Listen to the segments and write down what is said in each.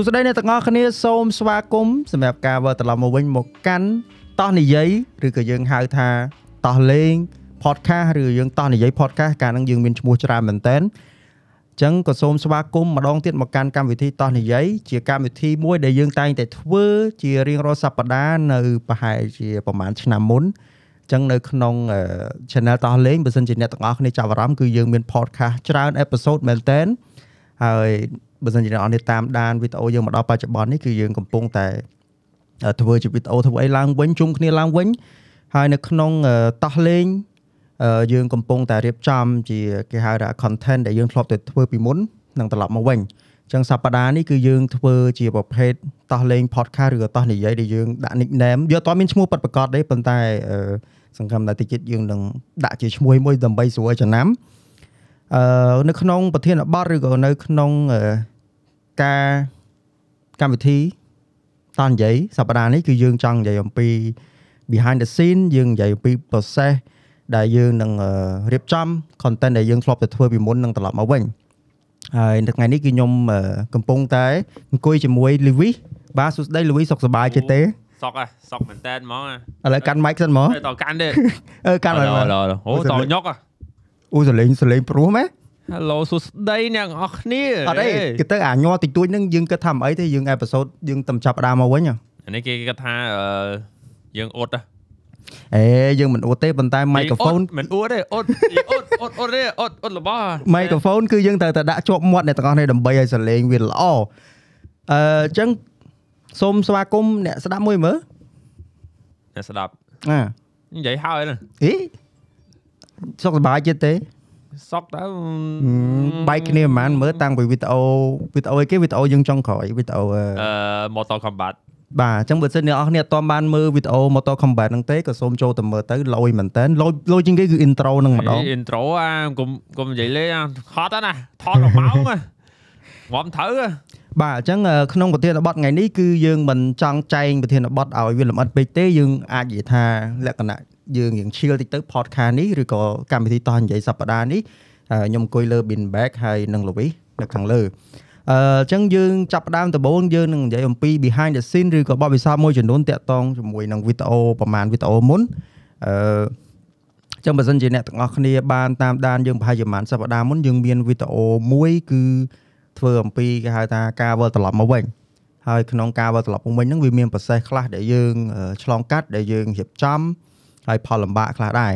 ួស្តីអ្នកទាំងអស់គ្នាសូមស្វាគមន៍សម្រាប់ការវិលត្រឡប់មកវិញមកកាន់តោះនិយាយឬក៏យើងហៅថាតោះលេង podcast ឬយើងតោះនិយាយ podcast កាលហ្នឹងយើងមានឈ្មោះច្រើនមែនតើអញ្ចឹងក៏សូមស្វាគមន៍ម្ដងទៀតមកកាន់កម្មវិធីតោះនិយាយជាកម្មវិធីមួយដែលយើងតែងតែធ្វើជារៀងរាល់សប្តាហ៍នៅប្រហែលជាប្រហែលឆ្នាំមុនអញ្ចឹងនៅក្នុង channel តោះលេងបើសិនជាអ្នកទាំងអស់គ្នាចាប់អារម្មណ៍គឺយើងមាន podcast ច្រើន episode មែនតើហើយ បើសិនជាអ្នកនរតាមដានវីដេអូយើងមកដល់បច្ចុប្បន្ននេះគឺយើងកំពុងតែធ្វើជាវីដេអូធ្វើអីឡើងវិញជុំគ្នាឡើងវិញហើយនៅក្នុងតោះលេងយើងកំពុងតែរៀបចំជាគេហៅថា content ដែលយើងធ្លាប់តែធ្វើពីមុននឹងត្រឡប់មកវិញអញ្ចឹងសប្តាហ៍នេះគឺយើងធ្វើជាប្រភេទតោះលេង podcast ឬក៏តោះនិយាយដែលយើងដាក់ nickname យកអត់មានឈ្មោះប៉ັດប្រកាសទេប៉ុន្តែសង្ឃឹមថាតិចទៀតយើងនឹងដាក់ជាឈ្មោះមួយដើម្បីស្រួលចំណាំអឺ នៅក្នុងប្រធានបទឬក៏នៅក្នុងការកម្មវិធីតនិយាយសប្តាហ៍នេះគឺយើងចង់និយាយអំពី behind the scene យើងនិយាយអំពី process ដែលយើងនឹងរៀបចំ content ដែលយើងធ្លាប់តែធ្វើពីមុននឹងត្រឡប់មកវិញហើយនៅថ្ងៃនេះគឺខ្ញុំកំពុងតែអង្គុយជាមួយ Louis បាទសួស្តី Louis សុខសប្បាយទេទេសក់ហ៎សក់មែនតើហ្មងឥឡូវកាន់ mic សិនហ្មងតកាន់ទេអឺកាន់ឥឡូវអូតញុក អូសលេងសលេងព្រោះម៉េ Hello សួស្តីអ្នកនរគ្នាអត់ទេគេទៅអាញ័រតិចតួចហ្នឹងយើងគិតថាមិនអីទេយើងអេពីសូតយើងតែចាប់ដើមមកវិញនេះគេគិតថាយើងអត់អេយើងមិនអួតទេប៉ុន្តែមីក្រូហ្វូនមិនអួតទេអួតអួតអួតអួតទេអួតអួតរបស់មីក្រូហ្វូនគឺយើងត្រូវតែដាក់ជាប់មាត់អ្នកទាំងអស់នេះដើម្បីឲ្យសលេងវាល្អអឺអញ្ចឹងសូមស្វាគមន៍អ្នកស្ដាប់មួយមើលអ្នកស្ដាប់ណានិយាយហើយណាអី សុខសប្បាយចិត្តទេសក់ទៅបែកគ្នាប្រហែលមើលតាំងពីវីដេអូវីដេអូអីគេវីដេអូយើងចុងក្រោយវីដេអូអឺ Mortal Kombat បាទអញ្ចឹងបើសិនអ្នកនរគ្នាអត់ទាន់បានមើលវីដេអូ Mortal Kombat ហ្នឹងទេក៏សូមចូលទៅមើលទៅលយមែនតើលយលយជាងគេគឺ intro ហ្នឹងម្ដង intro អាកុំកុំនិយាយលេងហត់ណាថតដល់ម៉ោងងាប់ត្រូវបាទអញ្ចឹងក្នុងប្រធានបទថ្ងៃនេះគឺយើងមិនចង់ចែងប្រធានបទឲ្យវាលម្អិតពេកទេយើងអាចនិយាយថាលក្ខណៈ យើងរៀងឈៀលតិចទៅ podcast នេះឬក៏កម្មវិធីតោះនិយាយសប្តាហ៍នេះខ្ញុំអង្គុយលើ bin bag ហើយនឹង Louis នៅខាងលើអឺអញ្ចឹងយើងចាប់ផ្ដើមដំបូងយើងនឹងនិយាយអំពី behind the scene ឬក៏បទពិសោធន៍មួយចំនួនតាក់ទងជាមួយនឹងវីដេអូប្រហែលវីដេអូមុនអឺអញ្ចឹងបើសិនជាអ្នកទាំងអស់គ្នាបានតាមដានយើងប្រហែលជាប្រហែលសប្តាហ៍មុនយើងមានវីដេអូមួយគឺធ្វើអំពីគេហៅថាការវិលត្រឡប់មកវិញហើយក្នុងការវិលត្រឡប់មកវិញហ្នឹងវាមានប្រសេសខ្លះដែលយើងឆ្លងកាត់ដែលយើងរៀបចំ ហើយផលលំបាកខ្លះដែរ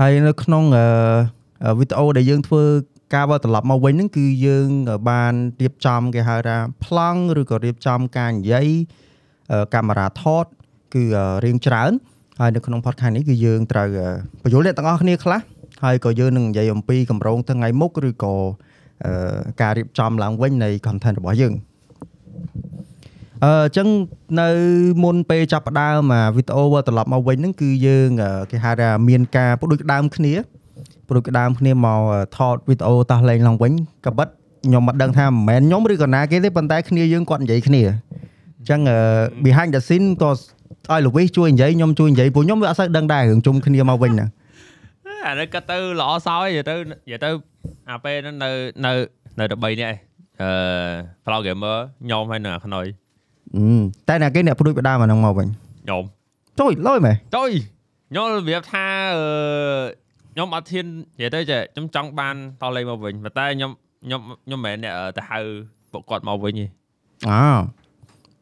ហើយនៅក្នុងវីដេអូដែលយើងធ្វើការវិលត្រឡប់មកវិញហ្នឹងគឺយើងបានរៀបចំគេហៅថាប្លង់ឬក៏រៀបចំការនិយាយកាមេរ៉ាថតគឺរៀងច្រើនហើយនៅក្នុង podcast នេះគឺយើងត្រូវបញ្យល់អ្នកទាំងអស់គ្នាខ្លះហើយក៏យើងនឹងនិយាយអំពីកម្រងថ្ងៃមុខឬក៏ការរៀបចំឡើងវិញនៃ content របស់យើង អឺអញ្ចឹងនៅមុនពេលចាប់ផ្ដើមវីដេអូវត្រឡប់មកវិញហ្នឹងគឺយើងគេហៅថាមានការបដូចដើមគ្នាបដូចដើមគ្នាមកថតវីដេអូតោះលេងឡើងវិញក៏បិទខ្ញុំមិនដឹងថាមិនមែនខ្ញុំឬក៏ណាគេទេប៉ុន្តែគ្នាយើងគាត់និយាយគ្នាអញ្ចឹង behind the scene ក៏ឲ្យលវីសជួយនិយាយខ្ញុំជួយនិយាយព្រោះខ្ញុំវាអត់សូវដឹងដែររឿងជុំគ្នាមកវិញណាអានេះគាត់ទៅល្អសោយនិយាយទៅនិយាយទៅអាពេលហ្នឹងនៅនៅនៅតែ3នាក់ឯងអឺ Pro Gamer ខ្ញុំហើយនៅអាខ្នុយ តែអ្នកគេអ្នកព្រួយបដាមកហ្នឹងមកវិញខ្ញុំចុយលុយមែនចុយខ្ញុំរបៀបថាអឺខ្ញុំអត់ធាននិយាយទៅចេះខ្ញុំចង់បានតលេងមកវិញប៉ុន្តែខ្ញុំខ្ញុំខ្ញុំមិនមែនអ្នកទៅហៅពួកគាត់មកវិញទេអើ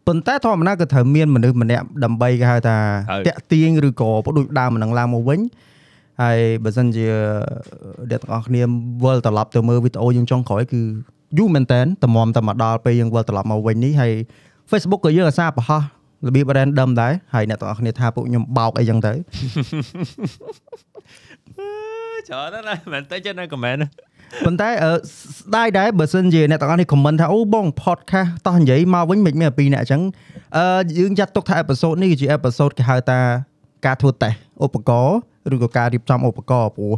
ប៉ុន្តែធម្មតាក៏ត្រូវមានមនុស្សម្នាក់ដើម្បីគេហៅថាតាក់ទាញឬក៏បដូចដើមមិននឹងឡើងមកវិញហើយបើសិនជាអ្នកទាំងអស់គ្នាវិលត្រឡប់ទៅមើលវីដេអូយើងចុងក្រោយគឺយូរមែនតើតម្រាំតែមកដល់ពេលយើងវិលត្រឡប់មកវិញនេះហើយ Facebook ក៏យើងអាសាប្រហោះរបៀប random ដែរហើយអ្នកទាំងអស់គ្នាថាពួកខ្ញុំបោកអីចឹងទៅច្រើនណាស់មែនតើចេះនៅ comment ប៉ុន្តែស្ដាយដែរបើសិនជាអ្នកទាំងអស់នេះ comment ថាអូបង podcast តោះនិយាយមកវិញមិនមានពីអ្នកអញ្ចឹងអឺយើងចាត់ទុកថាអេពីសូតនេះគឺជាអេពីសូតគេហៅថាការធ្វើតេស្តឧបករណ៍ឬក៏ការរៀបចំឧបករណ៍ព្រោះ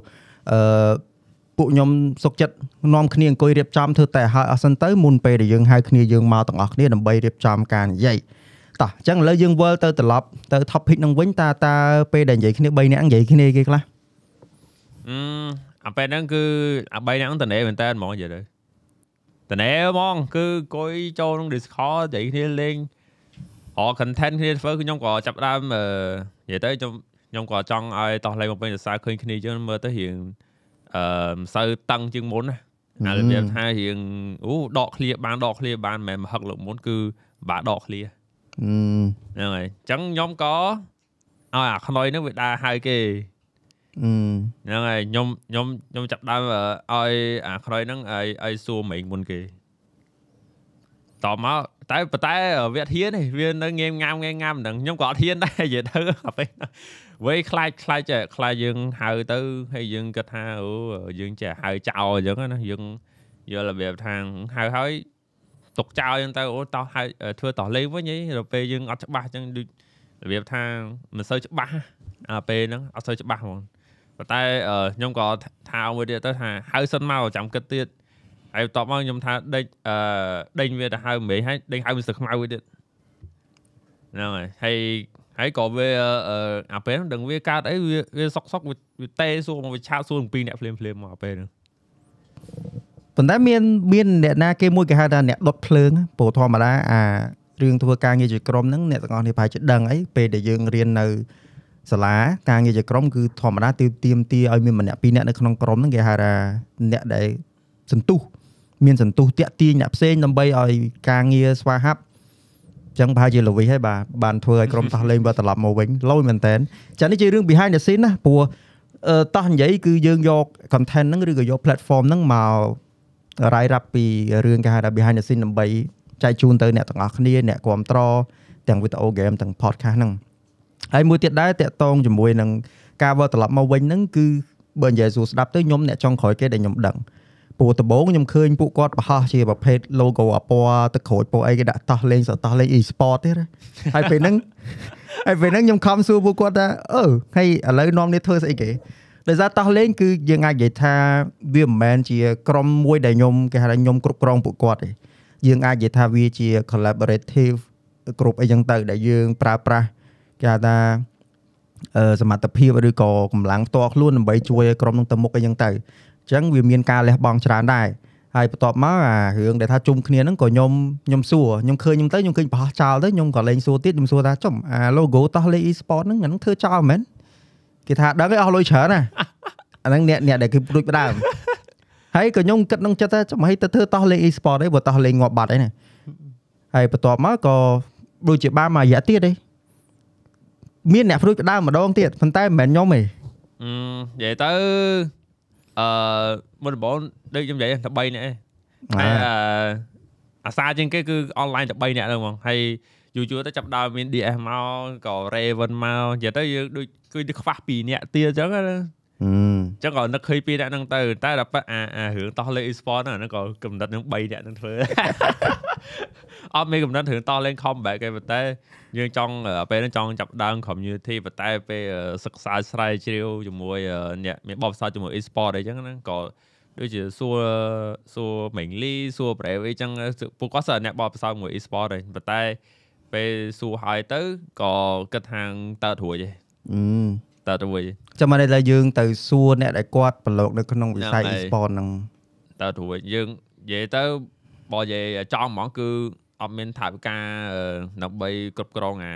អឺ ពួកខ្ញុំសុកចិត្តនាំគ្នាអង្គុយរៀបចំធ្វើតែឲ្យអស់សិនទៅមុនពេលដែលយើងហៅគ្នាយើងមកទាំងអស់គ្នាដើម្បីរៀបចំការនិយាយតោះអញ្ចឹងឥឡូវយើងវិលទៅត្រឡប់ទៅ topic នឹងវិញតើតើពេលដែលនិយាយគ្នា3នាក់និយាយគ្នាគេខ្លះអឺអាពេលហ្នឹងគឺអា3នាក់តនេមែនតើហ្មងនិយាយទៅតណែហ្មងគឺអង្គុយចូលក្នុង Discord និយាយគ្នាលេងអ content គ្នាធ្វើគឺខ្ញុំក៏ចាប់ផ្ដើមអឺនិយាយទៅខ្ញុំខ្ញុំក៏ចង់ឲ្យតោះលេងមកពេញសរសើរឃើញគ្នាចឹងមើលទៅរៀង អឺមិនសូវតឹងជាងមុនណាអារបៀបថារៀងអូដកឃ្លាបានដកឃ្លាបានមិនមែនមហឹកលើកមុនគឺបាដកឃ្លាអឺហ្នឹងហើយអញ្ចឹងខ្ញុំក៏ឲ្យអាខ្នុយហ្នឹងវាដើរហៅគេអឺហ្នឹងហើយខ្ញុំខ្ញុំខ្ញុំចាប់ដើមអឺឲ្យអាខ្នុយហ្នឹងឲ្យឲ្យសួរមិញមុនគេតមកតែប៉ុន្តែវាអត់ហ៊ានទេវានៅងេមងាមងេមងាមហ្នឹងខ្ញុំក៏អត់ហ៊ានដែរនិយាយទៅអាពេល ហ្នឹងវេខ្លាចខ្លាចចេះខ្លាចយើងហៅទៅហើយយើងគិតថាអូយើងចេះហៅចោលអញ្ចឹងណាយើងយល់របៀបថាហៅហើយទុកចោលអញ្ចឹងទៅអូតោះហៅធ្វើតោះលេងវិញហីដល់ពេលយើងអត់ច្បាស់អញ្ចឹងដូចរបៀបថាមិនសូវច្បាស់អាពេលហ្នឹងអត់សូវច្បាស់ហ្មងប៉ុន្តែអឺខ្ញុំក៏ថាមួយទៀតទៅថាហៅសិនមកចាំគិតទៀតហើយបន្ទាប់មកខ្ញុំថាដេញអឺដេញវាទៅហៅមេហើយដេញហៅវាសឹកខ្មៅវិញទៀតហ្នឹងហើយហើយ ហើយក៏វាអឺអាពេលហ្នឹងដឹងវាកើតអីវាវាសុកសុកវាវាតេសួរមកវាឆាតសួរទាំងពីរអ្នកភ្លាមភ្លាមមកអាពេលហ្នឹងប៉ុន្តែមានមានអ្នកណាគេមួយគេហៅថាអ្នកដុតភ្លើងព្រោះធម្មតាអារឿងធ្វើការងារជាក្រុមហ្នឹងអ្នកទាំងអស់គ្នាប្រហែលជាដឹងអីពេលដែលយើងរៀននៅសាលាការងារជាក្រុមគឺធម្មតាទីទៀមទីឲ្យមានម្នាក់ពីរនាក់នៅក្នុងក្រុមហ្នឹងគេហៅថាអ្នកដែលសន្ទុះមានសន្ទុះតាក់ទាញអ្នកផ្សេងដើម្បីឲ្យការងារស្វាហាប់អញ្ចឹងប្រហែលជាល្វីហើយបាទបានធ្វើឲ្យក្រុមតោះលេងបើត្រឡប់មកវិញលយមែនតើចានេះជារឿង behind the scene ណាព្រោះអឺតោះនិយាយគឺយើងយក content ហ្នឹងឬក៏យក platform ហ្នឹងមករាយរាប់ពីរឿងគេហៅថា behind the scene ដើម្បីចែកជូនទៅអ្នកទាំងអស់គ្នាអ្នកគ្រប់ត្រទាំង video game ទាំង podcast ហ្នឹងហើយមួយទៀតដែរតកតងជាមួយនឹងការវិលត្រឡប់មកវិញហ្នឹងគឺបើនិយាយសួរស្ដាប់ទៅខ្ញុំអ្នកចុងក្រោយគេដែលខ្ញុំដឹង ព្រោះដំបូងខ្ញុំឃើញពួកគាត់បរោះជាប្រភេទ logo អាពណ៌ទឹកក្រូចពណ៌អីគេដាក់តោះលេងសតោះលេង e-sport ទៀតហ៎ហើយពេលហ្នឹងហើយពេលហ្នឹងខ្ញុំខំសួរពួកគាត់ថាអឺហើយឥឡូវនាំនេះធ្វើស្អីគេដោយសារតោះលេងគឺយើងអាចនិយាយថាវាមិនមែនជាក្រុមមួយដែលខ្ញុំគេហៅថាខ្ញុំគ្រប់គ្រងពួកគាត់ទេយើងអាចនិយាយថាវាជា collaborative គ្រប់អីចឹងទៅ ដែលយើងប្រើប្រាស់គេហៅថាអឺសមត្ថភាពឬក៏កម្លាំងផ្ទាល់ខ្លួនដើម្បីជួយឲ្យក្រុមនឹងទៅមុខអីចឹងទៅអញ្ចឹងវាមានការលះបង់ច្រើនដែរហើយបន្ទាប់មកអារឿងដែលថាជុំគ្នាហ្នឹងក៏ខ្ញុំខ្ញុំសួរខ្ញុំឃើញខ្ញុំទៅខ្ញុំឃើញបោះចោលទៅខ្ញុំក៏លេងសួរទៀតខ្ញុំសួរថាចំអា logo តោះលេង e-sport ហ្នឹងអាហ្នឹងធ្វើចោលមែនគេថាដឹងឯងអស់លុយច្រើនណាអាហ្នឹងអ្នកអ្នកដែលគឺព្រួចផ្ដើមហើយក៏ខ្ញុំគិតក្នុងចិត្តថាចំហីទៅធ្វើតោះលេង e-sport អីបើតោះលេងងាប់បាត់អីណាហើយបន្ទាប់មកក៏ដូចជាបានមួយរយៈទៀតឯងមានអ្នកព្រួចផ្ដើមម្ដងទៀតប៉ុន្តែមិនមែនខ្ញុំទេអឺនិយាយទៅ អឺមុនដំបូងដូចខ្ញុំនិយាយតែ3នាក់ឯងហើយអឺអាសាជាងគេគឺអនឡាញតែ3នាក់ហ្នឹងហ្មងហើយយូរយូរទៅចាប់ដើមមាន DS មកក៏ Raven មកនិយាយទៅយើងដូចគឺខ្វះ2នាក់ទៀតអញ្ចឹងណាហឹម អញ្ចឹងក៏នឹកឃើញពីរនាក់ហ្នឹងទៅតែដល់ប៉ះអាអារឿងតោះលេង e-sport ហ្នឹងក៏កំណត់នឹង3នាក់ហ្នឹងធ្វើអត់មានកំណត់រឿងតោះលេង comeback ទេប៉ុន្តែយើងចង់ពេលហ្នឹងចង់ចាប់ដើម community ប៉ុន្តែពេលសិក្សាស្រាវជ្រាវជាមួយអ្នកមានបបផ្សោតជាមួយ e-sport អីចឹងហ្នឹងក៏ដូចជាសួរសួរមេងលីសួរប្រែអីចឹងពួកគាត់សិនអ្នកបបផ្សោតជាមួយ e-sport ទេប៉ុន្តែពេលសួរហើយទៅក៏គិតថាតើរួចទេហឹម តើរួចទេចាំមកដល់យើងទៅសួរអ្នកដែលគាត់ប្រឡូកនៅក្នុងវិស័យហ្នឹងហើយ e-sport ហ្នឹងតើរួចយើងនិយាយទៅបើនិយាយចង់ហ្មងគឺអត់មានថាវិការអឺដើម្បីគ្រប់គ្រងអា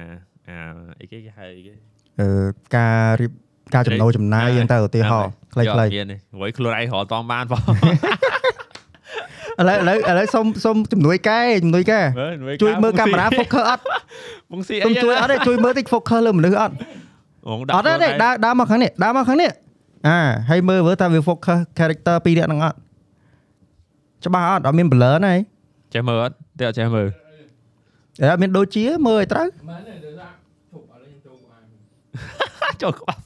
អាអីគេគេហៅអីគេអឺការរៀបការចំណូលចំណាយយើងទៅឧទាហរណ៍ខ្លីៗឥឡូវមានទេរួយខ្លួនឯងរត់តបានបងឥឡូវឥឡូវសុំសុំជំនួយកែជំនួយកែជួយមើលកាមេរ៉ា focus អត់បងស៊ីសុំអីជួយអត់ទេជួយមើលតិច focus លើមនុស្សអត់ បងអត់ទេដើរដើរមកខាងនេះដើរមកខាងនេះអាហើយមើលមើលតើវា focus character ពីរនាក់ហ្នឹងអត់ច្បាស់អត់អត់មាន blur ណាចេះមើលអត់តែអត់ចេះមើលអត់មានដូចជាមើលឲ្យត្រូវមែនទេដូចថាជប់ឥឡូវខ្ញុំចូលក្បាលចូលក្បាល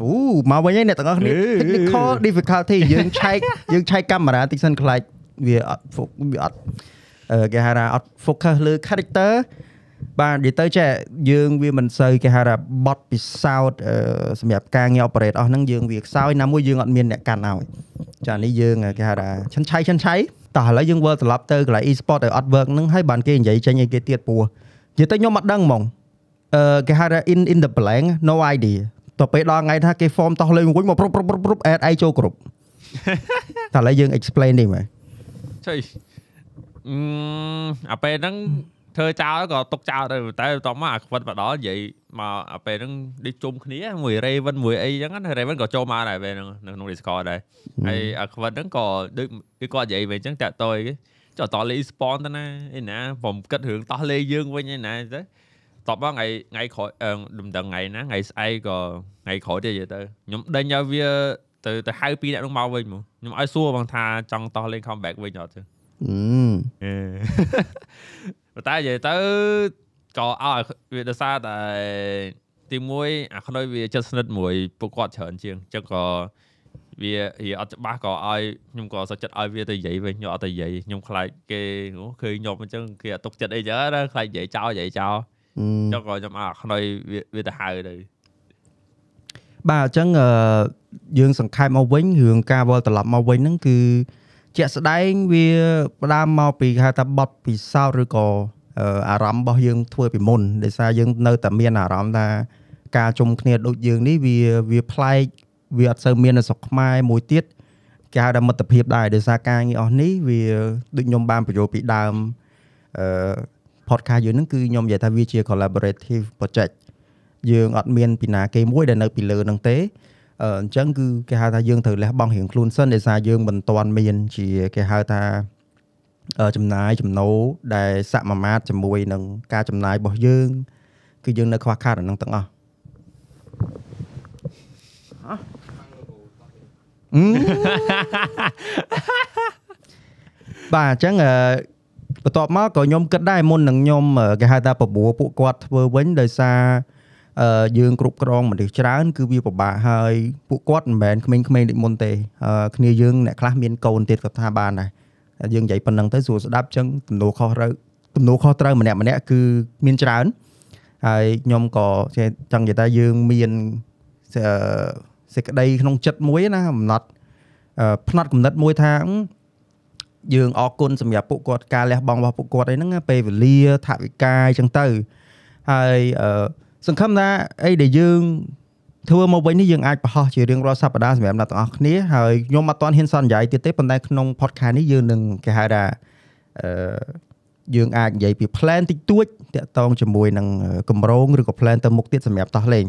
អូមកវិញហើយអ្នកទាំងអស់គ្នាអេ technical difficulty យើងឆែកយើងឆែកកាមេរ៉ាតិចសិនខ្លាចវាអត់ focus វាអត់អឺគេហៅថាអត់ focus លើ character បាទនិយាយទៅចេះយើងវាមិនសូវគេហៅថាបត់ពិសោធន៍អឺសម្រាប់ការងារ operate អស់ហ្នឹងយើងវាខ្សោយណាមួយយើងអត់មានអ្នកកាន់ឲ្យចានេះយើងគេហៅថាឆិនឆៃឆិនឆៃតោះឥឡូវយើងវិលត្រឡប់ទៅកន្លែង e-sport ឲ្យអត់ work ហ្នឹងហើយបានគេនិយាយចេញឲ្យគេទៀតពោះនិយាយទៅខ្ញុំអត់ដឹងហ្មងអឺគេហៅថា in in the blank no idea ទៅពេលដល់ថ្ងៃថាគេ form តោះលេងវិញមកព្រុបព្រុបព្រុបព្រុប add ឯងចូលគ្រប់តែឥឡូវយើង explain នេះមើលចុយអឺអាពេលហ្នឹង ធ្វើចោលក៏ຕົកចោលទៅតែបន្ទាប់មកអាខ្វិតមកដល់និយាយមកអាពេលហ្នឹងដូចជុំគ្នាមួយ Raven មួយអីចឹងណា Raven ក៏ចូលមកដែរពេលហ្នឹងនៅក្នុង Discord ដែរហើយអាខ្វិតហ្នឹងក៏ដូចគឺគាត់និយាយវិញចឹងតាក់តយគេចុះតលេ spawn ទៅណាអីណាผมគិតរឿងតោះលេយើងវិញឯណាទៅតបមកថ្ងៃថ្ងៃក្រោយអឺមិនដឹងថ្ងៃណាថ្ងៃស្អែកក៏ថ្ងៃក្រោយទៀតទៅខ្ញុំដេញឲ្យវាទៅទៅហៅពីរអ្នកនោះមកវិញមកខ្ញុំឲ្យសួរបងថាចង់តោះលេង comeback វិញអត់ទេ អឺ អឺ ប៉ុន្តែនិយាយទៅក៏ឲ្យវាដោយសារតែទីមួយអាខ្នុយវាចិត្តស្និទ្ធមួយពួកគាត់ច្រើនជាងអញ្ចឹងក៏វាវាអត់ច្បាស់ក៏ឲ្យខ្ញុំក៏សុខចិត្តឲ្យវាទៅនិយាយវិញខ្ញុំអត់ទៅនិយាយខ្ញុំខ្លាចគេអូឃើញខ្ញុំអញ្ចឹងគេអត់ទុកចិត្តអីចឹងណាខ្លាចនិយាយចោលនិយាយចោលអឺចុះក៏ខ្ញុំឲ្យអាខ្នុយវាវាទៅហៅទៅបាទអញ្ចឹងអឺយើងសង្ខេបមកវិញរឿងការវិលត្រឡប់មកវិញហ្នឹងគឺ ជាក់ស្ដែងវាផ្ដើមមកពីគេហៅថាបត់ពិសោធន៍ឬក៏អឺអារម្មណ៍របស់យើងធ្វើពីមុនដោយសារយើងនៅតែមានអារម្មណ៍ថាការជុំគ្នាដូចយើងនេះវាវាប្លែកវាអត់សូវមាននៅស្រុកខ្មែរមួយទៀតគេហៅថាមិត្តភាពដែរដោយសារការងារអស់នេះវាដូចខ្ញុំបានបញ្យល់ពីដើមអឺ podcast យើងហ្នឹងគឺខ្ញុំនិយាយថាវាជា collaborative project យើងអត់មានពីណាគេមួយដែលនៅពីលើហ្នឹងទេ អឺអញ្ចឹងគឺគេហៅថាយើងត្រូវលះបង់រៀងខ្លួនសិនដោយសារយើងមិនទាន់មាន ជាគេហៅថាអឺចំណាយចំណូលដែលសមាមាត្រជាមួយនឹងការចំណាយរបស់យើង គឺយើងនៅខ្វះខាតអាហ្នឹងទាំងអស់អឺបាទអញ្ចឹងអឺបន្ទាប់មកក៏ខ្ញុំគិតដែរមុននឹងខ្ញុំអឺគេហៅថាបបួរពួកគាត់ធ្វើវិញដោយសារអឺ យើងគ្រប់គ្រងមនុស្សច្រើន គឺវាពិបាកហើយពួកគាត់មិនមែនក្មេងៗដូចមុនទេអឺគ្នាយើងអ្នកខ្លះមានកូនទៀតក៏ថាបានដែរតែយើងនិយាយប៉ុណ្្នឹងទៅស្រួលស្ដាប់អញ្ចឹងទំនួលខុសត្រូវទំនួលខុសត្រូវម្នាក់ម្នាក់គឺមានច្រើនហើយខ្ញុំក៏ចេះចង់និយាយថាយើងមានអឺសេចក្តីក្នុងចិត្តមួយណាកំណត់អឺផ្នែកកំណត់មួយថាអឺយើងអរគុណសម្រាប់ពួកគាត់ការលះបង់របស់ពួកគាត់អីហ្នឹងណាពេលវេលាថវិកាអញ្ចឹងទៅហើយអឺ សង្ឃឹមថាអីដែលយើងធ្វើមកវិញនេះយើងអាចបង្ហោះជារៀងរាល់សប្តាហ៍សម្រាប់អ្នកទាំងអស់គ្នាហើយខ្ញុំអត់ទាន់ហ៊ានសន្យាយទៀតទេប៉ុន្តែក្នុង podcast នេះយើងនឹងគេហៅថាអឺយើងអាចនិយាយពី plan តិចតួចតាក់ទងជាមួយនឹងគម្រោងឬក៏ plan ទៅមុខទៀតសម្រាប់តោះលេង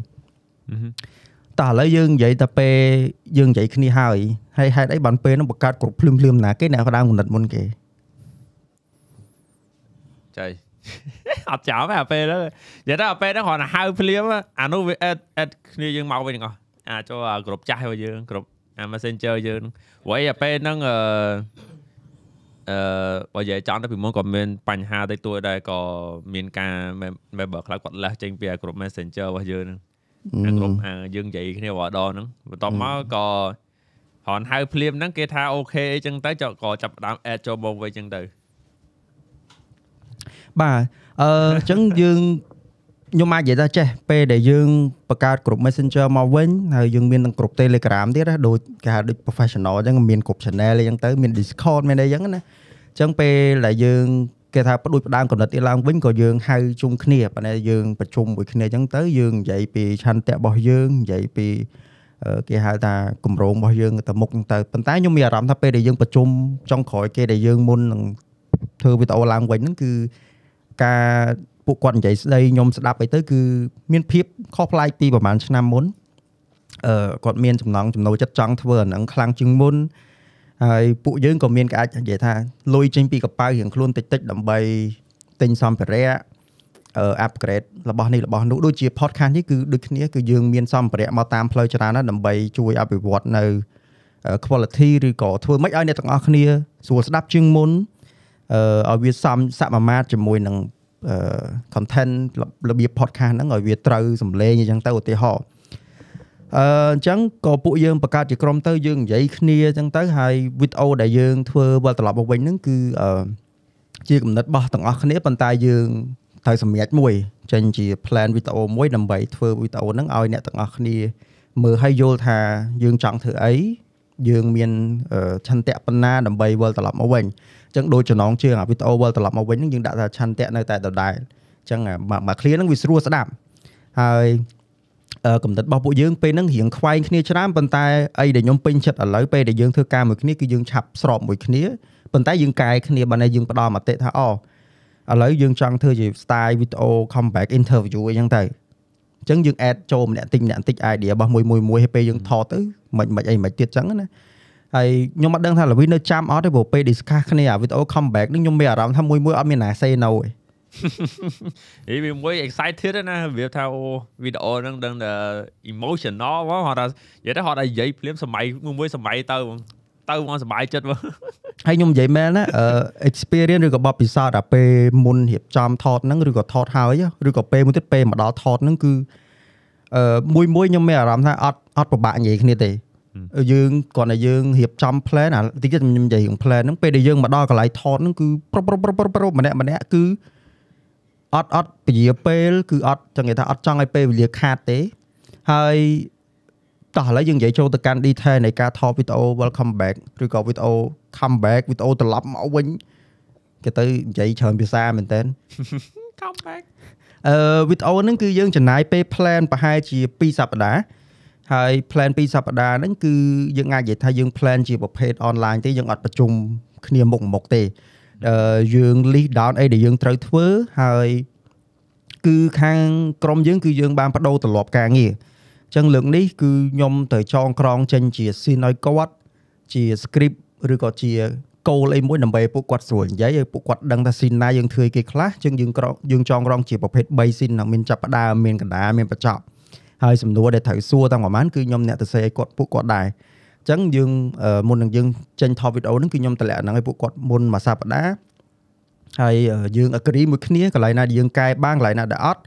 តោះឥឡូវយើងនិយាយតែពេលយើងនិយាយគ្នាហើយហើយហេតុអីបានពេលហ្នឹងបង្កើតគ្រប់ភ្លាមភ្លាមៗណាគេអ្នកផ្ដើមគំនិតមុនគេចៃ អត់ចាំទេអាពេលហ្នឹងនិយាយទៅអាពេលហ្នឹងគ្រាន់តែហៅភ្លាមអានោះវាអេតអេតគ្នាយើងមកវិញទាំងអស់អាចូលអាក្រុមចាស់របស់យើងក្រុមអា Messenger យើងហ្នឹងព្រោះអីអាពេលហ្នឹងអឺអឺបើនិយាយចង់ទៅពីមុនក៏មានបញ្ហាតិចតួចដែរក៏មានការ member ខ្លះគាត់លះចេញពីអាក្រុម Messenger របស់យើងហ្នឹងអាក្រុមអាយើងនិយាយគ្នារាល់ដងហ្នឹងបន្ទាប់មកក៏ហនហៅភ្លាមហ្នឹងគេថាអូខេអីចឹងទៅចុះក៏ចាប់ផ្ដើម add ចូលមកវិញចឹងទៅបាទ អឺអញ្ចឹងយើងខ្ញុំអាចនិយាយថាចេះពេលដែលយើងបង្កើតក្រុម Messenger មកវិញហើយយើងមានទាំងក្រុម Telegram ទៀតណាដូចគេហៅដូច professional អញ្ចឹងមានក្រុម channel អីចឹងទៅមាន Discord មានអីចឹងណាអញ្ចឹងពេលដែលយើងគេថាផ្ដួចផ្ដើមកំណត់ទៀតឡើងវិញក៏យើងហៅជុំគ្នាប៉ុន្តែយើងប្រជុំមួយគ្នាអញ្ចឹងទៅយើងនិយាយពីឆន្ទៈរបស់យើងនិយាយពីអឺគេហៅថាគម្រោងរបស់យើងទៅមុខហ្នឹងទៅប៉ុន្តែខ្ញុំមានអារម្មណ៍ថាពេលដែលយើងប្រជុំចុងក្រោយគេដែលយើងមុននឹងធ្វើវីដេអូឡើងវិញហ្នឹងគឺ ការពួកគាត់និយាយស្ដីខ្ញុំស្ដាប់អីទៅគឺមានភាពខុសប្លែកពីប្រហែលឆ្នាំមុនអឺគាត់មានចំណងចំណូលចិត្តចង់ធ្វើអាហ្នឹងខ្លាំងជាងមុនហើយពួកយើងក៏មានគេអាចនិយាយថាលុយចេញពីកប៉ៅរៀងខ្លួនតិចតិចៗដើម្បីទិញសម្ភារៈអឺ upgrade របស់នេះរបស់នោះដូចជា podcast នេះគឺដូចគ្នាគឺយើងមានសម្ភារៈមកតាមផ្លូវច្រើនណាស់ដើម្បីជួយអភិវឌ្ឍនៅ quality ឬក៏ធ្វើម៉េចឲ្យអ្នកទាំងអស់គ្នាស្រួលស្ដាប់ជាងមុនអឺ ឲ្យវាសមសមាមាត្រជាមួយនឹងអឺ content របៀប podcast ហ្នឹងឲ្យវាត្រូវសម្លេងអញ្ចឹងទៅឧទាហរណ៍អឺអញ្ចឹងក៏ពួកយើងបង្កើតជាក្រុមទៅយើងនិយាយគ្នាអញ្ចឹងទៅហើយវីដេអូដែលយើងធ្វើវិលត្រឡប់មកវិញហ្នឹងគឺអឺជាគំនិតរបស់ទាំងអស់គ្នាប៉ុន្តែយើងត្រូវសម្រេចមួយចេញជា plan វីដេអូមួយដើម្បីធ្វើវីដេអូហ្នឹងឲ្យអ្នកទាំងអស់គ្នាមើលឲ្យយល់ថាយើងចង់ធ្វើអីយើងមានអឺឆន្ទៈប៉ុណ្ណាដើម្បីវិលត្រឡប់មកវិញអញ្ចឹងដូចចំណងជើងអាវីដេអូវិលត្រឡប់មកវិញហ្នឹងយើងដាក់ថាឆន្ទៈនៅតែដដែលអញ្ចឹងអាមួយមួយ clear ហ្នឹងវាស្រួលស្ដាប់ហើយអឺកំណត់របស់ពួកយើងពេលហ្នឹងរៀងខ្វែងគ្នាច្រើនប៉ុន្តែអីដែលខ្ញុំពេញចិត្តឥឡូវពេលដែលយើងធ្វើការមួយគ្នាគឺយើងឆាប់ស្របមួយគ្នាប៉ុន្តែយើងកែគ្នាបើណែយើងផ្ដល់មតិថាអូឥឡូវយើងចង់ធ្វើជា style video comeback interview អីចឹងទៅអញ្ចឹងយើង add ចូលម្នាក់តិចម្នាក់តិច idea របស់មួយមួយមួយហើយពេលយើងថតទៅមិនមិនអីមិនទៀតចឹងណា ហើយខ្ញុំអត់ដឹងថាលវីនៅចាំអត់ទេព្រោះពេល discuss គ្នាអា video comeback នេះខ្ញុំមានអារម្មណ៍ថាមួយមួយអត់មានណា say no ទេហីវាមួយ excited ណាវាថាអូវីដេអូហ្នឹងដឹងតែ emotional ហ្មងហត់ថានិយាយទៅហត់តែនិយាយភ្លាមសម័យមួយមួយសម័យទៅហ្មងទៅហ្មងសុបាយចិត្តហ្មងហើយខ្ញុំនិយាយមែនណាអឺ experience ឬក៏បទពិសោធន៍អាពេលមុនរៀបចំថតហ្នឹងឬក៏ថតហើយឬក៏ពេលមួយទៀតពេលមកដល់ថតហ្នឹងគឺអឺមួយមួយខ្ញុំមានអារម្មណ៍ថាអត់អត់ពិបាកនិយាយគ្នាទេ យើងគ្រាន់តែយើងរៀបចំ plan អាតិចទៀតខ្ញុំនិយាយរឿង plan ហ្នឹងពេលដែលយើងមកដល់កន្លែងថតហ្នឹងគឺប្រុសប្រុសប្រុសប្រុសប្រុសម្នាក់ម្នាក់គឺអត់អត់ពជាពេលគឺអត់ចង់និយាយថាអត់ចង់ឲ្យពេលវេលាខាតទេហើយតោះឥឡូវយើងនិយាយចូលទៅកាន់ detail នៃការថតវីដេអូ welcome back ឬក៏វីដេអូ comeback វីដេអូត្រឡប់មកវិញគេទៅនិយាយច្រើនភាសាមែនតើ come back អឺវីដេអូហ្នឹងគឺយើងចំណាយពេល plan ប្រហែលជា2សប្តាហ៍ ហើយ plan 2សប្តាហ៍ហ្នឹងគឺយើងអាចនិយាយថាយើង plan ជាប្រភេទ online ទេយើងអត់ប្រជុំគ្នាមុខមុខទេអឺយើង list down អីដែលយើងត្រូវធ្វើហើយគឺខាងក្រុមយើងគឺយើងបានបដូរទម្លាប់ការងារអញ្ចឹងលើកនេះគឺខ្ញុំត្រូវចងក្រងចេញជា scene ឲ្យគាត់ជា script ឬក៏ជា goal អីមួយដើម្បីឲ្យពួកគាត់ស្រួលនិយាយឲ្យពួកគាត់ដឹងថា scene ណាយើងធ្វើឲ្យគេខ្លះអញ្ចឹងយើងក្រងយើងចងក្រងជាប្រភេទ3 scene មានចាប់ផ្ដើមមានកណ្ដាលមានបញ្ចប់ ហើយសំណួរដែលត្រូវសួរតាំងប្រហែលគឺខ្ញុំអ្នកទៅសេឲ្យគាត់ពួកគាត់ដែរអញ្ចឹងយើងអឺមុននឹងយើងចេញថតវីដេអូហ្នឹងគឺខ្ញុំតម្លាក់ហ្នឹងឲ្យពួកគាត់មុនមួយសប្ដាហ៍ហើយយើង agree មួយគ្នាកន្លែងណាដែលយើងកែបានកន្លែងណាដែលអត់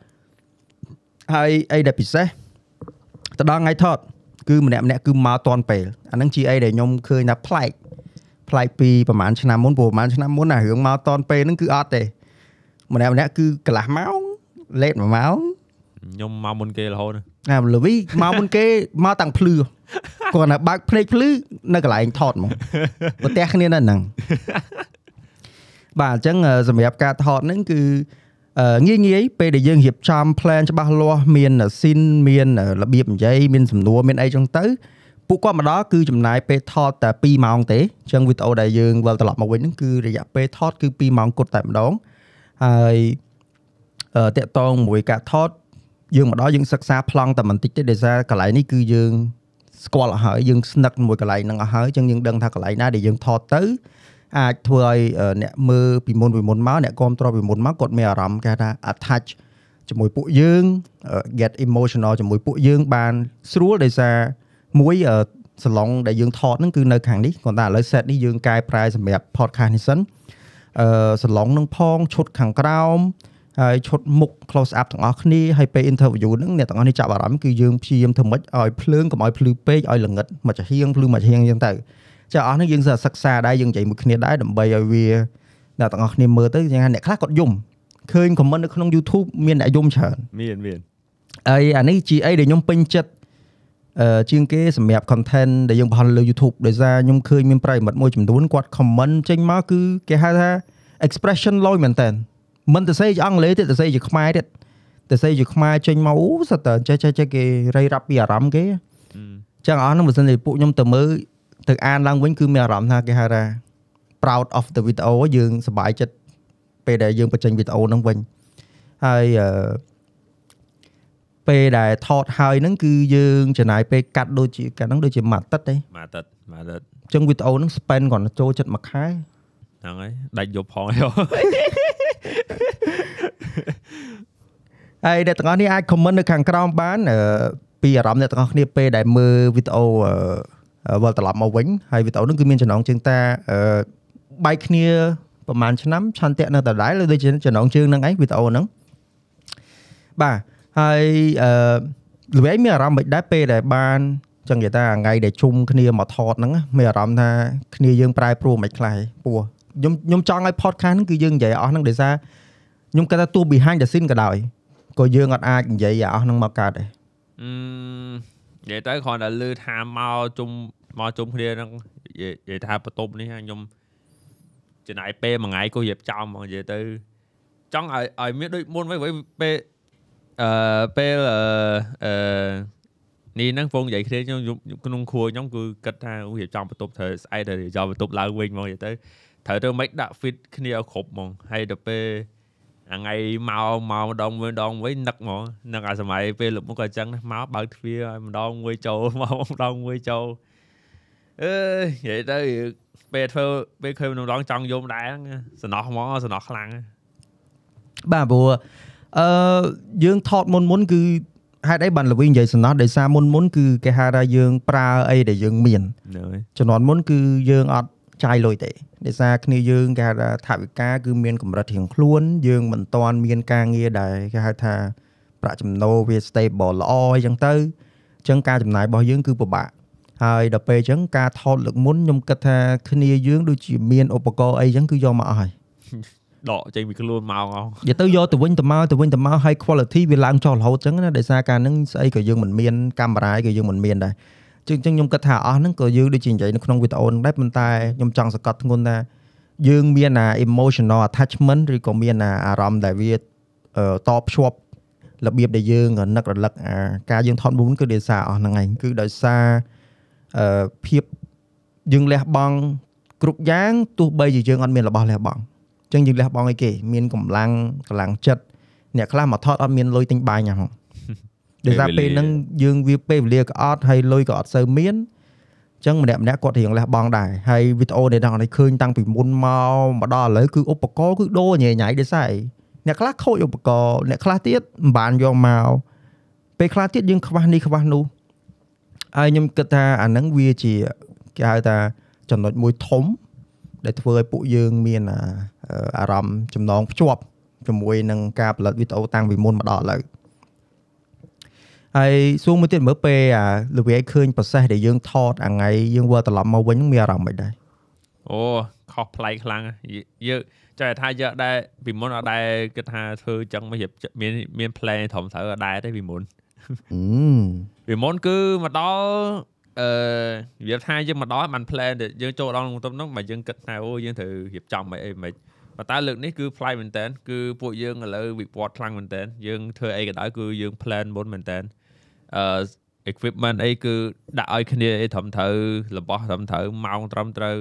ហើយអីដែលពិសេសទៅដល់ថ្ងៃថតគឺម្នាក់ម្នាក់គឺមកតាន់ពេលអាហ្នឹងជាអីដែលខ្ញុំឃើញថាប្លែកប្លែកពីប្រហែលឆ្នាំមុនព្រោះប្រហែលឆ្នាំមុនអារឿងមកតាន់ពេលហ្នឹងគឺអត់ទេម្នាក់ម្នាក់គឺកន្លះម៉ោងលេត1ម៉ោងខ្ញុំមកមុនគេរហូត ណាលវីមកមុនគេមកតាំងភ្លឺគាត់ណាបើកភ្នែកភ្លឺនៅកន្លែងថតហ្មងប្រទះគ្នានៅហ្នឹងបាទអញ្ចឹងសម្រាប់ការថតហ្នឹងគឺងាយងាយពេលដែលយើងរៀបចំ plan ច្បាស់លាស់មាន scene មានរបៀបនិយាយមានសំណួរមានអីចឹងទៅពួកគាត់មកដល់គឺចំណាយពេលថតតែ2ម៉ោងទេអញ្ចឹងវីដេអូដែលយើងវិលត្រឡប់មកវិញហ្នឹងគឺរយៈពេលថតគឺ2ម៉ោងគត់តែម្ដងហើយអឺតកតងមួយការថត យើងមកដល់យើងសិក្សាប្លង់តែបន្តិចទេដោយសារកន្លែងនេះគឺយើងស្គាល់អស់ហើយយើងស្នឹកមួយកន្លែងហ្នឹងអស់ហើយអញ្ចឹងយើងដឹងថាកន្លែងណាដែលយើងថតទៅអាចធ្វើឲ្យអ្នកមើលពីមុនពីមុនមកអ្នកគ្រប់គ្រងពីមុនមកគាត់មានអារម្មណ៍គេថា attach ជាមួយពួកយើង get emotional ជាមួយពួកយើងបានស្រួលដោយសារមួយសឡុងដែលយើងថតហ្នឹងគឺនៅខាងនេះគាត់ថាឥឡូវ set នេះយើងកែប្រែសម្រាប់ podcast នេះសិនអឺសឡុងនឹងផងឈុតខាងក្រោម ហើយឈុតមុខ close up ទាំងអស់គ្នាហើយពេល interview ហ្នឹងអ្នកទាំងអស់នេះចាប់អារម្មណ៍គឺយើងព្យាយាមធ្វើម៉េចឲ្យភ្លើងកុំឲ្យភ្លឺពេកឲ្យល្ងិតមកចាហៀងភ្លឺមកចាហៀងអញ្ចឹងទៅចាអស់ហ្នឹងយើងសិក្សាដែរយើងនិយាយមួយគ្នាដែរដើម្បីឲ្យវាអ្នកទាំងអស់គ្នាមើលទៅយ៉ាងណាអ្នកខ្លះគាត់យំឃើញ comment នៅក្នុង YouTube មានអ្នកយំច្រើនមានមានហើយអានេះជាអីដែលខ្ញុំពេញចិត្តអឺជាងគេសម្រាប់ content ដែលយើងបង្ហោះលើ YouTube ដោយសារខ្ញុំឃើញមានប្រិយមិត្តមួយចំនួនគាត់ comment ចេញមកគឺគេហៅថា expression លយមែនតើ មិនទៅសេជាអង់គ្លេសទេទៅសេជាខ្មែរទៀតទៅសេជាខ្មែរចេញមកអូសិតតចេះចេះចេះគេរៃរាប់ពីអារម្មណ៍គេចឹងអស់ហ្នឹងបើសិនជាពួកខ្ញុំទៅមើលទៅអានឡើងវិញគឺមានអារម្មណ៍ថាគេហៅថា proud of the video យើងសប្បាយចិត្តពេលដែលយើងបញ្ចេញវីដេអូហ្នឹងវិញហើយអឺពេលដែលថតហើយហ្នឹងគឺយើងចំណាយពេលកាត់ដូចជាកាត់ហ្នឹងដូចជាមួយអាទិត្យទេមួយអាទិត្យមួយអាទិត្យអញ្ចឹងវីដេអូហ្នឹង spend គ្រាន់តែចូលចិត្តមួយខែហ្នឹងហើយដាច់យប់ផងហើយ ហើយអ្នកទាំងអស់នេះអាច comment នៅខាងក្រោមបានអឺពីអារម្មណ៍អ្នកទាំងអស់គ្នាពេលដែលមើលវីដេអូអឺវិលត្រឡប់មកវិញហើយវីដេអូហ្នឹងគឺមានចំណងជើងតាអឺបែកគ្នាប្រហែលឆ្នាំឆន្ទៈនៅដដែលឬដូចជាចំណងជើងហ្នឹងឯងវីដេអូហ្នឹងបាទហើយអឺល្វែងមានអារម្មណ៍មិនដែរពេលដែលបានចឹងនិយាយថាថ្ងៃដែលជុំគ្នាមកថតហ្នឹងមានអារម្មណ៍ថាគ្នាយើងប្រែប្រួលមិនខ្លះឯងពោះ ខ្ញុំខ្ញុំចង់ឲ្យ podcast ហ្នឹងគឺយើងនិយាយអស់ហ្នឹងដោយសារខ្ញុំគិតថាទោះ behind the scene ក៏ដោយក៏យើងអត់អាចនិយាយឲ្យអស់ហ្នឹងមកកើតដែរអឺនិយាយទៅគ្រាន់តែលឺថាមកជុំមកជុំគ្នាហ្នឹងនិយាយថាបន្ទប់នេះខ្ញុំចំណាយពេលមួយថ្ងៃក៏រៀបចំហ្មងនិយាយទៅចង់ឲ្យឲ្យមានដូចមុនវិញវិញពេលអឺពេលអឺអឺនេះហ្នឹងពងនិយាយគ្នាខ្ញុំក្នុងខួរខ្ញុំគឺគិតថាអូរៀបចំបន្ទប់ត្រូវស្អែកត្រូវរៀបចំបន្ទប់ឡើងវិញហ្មងនិយាយទៅ ត្រូវទៅមិនដាក់ fit គ្នាឲ្យគ្រប់ហ្មងហើយទៅពេលអាថ្ងៃមកម្កម្ដងមួយម្ដងវិញនឹកហ្មងនឹកអាសម័យពេលលោកមុខក៏អញ្ចឹងដែរមកបើកទ្វារឲ្យម្ដងមួយចូលមកម្ដងមួយចូលអឺនិយាយទៅពេលធ្វើពេលឃើញម្ដងចង់យំដែរហ្នឹងសំណោះហ្មងសំណោះខ្លាំងហ្នឹងបាទព្រោះអឺយើងថតមុនមុនគឺហេតុអីបានល្វីនិយាយសំណោះដោយសារមុនមុនគឺគេហៅថាយើងប្រើអីដែលយើងមានហ្នឹងហើយជំនាន់មុនគឺយើងអត់ ចាយលុយទេដោយសារគ្នាយើងគេហៅថាថវិកាគឺមានកម្រិតរៀងខ្លួន យើងមិនទាន់មានការងារដែលគេហៅថាប្រាក់ចំណូលវា stable ល្អអីចឹងទៅអញ្ចឹងការចំណាយរបស់យើងគឺពិបាកហើយដល់ពេលអញ្ចឹងការថតលើកមុនខ្ញុំគិតថាគ្នាយើងដូចជាមានឧបករណ៍អីចឹងគឺយកមកអស់ហើយដកចេញពីខ្លួនមកអស់និយាយទៅយកទៅវិញទៅមកទៅវិញទៅមកហើយ quality វាឡើងចុះរហូតចឹងណាដោយសារការហ្នឹងស្អីក៏យើងមិនមានកាមេរ៉ាក៏យើងមិនមានដែរ ចឹងចឹងខ្ញុំគិតថាអស់ហ្នឹងក៏យើងដូចជានិយាយនៅក្នុងវីដេអូហ្នឹងដែរប៉ុន្តែខ្ញុំចង់សង្កត់ធ្ងន់ថាយើងមានអា emotional attachment ឬក៏មានអាអារម្មណ៍ដែលវាអឺតបភ្ជាប់របៀបដែលយើងនឹករលឹកអាការយើងថតមុនគឺដោយសារអស់ហ្នឹងឯងគឺដោយសារអឺភាពយើងលះបង់គ្រប់យ៉ាងទោះបីជាយើងអត់មានរបស់លះបង់ចឹងយើងលះបង់អីគេ មានកម្លាំងកម្លាំងចិត្តអ្នកខ្លះមកថតអត់មានលុយទិញបាយញ៉ាំហង ដោយសារពេលហ្នឹងយើងវាពេលវេលាក៏អត់ហើយលុយក៏អត់សូវមានចឹងម្នាក់ម្នាក់គាត់រៀងលះបង់ដែរហើយវីដេអូនេះដល់នេះឃើញតាំងពីមុនមកមកដល់ឥឡូវគឺឧបករណ៍គឺដូរញ៉ៃញ៉ៃដោយសារអីអ្នកខ្លះខូចឧបករណ៍អ្នកខ្លះទៀតមិនបានយកមកពេលខ្លះទៀតយើងខ្វះនេះខ្វះនោះហើយខ្ញុំគិតថាអាហ្នឹងវាជាគេហៅថាចំណុចមួយធំ ដែលធ្វើឲ្យពួកយើងមានអាអារម្មណ៍ចំណងភ្ជាប់ជាមួយនឹងការផលិតវីដេអូតាំងពីមុនមកដល់ឥឡូវ ហើយសួរមួយទៀតមើលពេលអាលវាយឃើញ process ដែលយើងថតអាថ្ងៃយើងវិលត្រឡប់មកវិញមានអារម្មណ៍មិនដែរអូខុសប្លែកខ្លាំងយយើងចង់ថាយកដែរពីមុនអត់ដែរគិតថាធ្វើចឹងមករៀបមានមាន plan ត្រឹមត្រូវអត់ដែរទេពីមុនអឺពីមុនគឺមកដល់អឺនិយាយថាយើងមកដល់បាន plan ដែលយើងចូលដល់ក្នុងបន្ទប់ហ្នឹងបើយើងគិតថាអូយើងត្រូវរៀបចំអីអីមិនប៉ុន្តែលើកនេះគឺ fly មែនតើគឺពួកយើងឥឡូវវិវត្តខ្លាំងមែនតើយើងធ្វើអីក៏ដោយគឺយើង plan មុនមែនតើ អឺ equipment អីគឺដាក់ឲ្យគ្នាអីត្រឹមត្រូវរបស់ត្រឹមត្រូវម៉ោងត្រឹមត្រូវ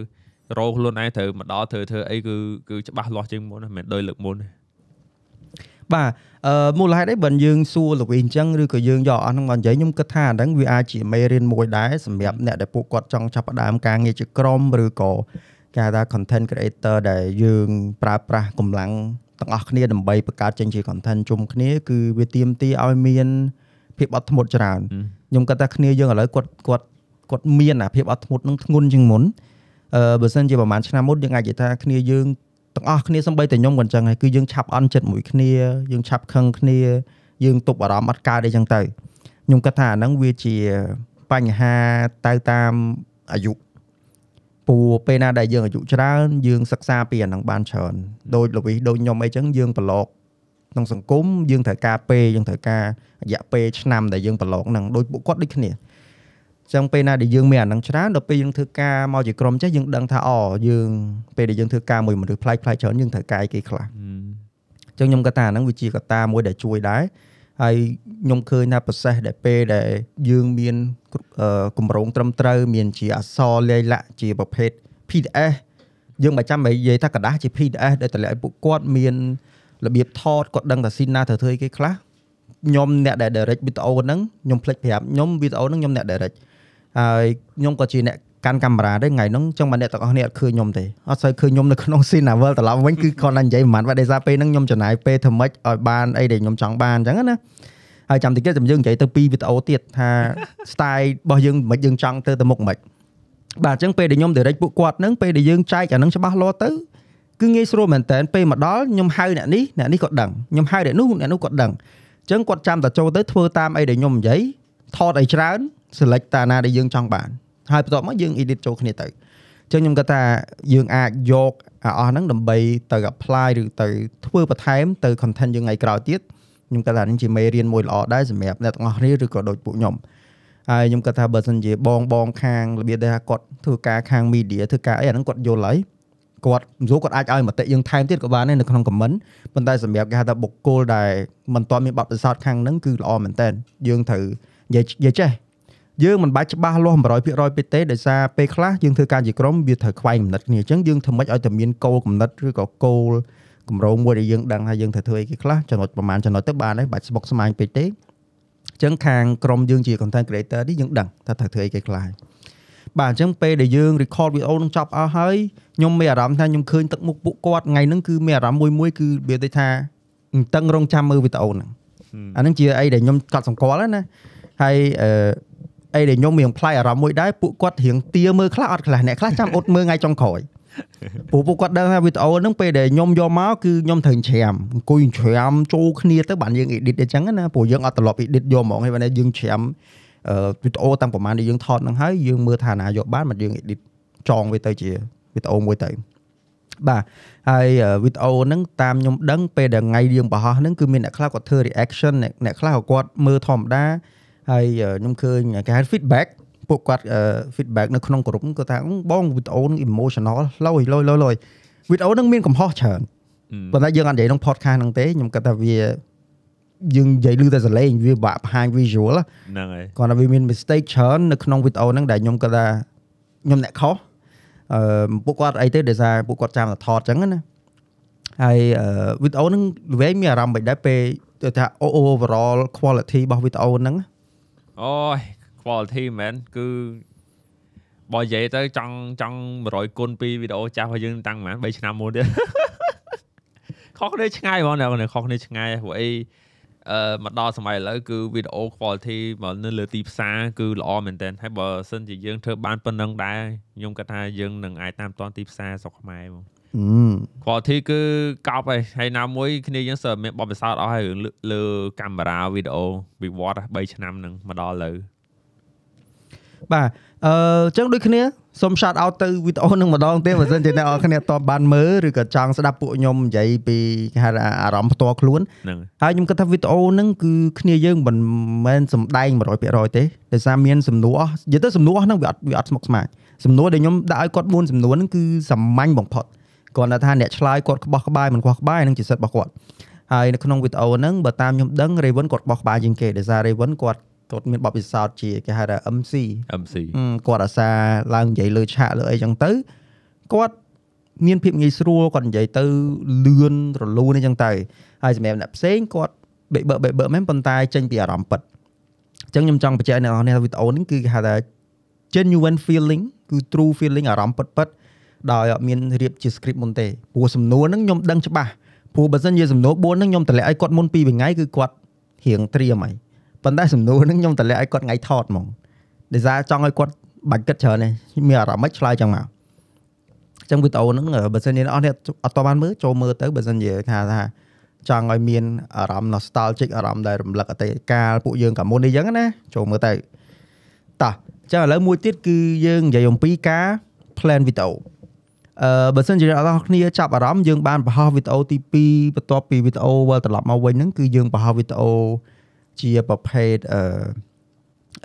រោខ្លួនឯងត្រូវមកដល់ធ្វើធ្វើអីគឺគឺច្បាស់លាស់ជាងមុនណាមិនមែនដូចលើកមុនទេបាទអឺមូលហេតុអីបើយើងសួរល្វីអញ្ចឹងឬក៏យើងយកអស់ហ្នឹងមកនិយាយខ្ញុំគិតថាអាហ្នឹងវាអាចជាមេរៀនមួយដែរសម្រាប់អ្នកដែលពួកគាត់ចង់ចាប់ផ្ដើមការងារជាក្រុមឬក៏គេហៅថា content creator ដែលយើងប្រើប្រាស់កម្លាំងទាំងអស់គ្នាដើម្បីបង្កើតចេញជា content ជុំគ្នាគឺវាទាមទារឲ្យមាន ភាពអត់ធ្មត់ច្រើនខ្ញុំគិតថាគ្នាយើងឥឡូវគាត់គាត់គាត់មានអាភាពអត់ធ្មត់នឹងធ្ងន់ជាងមុនអឺបើសិនជាប្រហែលឆ្នាំមុនយើងអាចនិយាយថាគ្នាយើងទាំងអស់គ្នាសំបីតែខ្ញុំក៏អញ្ចឹងហើយគឺយើងឆាប់អន់ចិត្តមួយគ្នាយើងឆាប់ខឹងគ្នាយើងទប់អារម្មណ៍អត់កើតអីចឹងទៅខ្ញុំគិតថាអាហ្នឹងវាជាបញ្ហាទៅតាមអាយុព្រោះពេលណាដែលយើងអាយុច្រើនយើងសិក្សាពីអាហ្នឹងបានច្រើនដូចលវីសដូចខ្ញុំអីចឹងយើងប្រឡូក ក្នុងសង្គមយើងត្រូវការពេលយើងត្រូវការរយៈពេលឆ្នាំដែលយើងប្រឡូកហ្នឹងដូចពួកគាត់ដូចគ្នាអញ្ចឹងពេលណាដែលយើងមានអាហ្នឹងច្រើនដល់ពេលយើងធ្វើការមកជាក្រុមចេះយើងដឹងថាអូយើងពេលដែលយើងធ្វើការមួយមនុស្សប្លែកប្លែកច្រើនយើងត្រូវការអីគេខ្លះ អញ្ចឹងខ្ញុំគាត់ថាហ្នឹងវាជាកត្តាមួយដែលជួយដែរហើយខ្ញុំឃើញថា process ដែលពេលដែលយើងមានអឺគម្រោងត្រឹមត្រូវមានជាអក្សរលាយលក្ខណ៍ជាប្រភេទ PDF យើងមិនចាំបាច់និយាយថាกระดาษជា PDF ដែលតម្លាក់ឲ្យពួកគាត់មាន របៀបថតគាត់ដឹងថាស៊ីនណាត្រូវធ្វើអីគេខ្លះខ្ញុំអ្នកដែល direct វីដេអូហ្នឹងខ្ញុំភ្លេចប្រាប់ខ្ញុំវីដេអូហ្នឹងខ្ញុំអ្នក direct ហើយខ្ញុំក៏ជាអ្នកកាន់កាមេរ៉ាដែរថ្ងៃហ្នឹងចឹងមកអ្នកទាំងអស់គ្នាអត់ឃើញខ្ញុំទេអត់សូវឃើញខ្ញុំនៅក្នុង scene novel ត្រឡប់វិញគឺគ្រាន់តែនិយាយប្រហែលបាទដោយសារពេលហ្នឹងខ្ញុំចំណាយពេលធ្វើម៉េចឲ្យបានអីដែលខ្ញុំចង់បានអញ្ចឹងណាហើយចាំតិចទៀតខ្ញុំយើងនិយាយទៅពីវីដេអូទៀតថា style របស់យើងមិនយើងចង់ទៅទៅមុខមិនបាទអញ្ចឹងពេលដែលខ្ញុំ direct ពួកគាត់ហ្នឹងពេលដែលយើងចែកអាហ្នឹងច្បាស់លាស់ទៅ គឺងាយស្រួលមែនតើពេលមកដល់ខ្ញុំហៅអ្នកនេះអ្នកនេះក៏ដឹងខ្ញុំហៅអ្នកនោះអ្នកនោះក៏ដឹងអញ្ចឹងគាត់ចាំតែចូលទៅធ្វើតាមអីដែលខ្ញុំនិយាយថតឲ្យច្រើន select តាណាដែលយើងចង់បានហើយបន្ទាប់មកយើង edit ចូលគ្នាទៅអញ្ចឹងខ្ញុំគាត់ថាយើងអាចយកអាអស់ហ្នឹងដើម្បីទៅ apply ឬទៅធ្វើបន្ថែមទៅ content យើងថ្ងៃក្រោយទៀតខ្ញុំគាត់ថានេះជាមេរៀនមួយល្អដែរសម្រាប់អ្នកទាំងអស់គ្នាឬក៏ដូចពួកខ្ញុំហើយខ្ញុំគាត់ថាបើសិនជាបងបងខាងរបៀបដែលថាគាត់ធ្វើការខាង media ធ្វើការអីអាហ្នឹងគាត់យល់ហើយ គាត់មិនស្រួលគាត់អាចឲ្យមតិយើងថែមទៀតក៏បានដែរនៅក្នុង comment ប៉ុន្តែសម្រាប់គេហៅថាបុគ្គលដែលមិនទាន់មានបទពិសោធន៍ខាងហ្នឹងគឺល្អមែនតើយើងត្រូវនិយាយនិយាយចេះយើងមិនបាច់ច្បាស់លាស់100%ពេកទេដោយសារពេលខ្លះយើងធ្វើការជាក្រុមវាត្រូវខ្វែងគំនិតគ្នាអញ្ចឹងយើងធ្វើម៉េចឲ្យតែមានគោលគំនិតឬក៏គោលគម្រោងមួយដែលយើងដឹងថាយើងត្រូវធ្វើអីគេខ្លះចំណុចប្រហែលចំណុចទៅបានហើយបាច់ស្បុកស្មាញពេកទេអញ្ចឹងខាងក្រុមយើងជា content creator នេះយើងដឹងថាត្រូវធ្វើអីគេខ្លះហើយ បាទអញ្ចឹងពេលដែលយើង record video នឹងចប់អស់ហើយខ្ញុំមានអារម្មណ៍ថាខ្ញុំឃើញទឹកមុខពួកគាត់ថ្ងៃហ្នឹងគឺមានអារម្មណ៍មួយមួយគឺវាដូចថាអង្តឹងរងចាំមើលវីដេអូហ្នឹងអាហ្នឹងជាអីដែលខ្ញុំកត់សម្គាល់ណាហើយអឺអីដែលខ្ញុំមានផ្លាយអារម្មណ៍មួយដែរពួកគាត់រៀងទាមើលខ្លះអត់ខ្លះអ្នកខ្លះចាំអត់មើលថ្ងៃចុងក្រោយព្រោះពួកគាត់ដឹងថាវីដេអូហ្នឹងពេលដែលខ្ញុំយកមកគឺខ្ញុំត្រូវច្រាមអង្គុយច្រាមចូលគ្នាទៅបានយើង edit អញ្ចឹងណាព្រោះយើងអត់ត្រឡប់ edit យកហ្មងហើយបានយើងច្រាមអឺ វីដេអូតាំងប្រហែលដែលយើងថតហ្នឹងហើយយើងមើលថាណាយកបានមកយើង edit ចងវាទៅជាវីដេអូមួយទៅបាទហើយវីដេអូហ្នឹងតាមខ្ញុំដឹងពេលដែលថ្ងៃយើងបង្ហោះហ្នឹងគឺមានអ្នកខ្លះគាត់ធ្វើ reaction អ្នកខ្លះក៏គាត់មើលធម្មតាហើយខ្ញុំឃើញគេហៅ feedback ពួកគាត់ feedback នៅក្នុងក្រុមគាត់ថាបងវីដេអូនឹង emotional ឡយឡយឡយឡយវីដេអូនឹងមានកំហុសច្រើនប៉ុន្តែយើងអត់និយាយក្នុង podcast ហ្នឹងទេខ្ញុំគិតថាវា យើងនិយាយឮតែសលេងវាបាក់បង្ហាញ visual ហ្នឹងហើយគាត់ថាវាមាន mistake ច្រើននៅក្នុងវីដេអូហ្នឹងដែលខ្ញុំគិតថាខ្ញុំអ្នកខុសអឺពួកគាត់អីទេដោយសារពួកគាត់ចាំតែថតអញ្ចឹងណាហើយវីដេអូហ្នឹងវិញមានអារម្មណ៍មិនដែរពេលថា overall quality របស់វីដេអូហ្នឹងអូយ quality មែនគឺបើនិយាយទៅចង់ចង់100គុណពីវីដេអូចាស់របស់យើងតាំងប្រហែល3ឆ្នាំមុនទៀតខុសគ្នាឆ្ងាយហ្មងអ្នកខុសគ្នាឆ្ងាយព្រោះអី អឺមកដល់សម័យឥឡូវគឺវីដេអូ quality មកនៅលើទីផ្សារគឺល្អមែនទែនហើយបើសិនជាយើងធ្វើបានប៉ុណ្ណឹងដែរខ្ញុំគិតថាយើងនឹងអាចតាមទាន់ទីផ្សារស្រុកខ្មែរហ្មង quality គឺកោបហើយហើយណាមួយគ្នាយើងសើមានបបិសោតអស់ហើយលើកាមេរ៉ាវីដេអូវិវត្ត3ឆ្នាំនឹងមកដល់ឥឡូវ បាទអឺចឹងដូចគ្នាសូម shout out ទៅវីដេអូនឹងម្ដងទៀតបើសិនជាអ្នកនរគ្នាអត់បានមើលឬក៏ចង់ស្ដាប់ពួកខ្ញុំនិយាយពីគេហៅអារម្មណ៍ផ្ទាល់ខ្លួនហើយខ្ញុំគិតថាវីដេអូហ្នឹងគឺគ្នាយើងមិនមែនសំដែង100%ទេដោយសារមានសំណួរអស់និយាយទៅសំណួរហ្នឹងវាអត់វាអត់ស្មុគស្មាញសំណួរដែលខ្ញុំដាក់ឲ្យគាត់4សំណួរហ្នឹងគឺសាមញ្ញបំផុតគាត់ថាអ្នកឆ្លើយគាត់ក្បោះក្បាយមិនខ្វះក្បាយនឹងជាសិទ្ធិរបស់គាត់ហើយនៅក្នុងវីដេអូហ្នឹងបើតាមខ្ញុំដឹង Raven គាត់បោះក្បាយជាងគេដោយសារ Raven គាត់ គាត់មានបបពិសោធន៍ជាគេហៅថា MC MC គាត់អាសាឡើងនិយាយលើឆាកលើអីចឹងទៅគាត់មានភាពងាយស្រួលគាត់និយាយទៅលឿនរលូនអីចឹងទៅហើយសម្រាប់អ្នកផ្សេងគាត់បេបបេបមែនប៉ុន្តែចេញពីអារម្មណ៍ពិតអញ្ចឹងខ្ញុំចង់បញ្ជាក់អ្នកនរនេះវីដេអូនេះគឺគេហៅថា genuine feeling គឺ true feeling អារម្មណ៍ពិតពិតដោយអត់មានរៀបជា script មុនទេព្រោះសំណួរហ្នឹងខ្ញុំដឹងច្បាស់ព្រោះបើសិនជាសំណួរ4ហ្នឹងខ្ញុំតម្លាក់ឲ្យគាត់មុន2ថ្ងៃគឺគាត់រៀងត្រៀមហើយ ប៉ុន្តែសំណួរហ្នឹងខ្ញុំតម្លាក់ឲ្យគាត់ថ្ងៃថតហ្មងដោយសារចង់ឲ្យគាត់បាច់គិតច្រើនទេមានអារម្មណ៍មិនឆ្លើយចឹងមកអញ្ចឹងវីដេអូហ្នឹងបើសិនជាអ្នកអស់នេះអត់តបានមើលចូលមើលទៅបើសិនជាថាថាចង់ឲ្យមានអារម្មណ៍ nostalgic អារម្មណ៍ដែលរំលឹកអតីតកាលពួកយើងកាលមុននេះចឹងណាចូលមើលទៅតោះអញ្ចឹងឥឡូវមួយទៀតគឺយើងនិយាយអំពីការ plan វីដេអូអឺបើសិនជាអ្នកនរគ្នាចាប់អារម្មណ៍យើងបានបង្ហោះវីដេអូទី2បន្ទាប់ពីវីដេអូវិលត្រឡប់មកវិញហ្នឹងគឺយើងបង្ហោះវីដេអូ ជាប្រភេទអឺ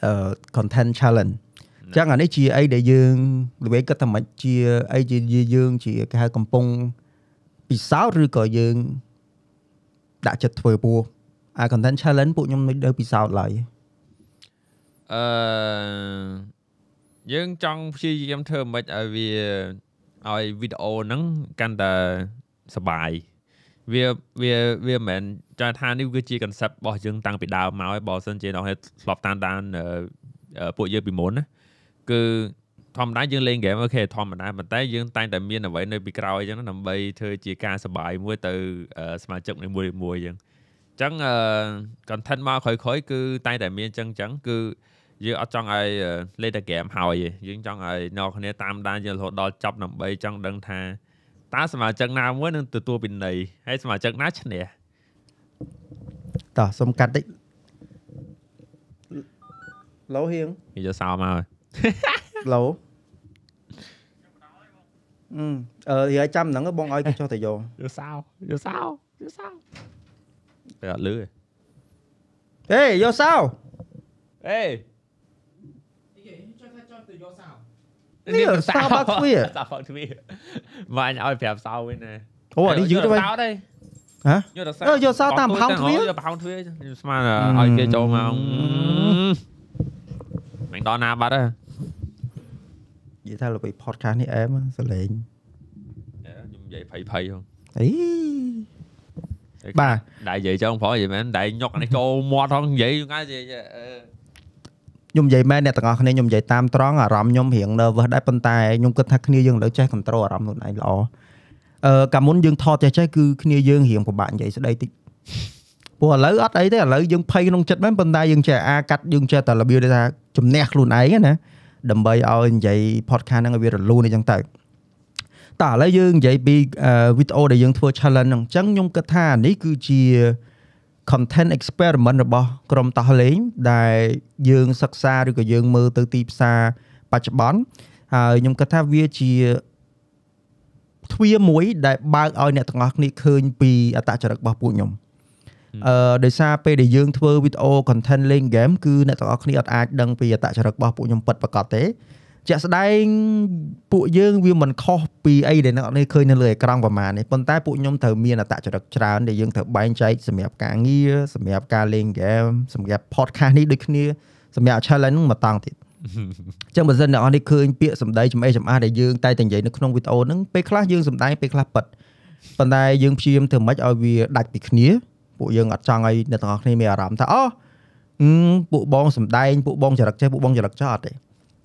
អឺ content challenge ចឹងអានេះជាអីដែលយើងល្បីគិតថាមិនជាអីជាយើងជាគេហៅកំពុងពិសោធន៍ឬក៏យើងដាក់ចិត្តធ្វើពោះអា content challenge ពួកខ្ញុំមិនដឹងពិសោធន៍ឡើយអឺយើងចង់ព្យាយាមធ្វើមិនឲ្យវាឲ្យវីដេអូហ្នឹងកាន់តែសបាយវាវាវាមិនមែន ចង់ថានេះគឺជា concept របស់យើងតាំងពីដើមមកហើយបើសិនជាអ្នកធ្លាប់តាមដានពួកយើងពីមុនណាគឺធម្មតាយើងលេងហ្គេមអូខេធម្មតាប៉ុន្តែយើងតែងតែមានអ្វីនៅពីក្រោយអញ្ចឹងដើម្បីធ្វើជាការសបាយមួយទៅសមាជិកមួយមួយអញ្ចឹងអញ្ចឹង content មកក្រោយៗគឺតែងតែមានអញ្ចឹងអញ្ចឹងគឺយើងអត់ចង់ឲ្យលេងតែហ្គេមហើយយើងចង់ឲ្យអ្នកគ្នាតាមដានយើងរហូតដល់ចប់ដើម្បីចង់ដឹងថាតើសមាជិកណាមួយនឹងទទួលពីនៃហើយសមាជិកណាឈ្នះ តោះសុំកាត់តិចឡូហៀងនិយាយសោមកឡូអឺអឺយាយចាំហ្នឹងបងឲ្យគេចុះទៅយកយកសោយកសោយកសោតែអត់លឺហេយកសោហេចុះថាចុះទៅយកសោនេះ Starbucks ទ្វារ Starbucks ទ្វារមកអញឲ្យប្រាប់សោវិញណាអូអានេះយឺតទៅវិញសោទេ ហ៎យកទៅសោអឺយកសោតាមប្រហោងទ្វារយកប្រហោងទ្វារខ្ញុំស្មានឲ្យគេចូលមកមិនដល់ណាបាត់ទេនិយាយថាល្បី podcast នេះអែមសលេងខ្ញុំនិយាយភ័យភ័យហ្នឹងអីបាទដៃនិយាយចឹងផងនិយាយមែនដៃញុកនេះចូលមាត់ផងនិយាយថ្ងៃនិយាយអឺខ្ញុំនិយាយមែនអ្នកទាំងអស់គ្នាខ្ញុំនិយាយតាមត្រង់អារម្មណ៍ខ្ញុំរៀង nervous ដែរប៉ុន្តែខ្ញុំគិតថាគ្នាយើងលើចេះ control អារម្មណ៍ខ្លួនឯងល្អ អឺកាលមុនយើងថតចេះចេះគឺគ្នាយើងរៀងពិបាកនិយាយស្ដីតិចព្រោះឥឡូវអត់អីទេឥឡូវយើងភ័យក្នុងចិត្តមែនប៉ុន្តែយើងចេះអាកាត់យើងចេះតែរបៀបដែលថាជំនះខ្លួនឯងណាដើម្បីឲ្យនិយាយ podcast ហ្នឹងឲ្យវារលូនអីចឹងទៅតើឥឡូវយើងនិយាយពីវីដេអូដែលយើងធ្វើ challenge ហ្នឹងអញ្ចឹងខ្ញុំគិតថានេះគឺជា content experiment របស់ក្រុមតោះលេងដែលយើងសិក្សាឬក៏យើងមើលទៅទីផ្សារបច្ចុប្បន្នហើយខ្ញុំគិតថាវាជា ទ្វារមួយដែលបើកឲ្យអ្នកទាំងអស់គ្នាឃើញពីអត្តចរិតរបស់ពួកខ្ញុំអឺដោយសារពេលដែលយើងធ្វើវីដេអូ content លេង game គឺអ្នកទាំងអស់គ្នាអត់អាចដឹងពីអត្តចរិតរបស់ពួកខ្ញុំពិតប្រាកដទេជាក់ស្ដែងពួកយើងវាមិនខុសពីអីដែលអ្នកនរគ្នាឃើញនៅលើអេក្រង់ប្រហែលនេះប៉ុន្តែពួកខ្ញុំត្រូវមានអត្តចរិតច្រើនដែលយើងត្រូវបែងចែកសម្រាប់ការងារសម្រាប់ការលេង game សម្រាប់ podcast នេះដូចគ្នាសម្រាប់ challenge ហ្នឹងមកតង់ទៀតអញ្ចឹងបើសិនអ្នកនរគ្នាឃើញពាក្យសម្ដីចំអេចំអាស់ដែលយើងតែតែនិយាយនៅក្នុងវីដេអូហ្នឹងពេលខ្លះយើងសម្ដែងពេលខ្លះប៉ិតប៉ុន្តែយើងព្យាយាមធ្វើម៉េចឲ្យវាដាច់ពីគ្នាពួកយើងអត់ចង់ឲ្យអ្នកទាំងអស់គ្នាមានអារម្មណ៍ថាអូអឺពួកបងសម្ដែងពួកបងចរិតចេះពួកបងចរិតចោះអត់ទេ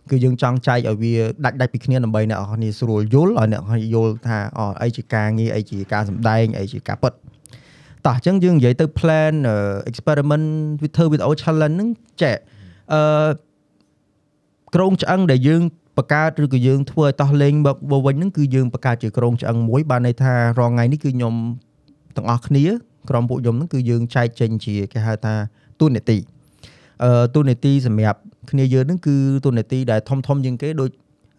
គឺយើងចង់ចែកឲ្យវាដាច់ដាច់ពីគ្នាដើម្បីអ្នកនរគ្នាស្រួលយល់ឲ្យអ្នកនរគ្នាយល់ថាអូអីជាការងារអីជាការសម្ដែងអីជាការពិតតោះអញ្ចឹងយើងនិយាយទៅ plan អឺ experiment with her video challenge ហ្នឹងចែកអឺ ក្រងឆ្អឹងដែលយើងបង្កើតឬក៏យើងធ្វើឲ្យតោះលេងមកវិញហ្នឹងគឺយើងបង្កើតជាក្រងឆ្អឹងមួយបានន័យថារងថ្ងៃនេះគឺខ្ញុំទាំងអស់គ្នាក្រុមពួកខ្ញុំហ្នឹងគឺយើងចែកចេញជាគេហៅថាទូនាទីអឺទូនាទីសម្រាប់គ្នាយើងហ្នឹងគឺទូនាទីដែលធំធំជាងគេដូច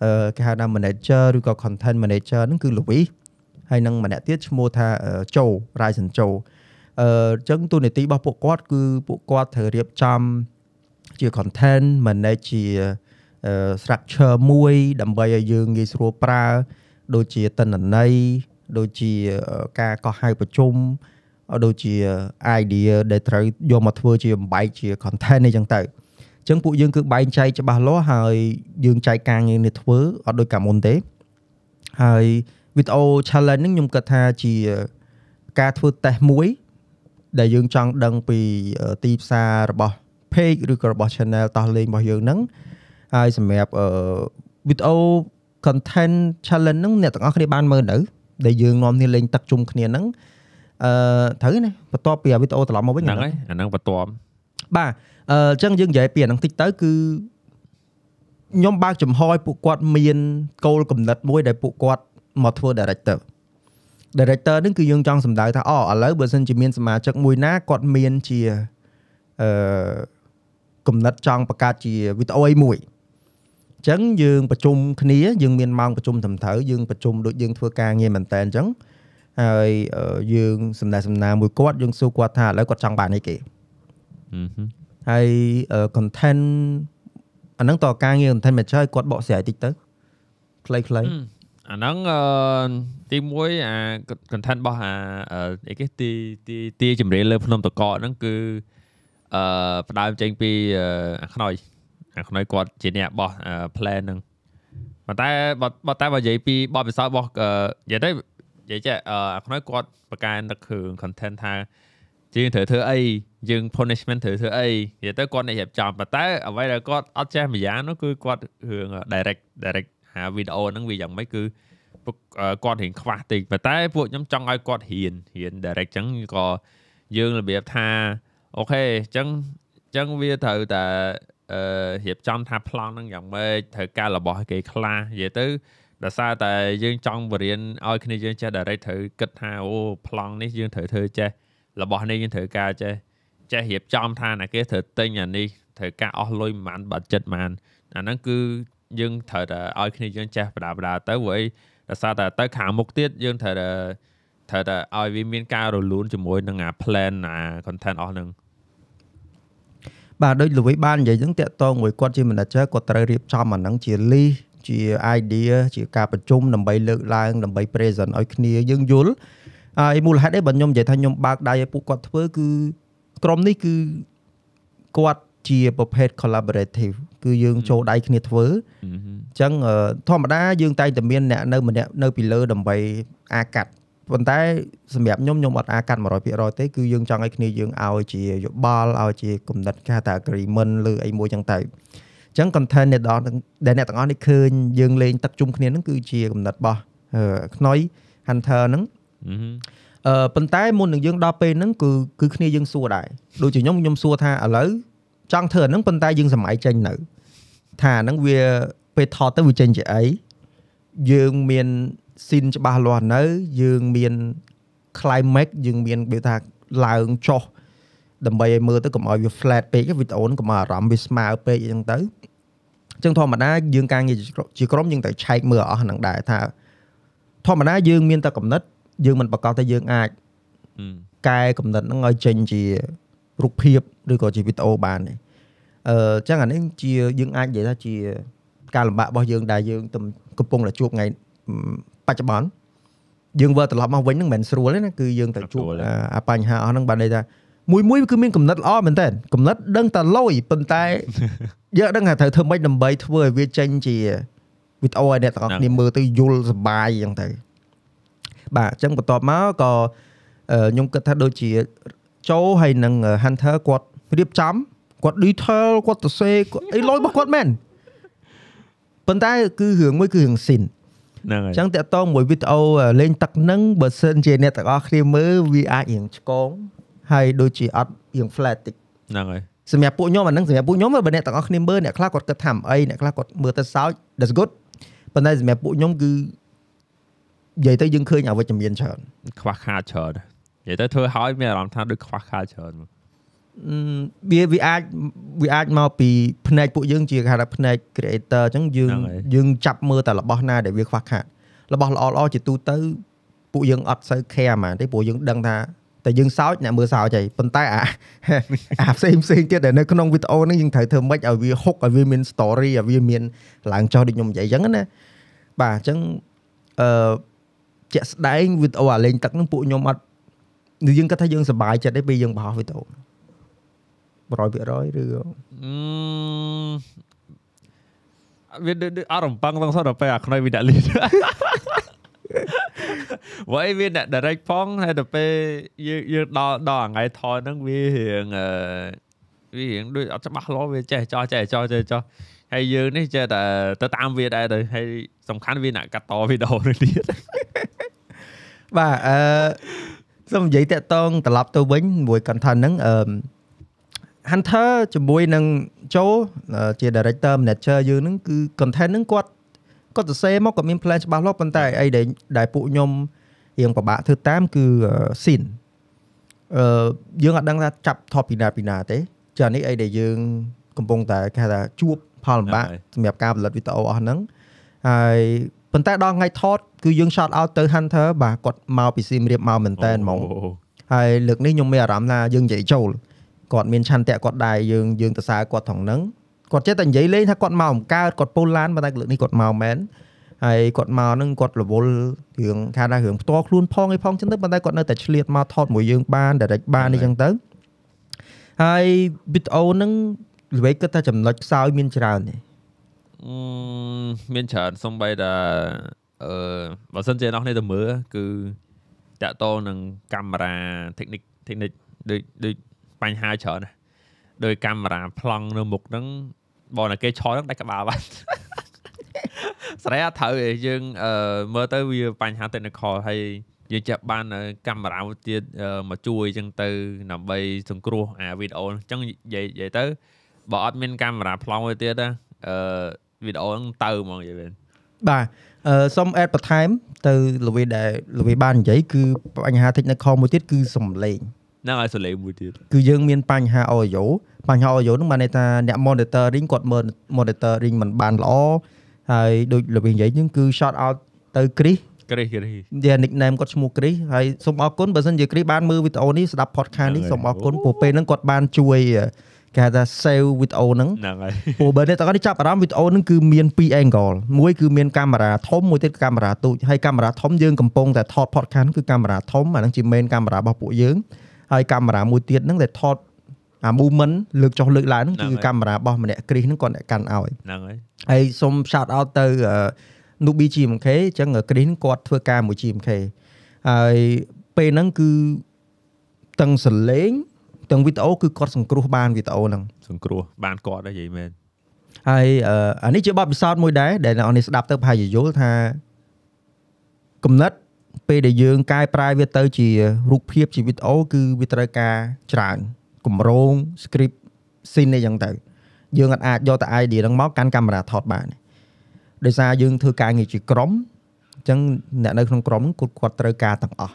អឺគេហៅថា manager ឬក៏ content manager ហ្នឹងគឺ Louis ហើយនឹងម្នាក់ទៀតឈ្មោះថាជូ Ryzen ជូអឺអញ្ចឹងទូនាទីរបស់ពួកគាត់គឺពួកគាត់ត្រូវរៀបចំជា content manage ជាអឺ structure មួយដើម្បីឲ្យយើងងាយស្រួលប្រើ ដូចជាតនន័យដូចជាការកោះហៅប្រជុំដូចជា idea ដែលត្រូវយកមកធ្វើជាបំបែកជា content អីចឹងទៅអញ្ចឹងពួកយើងគឺបែងចែកច្បាស់លាស់ហើយយើងចែកការងារនេះធ្វើអត់ដូចកាលមុនទេហើយវីដេអូ challenge ហ្នឹងខ្ញុំគិតថាជាការធ្វើតេស្តមួយ ដែលយើងចង់ដឹងពីទីផ្សាររបស់ page ឬក៏របស់ channel តោះលេងរបស់យើងហ្នឹង ហើយសម្រាប់វីដេអូ content challenge ហ្នឹងអ្នកទាំងអស់គ្នាបានមើលនៅដែលយើងនាំគ្នាលេងទឹកជុំគ្នាហ្នឹងអឺត្រូវណាបន្ទាប់ពីវីដេអូត្រឡប់មកវិញហ្នឹងហើយអាហ្នឹងបន្ទាប់បាទអឺអញ្ចឹងយើងនិយាយពីអាហ្នឹងតិចទៅគឺខ្ញុំបើកចំហឲ្យពួកគាត់មានគោលគំនិតមួយដែលពួកគាត់មកធ្វើ director director ហ្នឹងគឺយើងចង់សម្ដៅថាអូឥឡូវបើសិនជាមានសមាជិកមួយណាគាត់មានជាអឺគំនិតចង់បង្កើតជាវីដេអូអីមួយអញ្ចឹងយើងប្រជុំគ្នាយើងមានម៉ោងប្រជុំត្រឹមត្រូវយើងប្រជុំដូចយើងធ្វើការងារមែនតើអញ្ចឹងហើយយើងសំណេះសំណាលមួយគាត់យើងសួរគាត់ថាឥឡូវគាត់ចង់បានអីគេហើយ content អាហ្នឹងតើការងារ content manager ឲ្យគាត់បកស្រាយតិចទៅខ្លីៗអាហ្នឹងអឺទី1អា content របស់អាអីគេទីទីទីជំរាបលើភ្នំតកហ្នឹងគឺអឺផ្ដើមចេញពីអាខ្នើយ អាខ្នើយគាត់ជាអ្នកបោះ plan ហ្នឹងប៉ុន្តែបើតែបើនិយាយពីបទពិសោធន៍របស់និយាយទៅនិយាយចេះអាខ្នើយគាត់ប្រកែនឹកគ្រឿង content ថាយើងត្រូវធ្វើអីយើង punishment ត្រូវធ្វើអីនិយាយទៅគាត់អ្នករៀបចំប៉ុន្តែអ្វីដែលគាត់អត់ចេះម្យ៉ាងនោះគឺគាត់រឿង direct direct ហាវីដេអូហ្នឹងវាយ៉ាងម៉េចគឺគាត់រៀងខ្វះតិចប៉ុន្តែពួកខ្ញុំចង់ឲ្យគាត់រៀនរៀន direct ចឹងក៏យើងរបៀបថាអូខេអញ្ចឹងអញ្ចឹងវាត្រូវតែ អឺរៀបចំថាប្លង់ហ្នឹងយ៉ាងម៉េចត្រូវការរបស់គេខ្លះនិយាយទៅដោយសារតែយើងចង់បរៀនឲ្យគ្នាយើងចេះ direct ត្រូវគិតថាអូប្លង់នេះយើងត្រូវធ្វើចេះរបស់នេះយើងត្រូវការចេះចេះរៀបចំថាណាគេត្រូវទិញអានេះត្រូវការអស់លុយប្រហែលបាត់ចិត្តប្រហែលអាហ្នឹងគឺយើងត្រូវតែឲ្យគ្នាយើងចេះបដាបដាទៅព្រោះអីដោយសារតែទៅខាងមុខទៀតយើងត្រូវតែត្រូវតែឲ្យវាមានការរលូនជាមួយនឹងអា plan អា content អស់ហ្នឹង បាទដូចលវីបាននិយាយហ្នឹងតាក់តងមួយគាត់ជា manager គាត់ត្រូវរៀបចំអាហ្នឹងជា list ជា idea ជាការប្រជុំដើម្បីលើកឡើងដើម្បី present ឲ្យគ្នាយើងយល់ហើយមូលហេតុអីបើខ្ញុំនិយាយថាខ្ញុំបើកដៃឲ្យពួកគាត់ធ្វើគឺក្រុមនេះគឺគាត់ជាប្រភេទ collaborative គឺយើងចូលដៃគ្នាធ្វើអឺហឹមអញ្ចឹងអឺធម្មតាយើងតែងតែមានអ្នកនៅម្នាក់នៅពីលើដើម្បីអាកាត់ ប៉ុន្តែសម្រាប់ខ្ញុំខ្ញុំអត់អាកាត់100%ទេគឺយើងចង់ឲ្យគ្នាយើងឲ្យជាយោបល់ឲ្យជាគំនិតគេហៅថា agreement ឬអីមួយចឹងទៅអញ្ចឹង content អ្នកទាំងអស់ដែលអ្នកទាំងអស់នេះឃើញយើងលេងទឹកជុំគ្នាហ្នឹងគឺជាគំនិតរបស់អឺខ្នុយ Hunter ហ្នឹងអឺហឹមអឺប៉ុន្តែមុននឹងយើងដល់ពេលហ្នឹងគឺគឺគ្នាយើងសួរដែរដូចជាខ្ញុំខ្ញុំសួរថាឥឡូវចង់ធ្វើអាហ្នឹងប៉ុន្តែយើងសម័យចេញនៅថាអាហ្នឹងវាពេលថតទៅវាចេញជាអីយើងមាន ស៊ីនច្បាស់លាស់នៅ យើងមាន climax យើងមានវាថាឡើងចុះដើម្បីឲ្យមើលទៅកុំឲ្យវា flat ពេកវីដេអូហ្នឹងកុំឲ្យអារម្មណ៍វាស្មើពេកអញ្ចឹងទៅអញ្ចឹងធម្មតាយើងការងារជាក្រុមយើងត្រូវឆែកមើលអស់ហ្នឹងដែរថាធម្មតាយើងមានតែកំណត់យើងមិនប្រកាសថាយើងអាចអឺកែកំណត់ហ្នឹងឲ្យចេញជារូបភាពឬក៏ជាវីដេអូបានទេអឺអញ្ចឹងអានេះជាយើងអាចនិយាយថាជាការលំបាករបស់យើងដែលយើងទំកំពុងតែជួបថ្ងៃអឺ បច្ចុប្បន្នយើងវិលត្រឡប់មកវិញហ្នឹងមិនមែនស្រួលទេណាគឺយើងត្រូវជួបអាអាបញ្ហាអស់ហ្នឹងបានន័យថាមួយមួយគឺមានកំណត់ល្អមែនតើកំណត់ដឹងតែលយប៉ុន្តែយើងដឹងថាត្រូវធ្វើម៉េចដើម្បីធ្វើឲ្យវាចេញជាវីដេអូឲ្យអ្នកទាំងអស់គ្នាមើលទៅយល់សប្បាយអញ្ចឹងទៅបាទអញ្ចឹងបន្ទាប់មកក៏អឺខ្ញុំគិតថាដូចជាចូលហើយនឹង Hunter គាត់រៀបចំគាត់ detail គាត់ទៅសេគាត់អីលយរបស់គាត់មែនប៉ុន្តែគឺរឿងមួយគឺរឿង scene ហ្នឹងហើយអញ្ចឹងតកតងមួយវីដេអូលេងទឹកនឹងបើសិនជាអ្នកទាំងអស់គ្នាមើលវាអាចរៀងឆ្កងហើយដូចជាអត់រៀង flat តិចហ្នឹងហើយសម្រាប់ពួកខ្ញុំអាហ្នឹងសម្រាប់ពួកខ្ញុំបើអ្នកទាំងអស់គ្នាមើលអ្នកខ្លះគាត់គិតថាមិនអីអ្នកខ្លះគាត់មើលទៅសើច that's good ប៉ុន្តែសម្រាប់ពួកខ្ញុំគឺនិយាយទៅយើងឃើញអវិជ្ជមានច្រើនខ្វះខាតច្រើននិយាយទៅធ្វើឲ្យមានអារម្មណ៍ថាដូចខ្វះខាតច្រើនមកអឺ វាវាអាចវាអាចមកពីផ្នែកពួកយើងជាគេហៅថាផ្នែក creator អញ្ចឹងយើងយើងចាប់មើលតែរបស់ណាដែលវាខ្វះខាតរបស់ល្អល្អជាទូទៅពួកយើងអត់សូវ care ហ្មងទេព្រោះយើងដឹងថាតែយើងសើចអ្នកមើលសើចហើយប៉ុន្តែអាអាផ្សេងផ្សេងទៀតដែលនៅក្នុងវីដេអូនេះយើងត្រូវធ្វើម៉េចឲ្យវាហុកឲ្យវាមាន story ឲ្យវាមានឡើងចុះដូចខ្ញុំនិយាយអញ្ចឹងណាបាទអញ្ចឹងអឺជាក់ស្ដែងវីដេអូអាលេងទឹកហ្នឹងពួកខ្ញុំអត់យើងគិតថាយើងសប្បាយចិត្តទេពេលយើងបោះវីដេអូ 100%ឬក៏អឺវាដូចដូចអត់រំពឹងទាំងសោះដល់ពេលអាខ្នុយវាដាក់លីនវ៉ៃវាដាក់ direct ផងហើយដល់ពេលយើងយើងដល់ដល់ថ្ងៃថតហ្នឹងវារៀងអឺវារៀងដូចអត់ច្បាស់លាស់វាចេះចោះចេះចោះចេះចោះហើយយើងនេះចេះតែទៅតាមវាដែរទៅហើយសំខាន់វាអ្នកកាត់តវីដេអូនេះទៀតបាទអឺសូមនិយាយតាក់តងត្រឡប់ទៅវិញមួយ content ហ្នឹងអឺ Hunter ជាមួយនឹង Joe អឺជា director manager យើងហ្នឹងគឺ content ហ្នឹងគាត់គាត់សរសេរមកគាត់មាន plan ច្បាស់លាស់ប៉ុន្តែអីដែលដែលពួកខ្ញុំរៀងពិបាកធ្វើតាមគឺ scene អឺយើងអត់ដឹងថាចាប់ថតពីណាពីណាទេចានេះអីដែលយើងកំពុងតែគេហៅថាជួបផលលំបាកសម្រាប់ការផលិតវីដេអូអស់ហ្នឹងហើយប៉ុន្តែដល់ថ្ងៃថតគឺយើង shout out ទៅ Hunter បាទគាត់មកពីសៀមរាបមកមែនតើហ្មងហើយលើកនេះខ្ញុំមានអារម្មណ៍ថាយើងនិយាយចូល គាត់មានឆន្ទៈគាត់ដែរយើងយើងទៅសើគាត់ថងហ្នឹងគាត់ចេះតែនិយាយលេងថាគាត់មកបង្កើតគាត់ពុលឡានប៉ុន្តែលើកនេះគាត់មកមែនហើយគាត់មកហ្នឹងគាត់រវល់រឿងថាថារឿងផ្ទាល់ខ្លួនផងអីផងចឹងទៅប៉ុន្តែគាត់នៅតែឆ្លៀតមកថតមួយយើងបាន direct បានអីចឹងទៅហើយវីដេអូហ្នឹងល្វីគិតថាចំណុចខ្សោយមានច្រើនទេអឺមានច្រើនសំបីតាអឺបើសិនជាអ្នកនេះទៅមើលគឺតាក់តងនឹងកាមេរ៉ា technique technique ដូចដូច បញ្ហាច្រើនណាស់ដោយកាមេរ៉ាប្លង់នៅមុខហ្នឹងបងតែគេឆយហ្នឹងដាច់ក្បាលបាត់ស្រីអត់ត្រូវទេយើងអឺមើលទៅវាបញ្ហា technical ហើយយើងចាប់បាននៅកាមេរ៉ាមួយទៀតអឺមកជួយអញ្ចឹងទៅដើម្បីសង្គ្រោះអាវីដេអូអញ្ចឹងនិយាយនិយាយទៅបើអត់មានកាមេរ៉ាប្លង់មួយទៀតណាអឺវីដេអូហ្នឹងទៅហ្មងនិយាយមែនបាទអឺសុំ add បន្ថែមទៅល្វីដែលល្វីបាននិយាយគឺបញ្ហា technical មួយទៀតគឺសំឡេង ហ្នឹងហើយសលេងមួយទៀតគឺយើងមានបញ្ហា audio បញ្ហា audio ហ្នឹងបានន័យថាអ្នក monitoring គាត់មើល monitoring មិនបានល្អហើយដូចល្វីនិយាយហ្នឹងគឺ shout out ទៅ Chris គ្រីសគ្រីសជា nickname គាត់ឈ្មោះ Chris ហើយសូមអរគុណបើសិនជា Chris បានមើលវីដេអូនេះស្ដាប់ podcast នេះសូមអរគុណព្រោះពេលហ្នឹងគាត់បានជួយគេគេហៅថា save video ហ្នឹងហ្នឹងហើយព្រោះបើអ្នកទាំងអស់នេះចាប់អារម្មណ៍វីដេអូហ្នឹងគឺមាន2 angle មួយគឺមានកាមេរ៉ាធំមួយទៀតគឺកាមេរ៉ាតូចហើយកាមេរ៉ាធំយើងកំពុងតែថត podcast គឺកាមេរ៉ាធំអាហ្នឹងជា main កាមេរ៉ារបស់ពួកយើង ហើយកាមេរ៉ាមួយទៀតហ្នឹងដែលថតអា movement លើកចុះលើកឡើងហ្នឹងគឺកាមេរ៉ារបស់ម្នាក់គ្រីសហ្នឹងគាត់អ្នកកាន់ឲ្យហ្នឹងហើយហើយសូម shout out ទៅ Nubi GMK អញ្ចឹងគ្រីសហ្នឹងគាត់ធ្វើការមួយ GMK ហើយពេលហ្នឹងគឺទាំងសលេងទាំងវីដេអូគឺគាត់សង្គ្រោះបានវីដេអូហ្នឹងសង្គ្រោះបានគាត់ដែរនិយាយមែនហើយអឺអានេះជាបទពិសោធន៍មួយដែរដែលអ្នកនរនេះស្ដាប់ទៅប្រហែលជាយល់ថាគំនិត ពេលដែលយើងកែប្រែវាទៅជារូបភាពជាវីដេអូគឺវាត្រូវការច្រើនកម្រង script scene អីចឹងទៅយើងអាចយកតែ idea ហ្នឹងមកកាន់កាមេរ៉ាថតបានដោយសារយើងធ្វើការងារជាក្រុមអញ្ចឹងអ្នកនៅក្នុងក្រុមហ្នឹងគាត់គាត់ត្រូវការទាំងអស់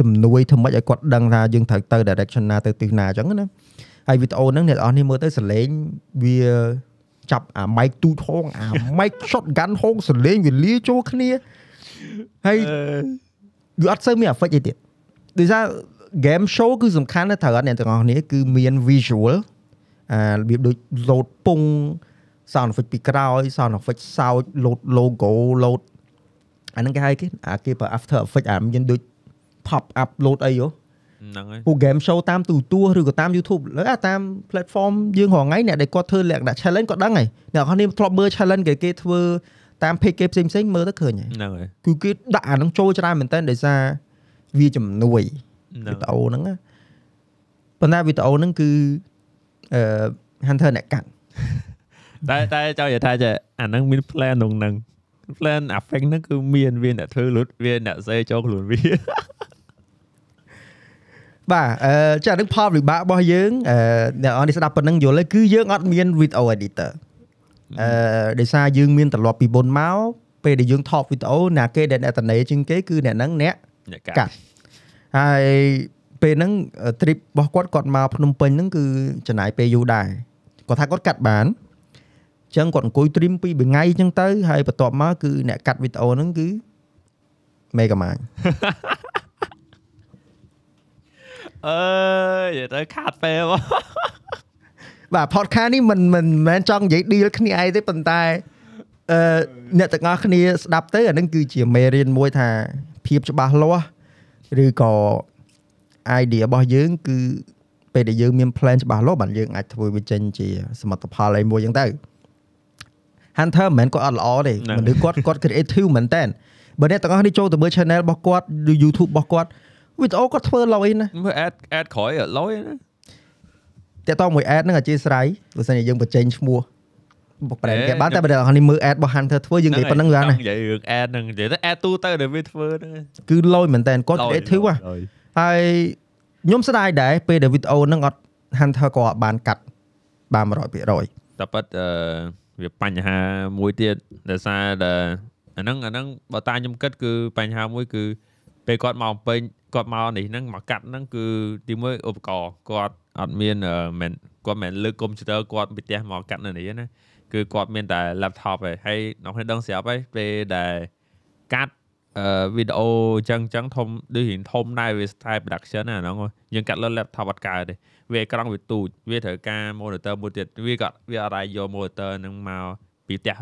ជំនួយធ្វើម៉េចឲ្យគាត់ដឹងថាយើងត្រូវទៅ direction ណាទៅទិសណាអញ្ចឹងណាហើយវីដេអូហ្នឹងអ្នកនរនេះមើលទៅសលេងវាចាប់អា mic ទូចហងអា mic shotgun ហងសលេងវាលាចូលគ្នាហើយ វាអត់សូវមាន effect អីទៀតដូចថា game show គឺសំខាន់ណាស់ត្រូវអត់អ្នកទាំងអស់គ្នាគឺមាន visual អារបៀបដូច load ពង sound effect ពីក្រោយ sound effect សោច load logo load អាហ្នឹងគេហៅគេអាគេប្រើ after effect អាមានដូច pop up load អីហ៎ហ្នឹងហើយពួក game show តាមទូរទស្សន៍ឬក៏តាម YouTube លើអាតាម platform យើងរងថ្ងៃអ្នកដែលគាត់ធ្វើលក្ខណៈ challenge គាត់ដឹងហើយអ្នកនរគ្នាធ្លាប់មើល challenge គេគេធ្វើ តាម page គេផ្សេងផ្សេងៗមើលទៅឃើញហើយហ្នឹងហើយគឺគេដាក់អាហ្នឹងចូលច្រើនមែនតើដោយសារវាជំនួយហ្នឹងវីដេអូហ្នឹងណាប៉ុន្តែវីដេអូហ្នឹងគឺអឺ Hunter អ្នកកាត់តែតែចង់និយាយថាចេះអាហ្នឹងមាន plan ក្នុងហ្នឹង plan affect ហ្នឹងគឺមានវាអ្នកធ្វើលុតវាអ្នកសេចូលខ្លួនវាបាទអឺចាអាហ្នឹងផលវិបាករបស់យើងអឺអ្នកនរនេះស្ដាប់ប៉ុណ្ណឹងយល់ហើយគឺយើងអត់មាន video editor អឺដោយសារយើងមានត្រឡប់ពីមុនមកពេលដែលយើងថតវីដេអូណាគេដែលអ្នកតនេជាងគេគឺអ្នកហ្នឹងអ្នកអ្នកកាកាត់ត់ហើយពេលហ្នឹង trip របស់គាត់គាត់មកភ្នំពេញហ្នឹងគឺចំណាយពេលយូរដែរគាត់ថាគាត់កាត់បានអញ្ចឹងគាត់អង្គុយ trim ពីរថ្ងៃអញ្ចឹងទៅហើយបន្ទាប់មកគឺអ្នកកាត់វីដេអូហ្នឹងគឺ Mega Man អើយនិយាយទៅខាត់ពេលមក បាទ podcast នេះមិនមិនមិនមែនចង់និយាយ deal គ្នាអីទេប៉ុន្តែអឺអ្នកទាំងអស់គ្នាស្ដាប់ទៅអាហ្នឹងគឺជាមេរៀនមួយថាភាពច្បាស់លាស់ឬក៏ idea របស់យើង គឺពេលដែលយើងមាន plan ច្បាស់លាស់បានយើងអាចធ្វើវាចេញជាសមិទ្ធផលអីមួយអញ្ចឹងទៅ Hunter មិនមែនគាត់អត់ល្អទេមនុស្សគាត់គាត់ creative មែនតើបើអ្នកទាំងអស់គ្នាចូលទៅមើល channel របស់គាត់ឬ YouTube របស់គាត់វីដេអូគាត់ធ្វើលយណាមើល ad ad ក្រោយអត់លុយណា តើតមួយ ad ហ្នឹងអធិស្ឋានបើសិនជាយើងបញ្ចេញឈ្មោះបុកប្រែនអេគេបានតែបើអ្នកនរនេះមើល ad របស់ Hunter ធ្វើយើងនិយាយប៉ុណ្្នឹងបានចណាង់និយាយរឿង ad ហ្នឹងនិយាយទៅ ad ទូទៅដែលវាធ្វើហ្នឹងគឺលយមែនតើគាត់ creative ហ៎លុយហើយខ្ញុំស្ដាយដែរពេលដែលវីដេអូហ្នឹងអត់ Hunter ក៏អត់បានកាត់បាន100%តែប៉ិតអឺវាបញ្ហាមួយទៀតដោយសារតែអាហ្នឹងអាហ្នឹងបើតាមខ្ញុំគិតគឺបញ្ហាមួយគឺពេលគាត់មកពេញគាត់មកនេះហ្នឹងមកកាត់ហ្នឹងគឺទីមួយឧបករណ៍គាត់ អត់មានអឺមិនគាត់មិនលើកកុំព្យូទ័រគាត់ពីផ្ទះមកកាត់នៅនេះណាគឺគាត់មានតែ laptop ឯងហើយអ្នកគ្នាដឹងស្រាប់ហើយពេលដែលកាត់អឺវីដេអូអញ្ចឹងអញ្ចឹងធំដូចរៀងធំដែរវា style production ណាហ្នឹងយើងកាត់លើ laptop អត់កើតទេវាអេក្រង់វាទូចវាត្រូវការ monitor មួយទៀតវាក៏វាអត់អាចយក monitor ហ្នឹងមកពីផ្ទះ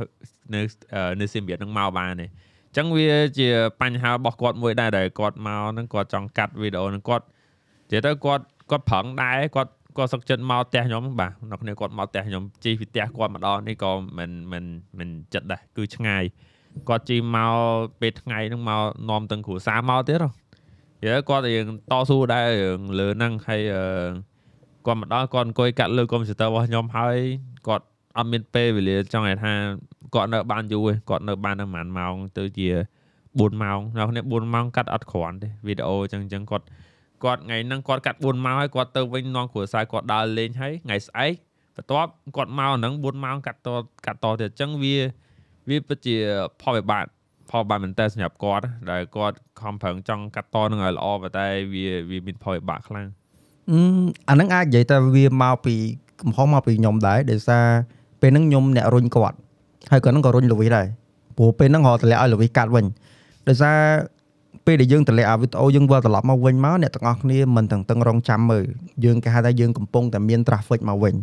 នៅអឺនៅសៀមរាបហ្នឹងមកបានទេអញ្ចឹងវាជាបញ្ហារបស់គាត់មួយដែរដែលគាត់មកហ្នឹងគាត់ចង់កាត់វីដេអូហ្នឹងគាត់និយាយទៅគាត់ គាត់ប្រឹងដែរគាត់គាត់សុកចិត្តមកផ្ទះខ្ញុំបាទអ្នកគ្នាគាត់មកផ្ទះខ្ញុំជីពីផ្ទះគាត់ម្ដងនេះក៏មិនមិនមិនចិត្តដែរគឺឆ្ងាយគាត់ជីមកពេលថ្ងៃហ្នឹងមកនាំទាំងគ្រួសារមកទៀតហ៎និយាយទៅគាត់រៀងតស៊ូដែររឿងលើហ្នឹងហើយអឺគាត់មកដល់គាត់អង្គុយកាត់លើកុំព្យូទ័ររបស់ខ្ញុំហើយគាត់អត់មានពេលវេលាចង់ឲ្យថាគាត់នៅបានយូរទេគាត់នៅបានតែប្រហែលម៉ោងទៅជា4ម៉ោងអ្នកនេះ4ម៉ោងកាត់អត់គ្រាន់ទេវីដេអូអញ្ចឹងអញ្ចឹងគាត់ គាត់ថ្ងៃហ្នឹងគាត់កាត់4ម៉ោងហើយគាត់ទៅវិញនាំគ្រួសារគាត់ដើរលេងហើយថ្ងៃស្អែកបន្ទាប់គាត់មកហ្នឹង4ម៉ោងកាត់តកាត់តទៀតអញ្ចឹងវាវាពិតជាផលវិបាកផលវិបាកមែនតើសម្រាប់គាត់ដែលគាត់ខំប្រឹងចង់កាត់តនឹងឲ្យល្អប៉ុន្តែវាវាមានផលវិបាកខ្លាំងអឺអាហ្នឹងអាចនិយាយតែវាមកពីកំហុសមកពីខ្ញុំដែរដោយសារពេលហ្នឹងខ្ញុំអ្នករុញគាត់ហើយគាត់ហ្នឹងក៏រុញលវីដែរព្រោះពេលហ្នឹងរកតម្លាក់ឲ្យលវីកាត់វិញដោយសារ ពេលដែលយើងតម្លាក់អាវីដេអូយើងវិលត្រឡប់មកវិញមកអ្នកទាំងអស់គ្នាមិនទាំងតឹងរងចាំមើលយើងគេហៅថាយើងកំពុងតែមាន traffic មកវិញហ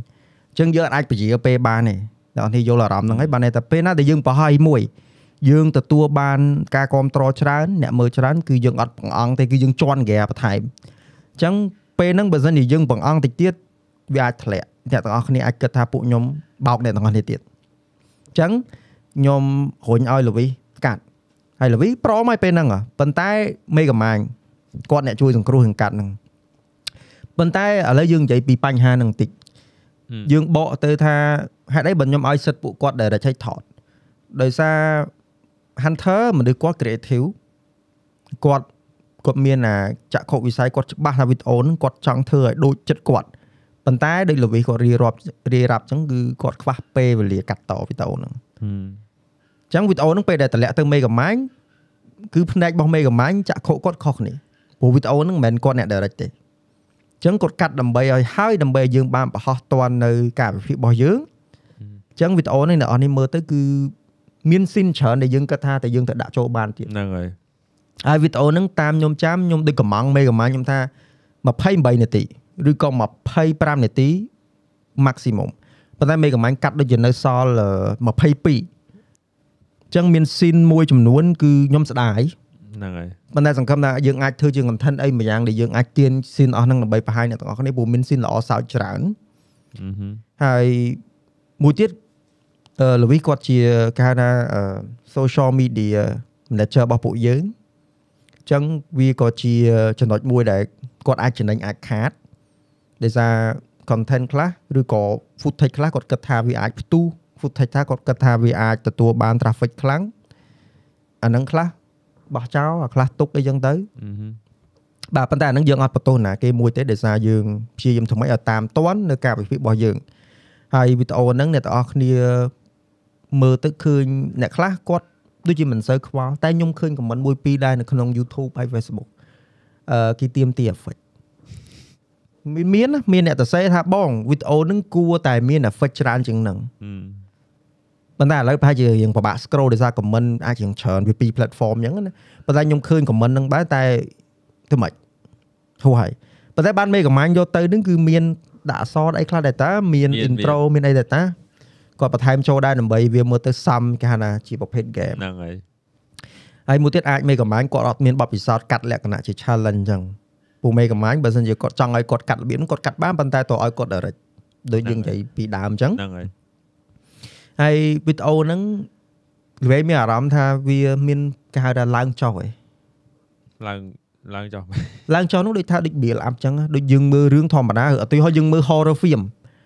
អញ្ចឹងយើងអាចពជាពេលបានទេដល់នេះយល់អារម្មណ៍ហ្នឹងហើយបានន័យថាពេលណាដែលយើងប្រហែលមួយយើងទទួលបានការគ្រប់គ្រងច្រើនអ្នកមើលច្រើនគឺយើងអត់បង្អង់ទេគឺយើងជន់ហ្គេបន្ថែមអញ្ចឹងពេលហ្នឹងបើសិនជាយើងបង្អង់តិចទៀតវាអាចធ្លាក់អ្នកទាំងអស់គ្នាអាចគិតថាពួកខ្ញុំបោកអ្នកទាំងអស់គ្នាទៀតអញ្ចឹងខ្ញុំរុញឲ្យលវីកាត់ ហើយលវីព្រមឲ្យពេលហ្នឹងហ៎ប៉ុន្តែមេកាម៉ាញគាត់អ្នកជួយសង្គ្រោះនឹងកាត់ហ្នឹងប៉ុន្តែឥឡូវយើងនិយាយពីបញ្ហាហ្នឹងបន្តិចហឹមយើងបកទៅថាហេតុអីបើខ្ញុំឲ្យសិទ្ធពួកគាត់ direct ឲ្យថតដោយសារ Hunter មនុស្សគាត់ creative គាត់គាត់មានអាចក្ខុវិស័យគាត់ច្បាស់ថាវីដេអូហ្នឹងគាត់ចង់ធ្វើឲ្យដូចចិត្តគាត់ប៉ុន្តែដូចលវីគាត់រៀបរាប់រៀបរាប់អញ្ចឹងគឺគាត់ខ្វះពេលវេលាកាត់តវីដេអូហ្នឹងហឹមអញ្ចឹងវីដេអូហ្នឹងពេលដែលតម្លាក់ទៅមេកាម៉ាញគឺផ្នែករបស់មេកាម៉ាញចក្ខុគាត់ខុសគ្នាព្រោះវីដេអូហ្នឹងមិនមែនគាត់អ្នក direct ទេអញ្ចឹងគាត់កាត់ដើម្បីឲ្យហើយដើម្បីឲ្យយើងបានបង្ហោះតាន់នៅការវិភាគរបស់យើងអញ្ចឹងវីដេអូនេះអ្នកនរនេះមើលទៅគឺមានស៊ីនច្រើនដែលយើងគិតថាតែយើងទៅដាក់ចូលបានទៀតហ្នឹងហើយហើយវីដេអូហ្នឹងតាមខ្ញុំចាំខ្ញុំដូចកំងមេកាម៉ាញខ្ញុំថា28នាទីឬក៏25នាទី maximum ប៉ុន្តែមេកាម៉ាញកាត់ដូចជានៅសល់អឺ22អញ្ចឹងមានស៊ីនមួយចំនួនគឺខ្ញុំស្ដាយហ្នឹងហើយប៉ុន្តែសង្ឃឹមថាយើងអាចធ្វើជា content អីមួយយ៉ាងដែលយើងអាចទាញស៊ីនអស់ហ្នឹងដើម្បីបង្ហាញអ្នកទាំងអស់គ្នាព្រោះមានស៊ីនល្អសើចច្រើនហឹមហឹមហើយមួយទៀតអឺលវីគាត់ជាគេហៅថាអឺ social media manager របស់ពួកយើងអញ្ចឹងវាក៏ជាចំណុចមួយដែលគាត់អាចចំណេញអាចខាតដោយសារ content ខ្លះឬក៏ footage ខ្លះគាត់គិតថាវាអាចផ្ទុះ footage ថាគាត់គិតថាវាអាចទទួលបាន traffic ខ្លាំងអាហ្នឹងខ្លះបោះចោលអាខ្លះទុកអីចឹងទៅហឹមហឹមបាទប៉ុន្តែអាហ្នឹងយើងអត់បន្ទោសណាគេមួយទេដោយសារយើងព្យាយាមធ្វើម៉េចឲ្យតាមតាន់នៅការវិភាគរបស់យើងហើយវីដេអូហ្នឹងអ្នកទាំងអស់គ្នាមើលទៅឃើញអ្នកខ្លះគាត់ដូចជាមិនសូវខ្វល់តែខ្ញុំឃើញខមមិនមួយពីរដែរនៅក្នុង YouTube ហើយ Facebook អឺគេទៀមទី effect មានមានណាមានអ្នកទៅសេថាបងវីដេអូហ្នឹងគួរតែមាន effect ច្រើនជាងហ្នឹងហឹម ប៉ុន្តែឥឡូវប្រហែលជារៀងពិបាក scroll ដោយសារ comment អាចរៀងច្រើនវាពីរ platform អញ្ចឹងណាប៉ុន្តែខ្ញុំឃើញ comment ហ្នឹងដែរតែធ្វើម៉េចហួហើយប៉ុន្តែបានមេកំាញ់យកទៅហ្នឹងគឺមានដាក់អក្សរអីខ្លះដែរតាមាន intro មានអីដែរតាគាត់បន្ថែមចូលដែរដើម្បីវាមើលទៅសំគេហៅថាជាប្រភេទ game ហ្នឹងហើយហើយមួយទៀតអាចមេកំាញ់គាត់អត់មានបទពិសោធន៍កាត់លក្ខណៈជា challenge អញ្ចឹងពូមេកំាញ់បើសិនជាគាត់ចង់ឲ្យគាត់កាត់របៀបហ្នឹងគាត់កាត់បានប៉ុន្តែតើឲ្យគាត់ direct ដូចយើងនិយាយពីដើមអញ្ចឹងហ្នឹងហើយ ហើយវីដេអូហ្នឹងល្វែងមានអារម្មណ៍ថាវាមានគេហៅថាឡើងចុះឯងឡើងឡើងចុះឡើងចុះនោះដូចថាដូច build up អញ្ចឹងណាដូចយើងមើលរឿងធម្មតាឧទាហរណ៍យើងមើល horror film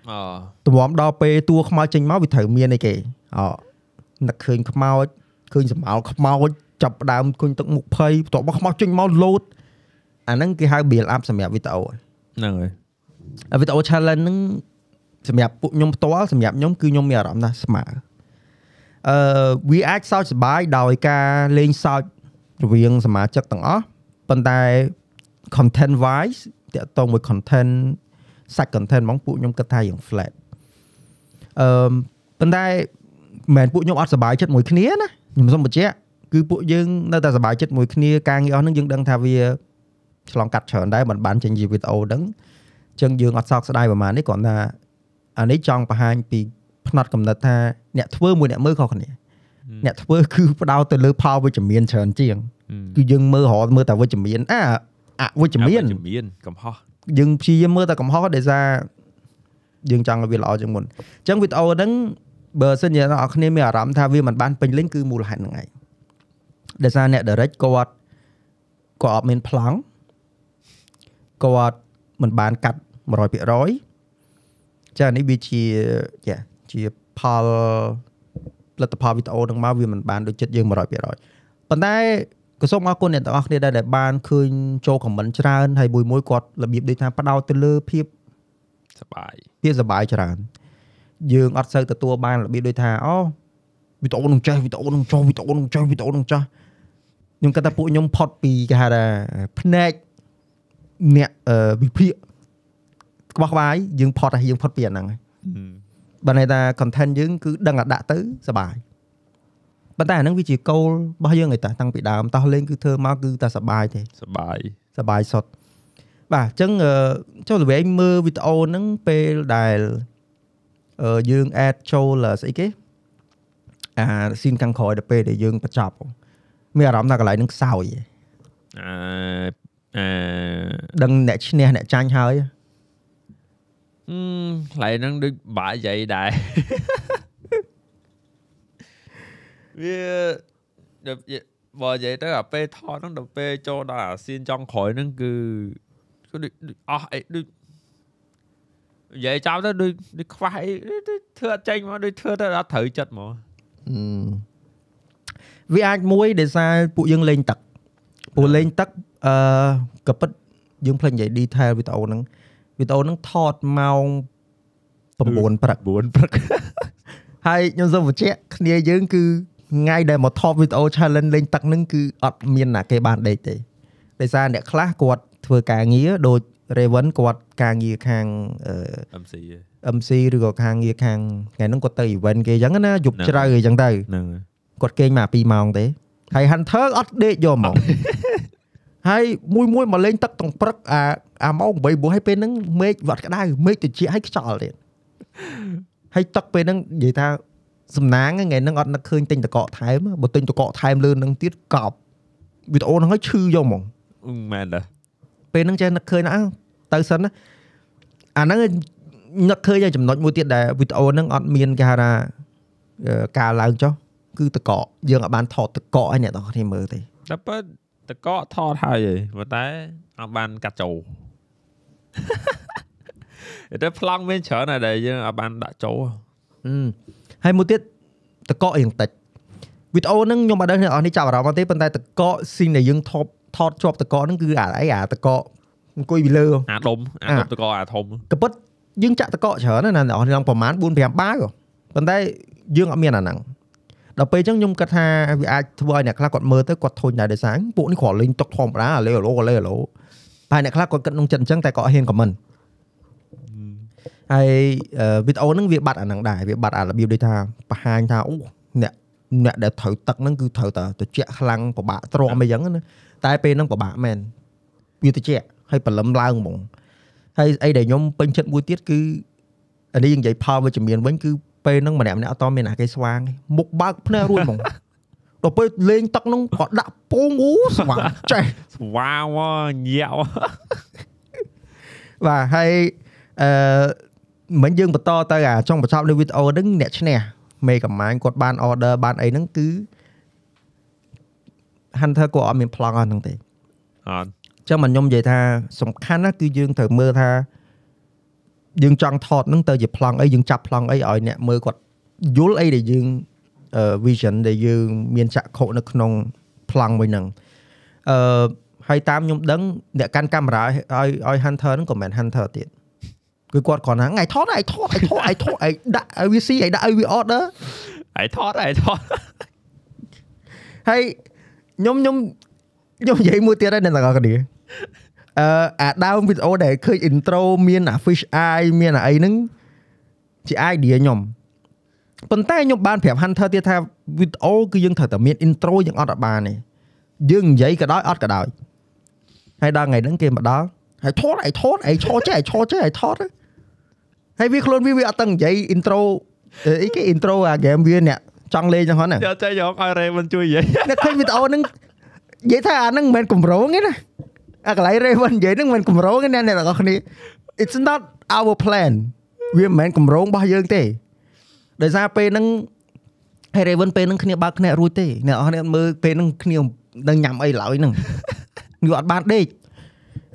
អូទម្រាំដល់ពេលតួខ្មោចចេញមកវាត្រូវមានអីគេអូនឹកឃើញខ្មោចឃើញសម្អល់ខ្មោចចាប់ផ្ដើមគុញទឹកមុខភ័យបន្ទាប់មកខ្មោចចេញមកលោតអាហ្នឹងគេហៅ build up សម្រាប់វីដេអូហ្នឹងហើយហើយវីដេអូ challenge ហ្នឹង សម្រាប់ពួកខ្ញុំផ្ទាល់សម្រាប់ខ្ញុំគឺខ្ញុំមានអារម្មណ៍ថាស្មើអឺវាអាចសើចសប្បាយដោយការលេងសើចរវាងសមាជិកទាំងអស់ប៉ុន្តែ content wise តកតងមួយ content សាច់ content ហ្មងពួកខ្ញុំគិតថាយ៉ាង flat អឺប៉ុន្តែមិនមែនពួកខ្ញុំអត់សប្បាយចិត្តមួយគ្នាណាខ្ញុំសូមបញ្ជាក់គឺពួកយើងនៅតែសប្បាយចិត្តមួយគ្នាការងារអស់ហ្នឹងយើងដឹងថាវាឆ្លងកាត់ច្រើនដែរមិនបានចេញជាវីដេអូហ្នឹងអញ្ចឹងយើងអត់សោកស្ដាយប្រហែលនេះគ្រាន់ថា អានេះចង់បង្ហាញពីផ្នែកកំណត់ថាអ្នកធ្វើមួយអ្នកមើលខុសគ្នាអ្នកធ្វើគឺផ្ដោតទៅលើផលវិជ្ជមានច្រើនជាងគឺយើងមើលរហមើលតែវិជ្ជមានអាអវិជ្ជមានអវិជ្ជមានកំហុសយើងព្យាយាមមើលតែកំហុសដោយសារយើងចង់ឲ្យវាល្អជាងមុនអញ្ចឹងវីដេអូហ្នឹងបើសិនជាអ្នកនរគ្នាមានអារម្មណ៍ថាវាមិនបានពេញលេញគឺមូលហេតុហ្នឹងឯងដោយសារអ្នក direct គាត់គាត់អត់មានប្លង់គាត់មិនបានកាត់100% ចានេះវាជាចាជាផលផលិតផលវីដេអូហ្នឹងមកវាមិនបានដូចចិត្តយើង100%ប៉ុន្តែក៏សូមអរគុណអ្នកទាំងអស់គ្នាដែរដែលបានឃើញចូលខមមិនច្រើនហើយមួយមួយៗគាត់របៀបដូចថាផ្ដោតទៅលើភាពសបាយភាពសប្បាយច្រើនយើងអត់សូវទទួលបានរបៀបដូចថាអូវីដេអូនឹងចេះវីដេអូនឹងចុះវីដេអូនឹងចេះវីដេអូនឹងចាស់ខ្ញុំគិតថាពួកខ្ញុំផុតពីគេហៅថាផ្នែកអ្នកអឺវិភាគ ក្បោះក្បាយយើងផុតហើយយើងផុតពីអាហ្នឹងហើយបើន័យថា content យើងគឺដឹងតែដាក់ទៅសប្បាយប៉ុន្តែអាហ្នឹងវាជាគោលរបស់យើងឯតាតាំងពីដើមតោះលេងគឺធ្វើមកគឺតែសប្បាយទេសបាយសបាយសុទ្ធបាទអញ្ចឹងអឺចូលល្វែងមើលវីដេអូហ្នឹងពេលដែលអឺយើង add ចូលស្អីគេអាស៊ីនខាងក្រោយដល់ពេលដែលយើងបញ្ចប់មានអារម្មណ៍ថាកន្លែងហ្នឹងខ្សោយអឺអឺដឹងអ្នកឈ្នះអ្នកចាញ់ហើយ អឺខ្លែងហ្នឹងដូចបាក់យាយដែរវាដល់បើនិយាយទៅអាពេលថតហ្នឹងដល់ពេលចូលដល់អាសៀនចុងក្រោយហ្នឹងគឺគឺដូចដូចអស់អីដូចនិយាយចាំទៅដូចដូចខ្វះអីដូចធ្វើអត់ចេញមកដូចធ្វើទៅអត់ត្រូវចិត្តហ្មងអឺវាអាចមួយដោយសារពួកយើងលេងទឹកពួកលេងទឹកអឺក៏ពិតយើងភ្លេចនិយាយ detail វីដេអូហ្នឹង វីដេអូហ្នឹងថតម៉ោង9ព្រឹក9ព្រឹកហើយខ្ញុំសូមបញ្ជាក់គ្នាយើងគឺថ្ងៃដែលមកថតវីដេអូ challenge លេងទឹកហ្នឹងគឺអត់មានណាគេបានដេកទេដោយសារអ្នកខ្លះគាត់ធ្វើការងារដូច Raven គាត់ការងារខាងអឺ MC MC ឬក៏ខាងងារខាងថ្ងៃហ្នឹងគាត់ទៅ event គេអញ្ចឹងណាយប់ហ្នឹងជ្រៅអីចឹងទៅហ្នឹងគាត់គេងមក2ម៉ោងទេហើយ Hunter អត់ដេកយកហ្មងហើយមួយមួយមកលេងទឹកទាំងព្រឹកអា អាម៉ោង8ព្រោះហើយពេលហ្នឹងមេឃវត្តក្តៅមេឃត្រជាក់ហើយខ្យល់ទៀតហើយទឹកពេលហ្នឹងនិយាយថាសំណាងថ្ងៃហ្នឹងអត់នឹកឃើញទិញតកកថែមបើទិញតកកថែមលើហ្នឹងទៀតកប់វីដេអូហ្នឹងហើយឈឺយកហ្មងអឺមែនដែរពេលហ្នឹងចេះនឹកឃើញណាទៅសិនណាអាហ្នឹងនឹកឃើញតែចំណុចមួយទៀតដែលវីដេអូហ្នឹងអត់មានគេហៅថាអឺការឡើងចុះគឺតកកយើងអាចបានថតតកកឲ្យអ្នកនរគ្នាមើលទេតែប៉តកកថតហើយឯងប៉ុន្តែអត់បានកាត់ចូល តែប្លង់មានច្រើនណាស់ដែលយើងអត់បានដាក់ចូលអឺហើយមួយទៀតតកករៀងតិចវីដេអូហ្នឹងខ្ញុំអត់ដឹងអ្នកនរនេះចាប់អារម្មណ៍អត់ទេប៉ុន្តែតកកស៊ីនដែលយើងថតថតជាប់តកកហ្នឹងគឺអាអីអាតកកអង្គុយពីលើអាដុំអាដុំតកអាធំក៏ពិតយើងចាក់តកកច្រើនណាស់អ្នកនរនេះប្រហែល4 5បាវប៉ុន្តែយើងអត់មានអាហ្នឹងដល់ពេលអញ្ចឹងខ្ញុំគិតថាវាអាចធ្វើឲ្យអ្នកខ្លះគាត់មើលទៅគាត់ធុញដែរដោយសារពួកនេះគ្រាន់លេងតុកធម្មតាលេឡូលេឡូ តែអ្នកខ្លះគាត់គិតក្នុងចិត្តអញ្ចឹងតែគាត់អត់ហ៊ានខមមិនហើយអឺវីដេអូហ្នឹងវាបាត់អាហ្នឹងដែរវាបាត់អារបៀបដូចថាបង្ហាញថាអូអ្នកអ្នកដែលត្រូវទឹកហ្នឹងគឺត្រូវតែត្រជាក់ខ្លាំងពិបាកទ្រាំអីចឹងណាតែពេលហ្នឹងពិបាកមែនវាត្រជាក់ហើយព្រលឹមឡើងហ្មងហើយអីដែលខ្ញុំពេញចិត្តមួយទៀតគឺអានេះយើងនិយាយផលវិជ្ជមានវិញគឺពេលហ្នឹងម្នាក់ម្នាក់អត់តមានអាគេស្វាងទេមុខបើកភ្នែករួចហ្មង ដល់ពេលលេងទឹកហ្នឹងក៏ដាក់ពងអូស្វាងចេះស្វាវញាក់បាទហើយអឺមិញយើងបន្តទៅអាចុងបញ្ចប់នៃវីដេអូហ្នឹងអ្នកឈ្នះមេកំម៉ាញគាត់បាន order បានអីហ្នឹងគឺ Hunter គាត់អត់មានប្លង់អស់ហ្នឹងទេអត់អញ្ចឹងមកខ្ញុំនិយាយថាសំខាន់ណាគឺយើងត្រូវមើលថាយើងចង់ថតហ្នឹងទៅជាប្លង់អីយើងចាប់ប្លង់អីឲ្យអ្នកមើលគាត់យល់អីដែលយើងអឺ vision ដែលយើងមានចក្ខុនៅក្នុងប្លង់មួយហ្នឹងអឺហើយតាមខ្ញុំដឹងអ្នកកាន់កាមេរ៉ាឲ្យឲ្យ Hunter ហ្នឹងក៏មិនមែន Hunter ទៀតគឺគាត់គ្រាន់ថាថ្ងៃថតឯថតឯថតឯថតឯដាក់ឲ្យវាស៊ីឯដាក់ឲ្យវា order ឯថតឯថតហើយខ្ញុំខ្ញុំខ្ញុំនិយាយមួយទៀតហើយអ្នកទាំងអស់គ្នាអឺអាដើមវីដេអូដែលឃើញ intro មានអា fish eye មានអាអីហ្នឹងជា idea ខ្ញុំ ប៉ុន្តែខ្ញុំបានប្រាប់ Hunter ទៀតថាវីដេអូគឺយើងត្រូវតែមាន intro យើងអត់អត់បានទេយើងនិយាយក៏ដោយអត់ក៏ដោយហើយដល់ថ្ងៃហ្នឹងគេមកដល់ហើយថតឯថតឯឈរចេះឯឈរចេះឯថតហើយវាខ្លួនវាវាអត់តឹងនិយាយ intro អីគេ intro អា game វាអ្នកចង់លេងចឹងហ្នឹងណាយកចេះយកឲ្យរ៉េមិនជួយនិយាយអ្នកឃើញវីដេអូហ្នឹងនិយាយថាអាហ្នឹងមិនមែនកម្រងទេណាអាកន្លែង Raven និយាយហ្នឹងមិនមែនកម្រងទេណាអ្នកទាំងអស់គ្នា It's not our plan វាមិនមែនកម្រងរបស់យើងទេ ដោយសារពេលហ្នឹងហើយ Raven ពេលហ្នឹងគ្នាបើកគ្នារួចទេអ្នកនរគ្នាមើលពេលហ្នឹងគ្នានឹងញ៉ាំអីឡើយហ្នឹងវាអត់បានដេក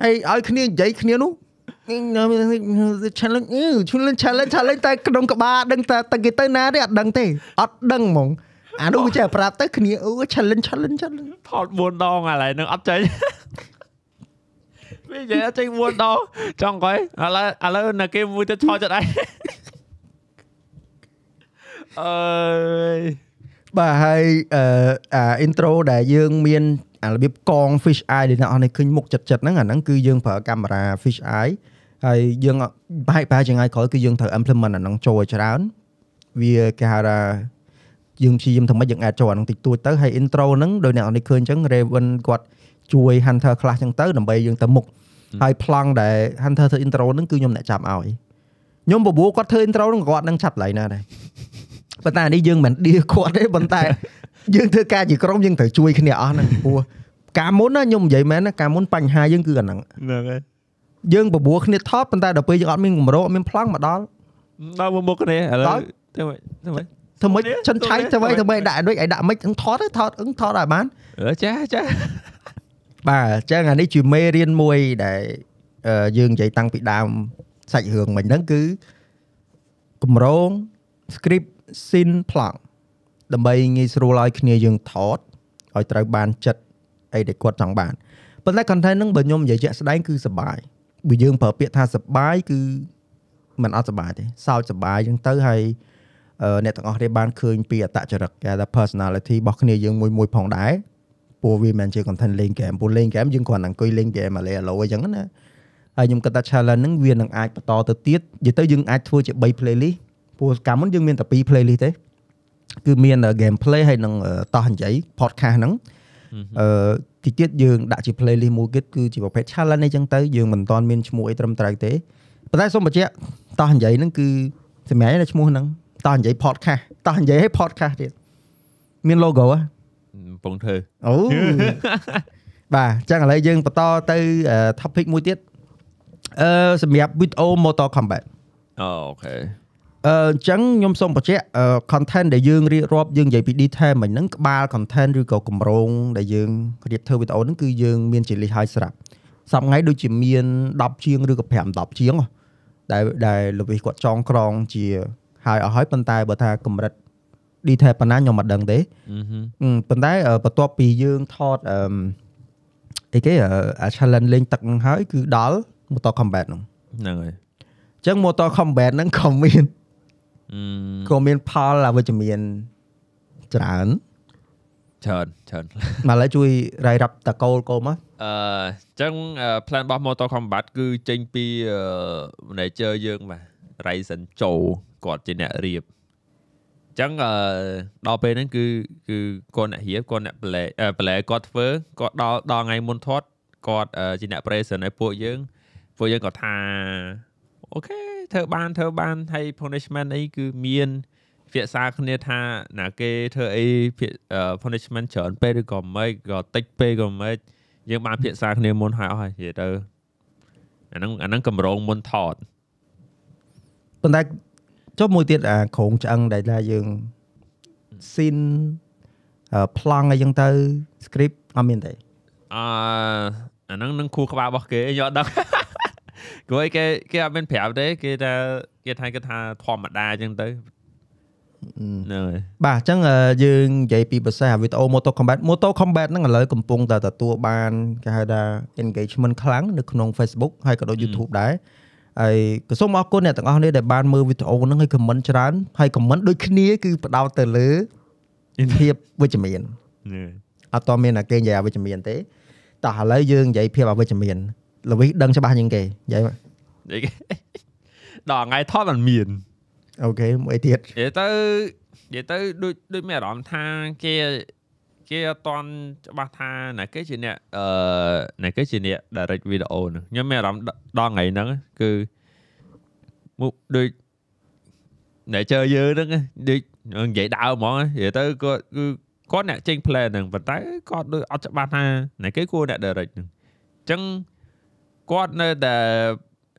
ហើយឲ្យគ្នានិយាយគ្នានោះ challenge អឺ challenge challenge challenge តែក្នុងក្បាលដឹងតែតែគេទៅណាទេអត់ដឹងទេអត់ដឹងហ្មងអានោះវាចេះប្រាប់ទៅគ្នាអូ challenge challenge challenge ថត4ដងអាឡៃនឹងអត់ចេញវានិយាយអត់ចេញ4ដងចង់កុយឥឡូវឥឡូវនៅគេមួយទៅឆោចិត្តឯង អើយបាទហើយអឺអា intro ដែលយើងមានអារបៀបកង fish eye ដែលអ្នកនរនេះឃើញមុខចិត្តចិត្តហ្នឹងអាហ្នឹងគឺយើងប្រើកាមេរ៉ា fish eye ហើយយើងអត់បែរបែរចង្អាយក្រោយគឺយើងត្រូវ implement អាហ្នឹងចូលឲ្យច្រើនវាគេហៅថាយើងព្យាយាមធ្វើម៉េចយើងអាចចូលអាហ្នឹងតិចតួចទៅហើយ intro ហ្នឹងដោយអ្នកនរនេះឃើញអញ្ចឹង Raven គាត់ជួយ Hunter ខ្លះអញ្ចឹងទៅដើម្បីយើងទៅមុខហើយប្លង់ដែល Hunter ធ្វើ intro ហ្នឹងគឺខ្ញុំអ្នកចាប់ឲ្យខ្ញុំបបួលគាត់ធ្វើ intro ហ្នឹងគាត់នឹងឆាប់ឡៃណាដែរ ប៉ុន្តែអានេះយើងមិនឌៀគាត់ទេប៉ុន្តែយើងធ្វើការជាក្រុមយើងត្រូវជួយគ្នាអស់ហ្នឹងព្រោះកាលមុនណាខ្ញុំនិយាយមែនណាកាលមុនបញ្ហាយើងគឺអាហ្នឹងហ្នឹងហើយយើងបបួលគ្នាថតប៉ុន្តែដល់ពេលយើងអត់មានកម្រោអត់មានប្លង់មកដល់ដល់មុខគ្នាឥឡូដល់វធ្វើម៉េចធ្វើម៉េចធ្វើម៉េចនេះចិនឆៃទៅធ្វើនេះម៉េចធ្វើម៉េចដាក់ដូចឲ្យដាក់ម៉េចហ្នឹងថតទៅថតអឹងថតឲ្យបានអឺចាចាបាទអញ្ចឹងអានេះជាមេរៀនមួយដែលអឺយើងនិយាយតាំងពីដើមសាច់រឿងមិញហ្នឹងគឺកម្រង script scene plot ដើម្បីងាយស្រួលឲ្យគ្នាយើងថតឲ្យត្រូវបានចិត្តអីដែលគាត់ចង់បានប៉ុន្តែ content ហ្នឹងបើខ្ញុំនិយាយជាក់ស្ដែងគឺសបាយបើយើងប្រើពាក្យថាសបាយគឺมันអត់សបាយទេសោចសបាយអញ្ចឹងទៅហើយអឺអ្នកទាំងអស់គ្នាបានឃើញពីអត្តចរិតគេហៅថា personality របស់គ្នាយើងមួយមួយៗផងដែរព្រោះវាមិនមែនជា content លេង game ព្រោះលេង game យើងគ្រាន់តែអង្គុយលេង game អាឡេអាឡូអញ្ចឹងណាហើយខ្ញុំគិតថា challenge ហ្នឹងវានឹងអាចបន្តទៅទៀតនិយាយទៅយើងអាចធ្វើជា3 playlist ព្រោះកាលមុនយើងមានតែ2 playlist ទេគឺមាន game play ហើយនឹងតោះនិយាយ podcast ហ្នឹងអឺទីទៀតយើងដាក់ជា playlist មួយទៀតគឺជាប្រភេទ challenge អីចឹងទៅយើងមិនទាន់មានឈ្មោះអីត្រឹមត្រូវទេប៉ុន្តែសូមបញ្ជាក់តោះនិយាយហ្នឹងគឺសម្រាប់តែឈ្មោះហ្នឹងតោះនិយាយ podcast តោះនិយាយឲ្យ podcast ទៀតមាន logo ហ៎កំពុងធ្វើអូបាទអញ្ចឹងឥឡូវយើងបន្តទៅអឺ topic មួយទៀតអឺសម្រាប់ video Mortal Kombat អូអូខេ អឺអញ្ចឹងខ្ញុំសូមបញ្ជាក់អឺ content ដែលយើងរៀបរាប់យើងនិយាយពី detail មិញហ្នឹងក្បាល content ឬក៏គម្រោងដែលយើងរៀបធ្វើ video ហ្នឹងគឺយើងមានជា list ឲ្យស្រាប់សប្តាហ៍ថ្ងៃដូចជាមាន10ជាងឬក៏5 10ជាងហ៎ដែលដែលលវិសគាត់ចងក្រងជាហើយអស់ហើយប៉ុន្តែបើថាកម្រិត detail ប៉ុណ្ណាខ្ញុំមិនដឹងទេអឺហឹមអឺប៉ុន្តែអឺបន្ទាប់ពីយើងថតអឺអីគេអឺអា challenge លេងទឹកហ្នឹងហើយគឺដល់ Mortal Kombat ហ្នឹងហ្នឹងហើយអញ្ចឹង Mortal Kombat ហ្នឹងក៏មានអឺ ក៏មានផលអវិជ្ជមានច្រើនច្រើនច្រើនមកឥឡូវជួយរាយរាប់តកូលកូលមកអឺចឹងអឺ plan របស់ Mortal Kombat គឺចេញពីអឺ manager យើងបាទ Ryzen Cho គាត់ជាអ្នករៀបចឹងអឺដល់ពេលហ្នឹងគឺគឺគាត់អ្នករៀបគាត់អ្នក play អឺ play គាត់ធ្វើគាត់ដល់ដល់ថ្ងៃមុនធាត់គាត់អឺជាអ្នក present ឲ្យពួកយើងពួកយើងក៏ថាអូខេ ធ្វើបានធ្វើបានហើយ punishment អីគឺមានភាសាគ្នាថាណាគេធ្វើអីភាអឺ punishment ច្រើនពេកឬក៏មិនក៏តិចពេកក៏មិនយើងបានភាសាគ្នាមុនហើយអស់ហើយនិយាយទៅអាហ្នឹងអាហ្នឹងកម្រងមុនថតប៉ុន្តែចុះមួយទៀតអាក្រងឆ្អឹងដែលថាយើង scene អឺ plong អីចឹងទៅ script អត់មានទេអឺអាហ្នឹងនឹងខួរក្បាលរបស់គេខ្ញុំអត់ដឹង គួរឲ្យគេគេអត់មានប្រាប់ទេគេថាគេថាគេថាធម្មតាអញ្ចឹងទៅហ្នឹងហើយបាទអញ្ចឹងអឺយើងនិយាយពីប្រសាវីដេអូ Moto Combat Moto Combat ហ្នឹងឥឡូវកំពុងតែទទួលបានគេហៅថា engagement ខ្លាំងនៅក្នុង Facebook ហើយក៏ដូច YouTube ដែរហើយក៏សូមអរគុណអ្នកទាំងអស់គ្នាដែលបានមើលវីដេអូហ្នឹងហើយ comment ច្រើនហើយ comment ដូចគ្នាគឺផ្ដោតទៅលើភាពវិជ្ជមានហ្នឹងហើយអត់តមានតែគេនិយាយអវិជ្ជមានទេតោះឥឡូវយើងនិយាយភាពអវិជ្ជមាន ល្វីសដឹងច្បាស់ជាងគេនិយាយមកនិយាយគេដល់ថ្ងៃថតมันមានអូខេមួយទៀតនិយាយទៅនិយាយទៅដូចដូចមានអារម្មណ៍ថាគេគេអត់តន់ច្បាស់ថាណាគេជាអ្នកអឺណាគេជាអ្នក direct video ហ្នឹងខ្ញុំមានអារម្មណ៍ដល់ថ្ងៃហ្នឹងគឺមុខដូចអ្នកជើយើងហ្នឹងដូចនិយាយដើមហ្មងនិយាយទៅគាត់គឺគាត់អ្នកចេញ plan ហ្នឹងប៉ុន្តែគាត់ដូចអត់ច្បាស់ថាណាគេគួរអ្នក direct ហ្នឹងអញ្ចឹង គាត់នៅតែ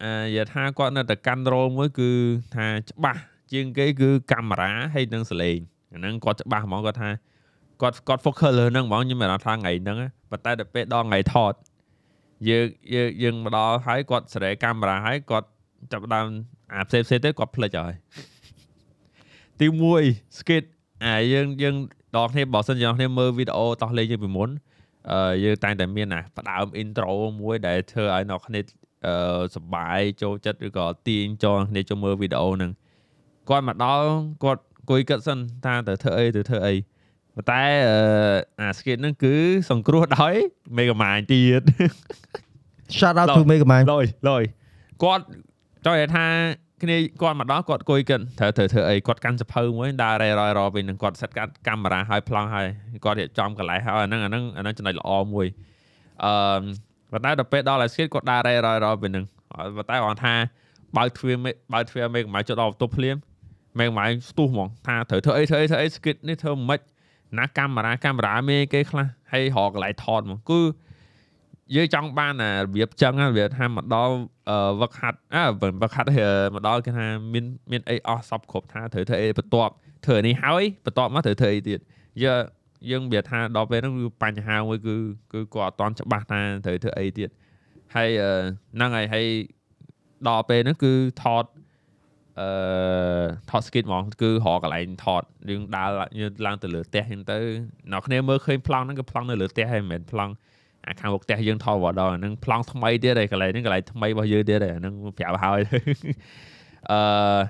អឺនិយាយថាគាត់នៅតែកាន់ role មួយគឺថាច្បាស់ជាងគេគឺកាមេរ៉ាហើយនិងសលេងអាហ្នឹងគាត់ច្បាស់ហ្មងគាត់ថាគាត់គាត់ focus លើហ្នឹងហ្មងខ្ញុំមានអារម្មណ៍ថាថ្ងៃហ្នឹងណាប៉ុន្តែដល់ពេលដល់ថ្ងៃថតយើងយើងយើងមកដល់ហើយគាត់សេរីកាមេរ៉ាហើយគាត់ចាប់ផ្ដើមអាផ្សេងផ្សេងទៅគាត់ភ្លេចហើយទី1 skit អាយើងយើងដល់គ្នាបើសិនជាដល់គ្នាមើលវីដេអូតោះលេងយើងពីមុនអឺ យើងតែងតែមានណាផ្ដើម intro មួយដែលធ្វើឲ្យអ្នកគ្នាអឺសប្បាយចូលចិត្តឬក៏ទាញចូលអ្នកគ្នាចូលមើលវីដេអូហ្នឹងគាត់មកដល់គាត់អង្គុយគិតសិនថាទៅធ្វើអីទៅធ្វើអីប៉ុន្តែអឺអា skit ហ្នឹងគឺសង្គ្រោះដោយ Mega Man ទៀត shout out ដល់ to Mega Man លយលយគាត់ចង់និយាយថា គ្នាគាត់មកដល់គាត់គួយគិតត្រូវត្រូវធ្វើអីគាត់កាន់សភៅមួយដើររែរយរវិញនឹងគាត់សិតកាត់កាមេរ៉ាឲ្យប្លង់ឲ្យគាត់រៀបចំកន្លែងឲ្យអាហ្នឹងអាហ្នឹងអាហ្នឹងចំណុចល្អមួយអឺប៉ុន្តែដល់ពេលដល់ឲ្យស្គីតគាត់ដើររែរយរវិញនឹងប៉ុន្តែគាត់ថាបើកទ្វារមេបើកទ្វារមេកំម៉ាយចុះដល់បន្ទប់ភ្លាមមេកំម៉ាយស្ទុះហ្មងថាត្រូវធ្វើអីធ្វើអីធ្វើអី skit នេះធ្វើមិនណាកាមេរ៉ាកាមេរ៉ាមេគេខ្លះហើយរកកន្លែងថតហ្មងគឺយើងចង់បានអារបៀបចឹងណារបៀបថាមកដល់ វឹកហាត់អើវឹកហាត់មកដល់គេថាមានមានអីអស់សពគ្រប់ថាត្រូវធ្វើអីបន្ទាប់ធ្វើនេះហើយបន្ទាប់មកត្រូវធ្វើអីទៀតយើងយើងវាថាដល់ពេលហ្នឹងគឺបញ្ហាមួយគឺគឺគាត់អត់តន់ច្បាស់ថាត្រូវធ្វើអីទៀតហើយហ្នឹងហើយហើយដល់ពេលហ្នឹងគឺថតអឺថត skit ហ្មងគឺរកកន្លែងថតយើងដើរយើងឡើងទៅលើផ្ទះហ្នឹងទៅអ្នកគ្នាមើលឃើញប្លង់ហ្នឹងគឺប្លង់នៅលើផ្ទះហើយមិនមែនប្លង់ អាខាងមុខផ្ទះយើងថតវត្តដល់ហ្នឹងប្លង់ថ្មីទៀតហើយកន្លែងហ្នឹងកន្លែងថ្មីរបស់យើងទៀតហើយហ្នឹងប្រាប់ហើយអឺ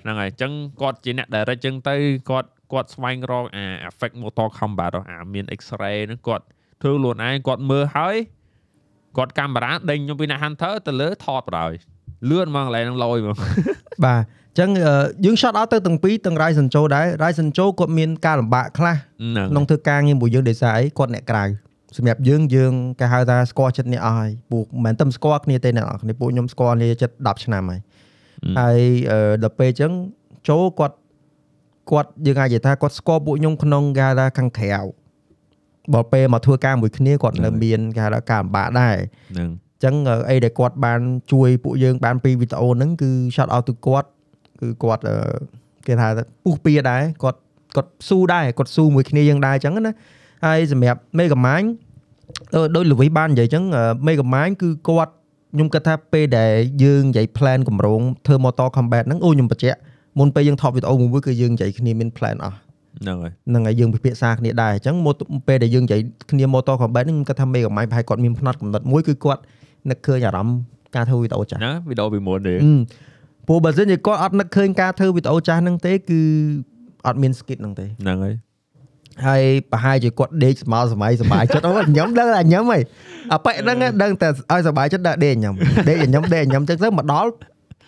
ហ្នឹងហើយអញ្ចឹងគាត់ជាអ្នក direct អញ្ចឹងទៅគាត់គាត់ស្វែងរកអា effect motor combat អាមាន x-ray ហ្នឹងគាត់ធ្វើខ្លួនឯងគាត់មើលហើយគាត់កាមេរ៉ាដេញខ្ញុំពីអ្នក hunter ទៅលើថតបណ្ដោយលឿនហ្មងកន្លែងហ្នឹងលយហ្មងបាទអញ្ចឹងយើង shot out ទៅទាំងពីរទាំង Ryzen Cho ដែរ Ryzen Cho គាត់មានការលំបាកខ្លះហ្នឹងក្នុងធ្វើការងារមួយយើងដោយសារអីគាត់អ្នកក្រៅ សម្រាប់យើងយើងគេហៅថាស្គាល់ចិត្តនេះអស់ហើយពួកមិនមែនតែស្គាល់គ្នាទេអ្នកនរគ្នាពួកខ្ញុំស្គាល់គ្នាចិត្ត10ឆ្នាំហើយហើយអឺដល់ពេលអញ្ចឹងចូលគាត់គាត់យើងអាចនិយាយថាគាត់ស្គាល់ពួកខ្ញុំក្នុងគេហៅថាខាងក្រៅបើពេលមកធ្វើការមួយគ្នាគាត់នៅមានគេហៅថាការលំបាកដែរហ្នឹងអញ្ចឹងអីដែលគាត់បានជួយពួកយើងបានពីវីដេអូហ្នឹងគឺ shout out ទៅគាត់គឺគាត់អឺគេថាពុះពៀដែរគាត់គាត់ស៊ូដែរគាត់ស៊ូមួយគ្នាយើងដែរអញ្ចឹងណា ហើយសម្រាប់មេកាម៉ាញដោយលវីបាននិយាយអញ្ចឹងមេកាម៉ាញគឺគាត់ខ្ញុំគិតថាពេលដែលយើងនិយាយ plan កម្រងធ្វើ Motor Combat ហ្នឹងអូខ្ញុំបញ្ជាក់មុនពេលយើងថតវីដេអូមួយគឺយើងនិយាយគ្នាមាន plan អស់ហ្នឹងហើយហ្នឹងហើយយើងពិភាក្សាគ្នាដែរអញ្ចឹងមកពេលដែលយើងនិយាយគ្នា Motor Combat ហ្នឹងខ្ញុំគិតថាមេកាម៉ាញប្រហែលគាត់មានផ្នត់កំណត់មួយគឺគាត់នឹកឃើញអារម្មណ៍ការធ្វើវីដេអូចាស់ណាវីដេអូពីមុនទេអឺព្រោះបើសិនជាគាត់អត់នឹកឃើញការធ្វើវីដេអូចាស់ហ្នឹងទេគឺអត់មាន skit ហ្នឹងទេហ្នឹងហើយ ហើយប្រហែលជាគាត់ដេកស្មោសម័យសប្បាយចិត្តអូញ៉ាំដឹងតែញ៉ាំហីអាប៉ែហ្នឹងដឹងតែឲ្យសប្បាយចិត្តដល់ដេកញ៉ាំដេកញ៉ាំដេកញ៉ាំចឹងទៅមកដល់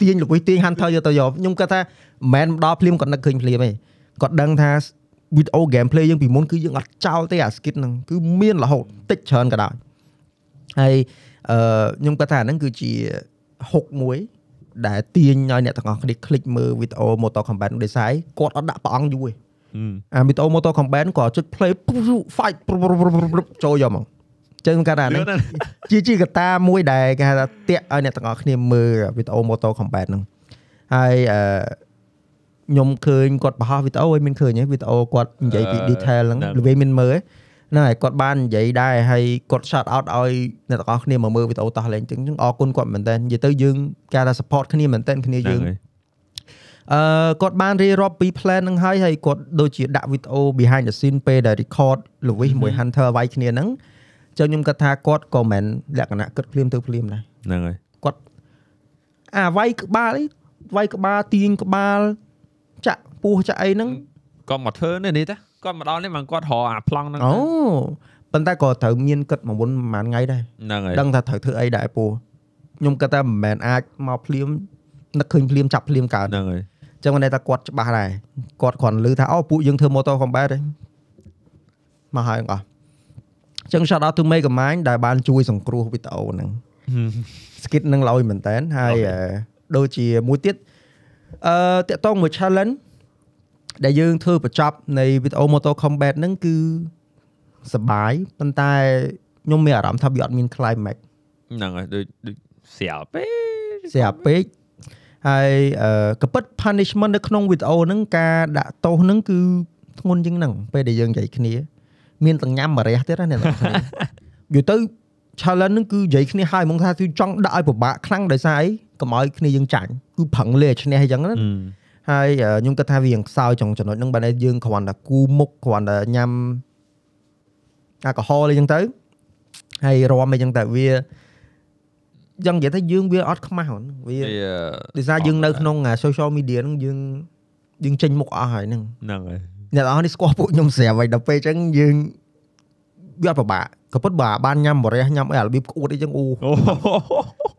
ទាញលុយទាញ Hunter យកទៅយកខ្ញុំគាត់ថាមិនមែនដល់ភ្លាមគាត់នឹកឃើញភ្លាមទេគាត់ដឹងថាវីដេអូ gameplay យើងពីមុនគឺយើងអត់ចោលទេអា skit ហ្នឹងគឺមានរហូតតិចច្រើនក៏ដោយហើយអឺខ្ញុំគាត់ថាហ្នឹងគឺជាហុកមួយ ដែលទាញឲ្យអ្នកទាំងអស់គ្នាคลิกមើលវីដេអូ Motor Combat នោះដោយសារគាត់អត់ដាក់ប្រអងយូរទេ អាវីដេអូ Motor Combat ក៏ចុច play fight ចូលយកមកចឹងគាត់ថាហ្នឹងជាជាកត្តាមួយដែលគេហៅថាតាក់ឲ្យអ្នកទាំងអស់គ្នាមើលវីដេអូ Motor Combat ហ្នឹងហើយអឺខ្ញុំឃើញគាត់បង្ហោះវីដេអូឲ្យមានឃើញវីដេអូគាត់និយាយពី detail ហ្នឹងល្វីមានមើលហ្នឹងហើយគាត់បាននិយាយដែរហើយគាត់ shout out ឲ្យអ្នកទាំងអស់គ្នាមកមើលវីដេអូតោះលេងចឹងចឹងអរគុណគាត់មែនតើនិយាយទៅយើងគេថា support គ្នាមែនតើគ្នាយើង អឺគាត់បានរៀបរាប់ពី plan ហ្នឹងហើយហើយគាត់ដូចជាដាក់វីដេអូ behind the scene ពេលដែល record លវីសមួយ Hunter វាយគ្នាហ្នឹងចឹងខ្ញុំគិតថាគាត់ក៏មិនលក្ខណៈគិតភ្លាមទៅភ្លាមដែរហ្នឹងហើយគាត់អាវាយក្បាលអីវាយក្បាលទាញក្បាលចាក់ពោះចាក់អីហ្នឹងគាត់មកធ្វើនេះនេះតាគាត់មកដល់នេះមកគាត់រកអាប្លង់ហ្នឹងអូប៉ុន្តែក៏ត្រូវមានគិតមកមុនប្រហែលថ្ងៃដែរហ្នឹងហើយដឹងថាត្រូវធ្វើអីដែរពោះខ្ញុំគិតថាមិនមែនអាចមកភ្លាមនឹកឃើញភ្លាមចាប់ភ្លាមកើតហ្នឹងហើយ ចឹងមិនន័យថាគាត់ច្បាស់ដែរគាត់គ្រាន់លឺថាអូពួកយើងធ្វើ motor combat ទេមកហើយអស់ចឹង shout out to Mega Mind ដែលបានជួយសង្គ្រោះវីដេអូហ្នឹង skit ហ្នឹងល្អមែនតើហើយអឺដូចជាមួយទៀតអឺតាក់តងមួយ challenge ដែលយើងធ្វើបញ្ចប់នៃវីដេអូ Motor Combat ហ្នឹងគឺសបាយប៉ុន្តែខ្ញុំមានអារម្មណ៍ថាវាអត់មាន climax ហ្នឹងហើយដូចដូចស្រាលពេកស្រាប់ពេក ហើយអឺក៏ពិត punishment នៅក្នុងវីដេអូហ្នឹងការដាក់ទោសហ្នឹងគឺធ្ងន់ជាងហ្នឹងពេលដែលយើងនិយាយគ្នា មានទាំងញ៉ាំមរះទៀតណាអ្នកនរគ្នានិយាយទៅ challenge ហ្នឹងគឺនិយាយគ្នាហើយហ្មងថាគឺចង់ដាក់ឲ្យពិបាកខ្លាំងដោយសារអីកុំឲ្យគ្នាយើងចាញ់គឺប្រឹងលេឈ្នះអញ្ចឹងណាហើយអឺខ្ញុំគិតថាវាយ៉ាងខ្សោយចុងចំណុចហ្នឹងបើតែយើងគ្រាន់តែគូមុខគ្រាន់តែញ៉ាំអាល់កុហុលអីចឹងទៅហើយរំអីចឹងទៅវា យ៉ាងនិយាយថាយើងវាអត់ខ្មាស់ហ្នឹងវាវាដោយសារយើងនៅក្នុងអា social media ហ្នឹងយើងយើងចេញមុខអស់ហើយហ្នឹងហ្នឹងហើយអ្នកនរអស់នេះស្គាល់ពួកខ្ញុំស្រាប់ហើយដល់ពេលអញ្ចឹងយើងវាអត់ពិបាកក៏ប៉ុតបើបានញ៉ាំបរិះញ៉ាំអីអារបៀបក្អួតអីចឹងអូអូ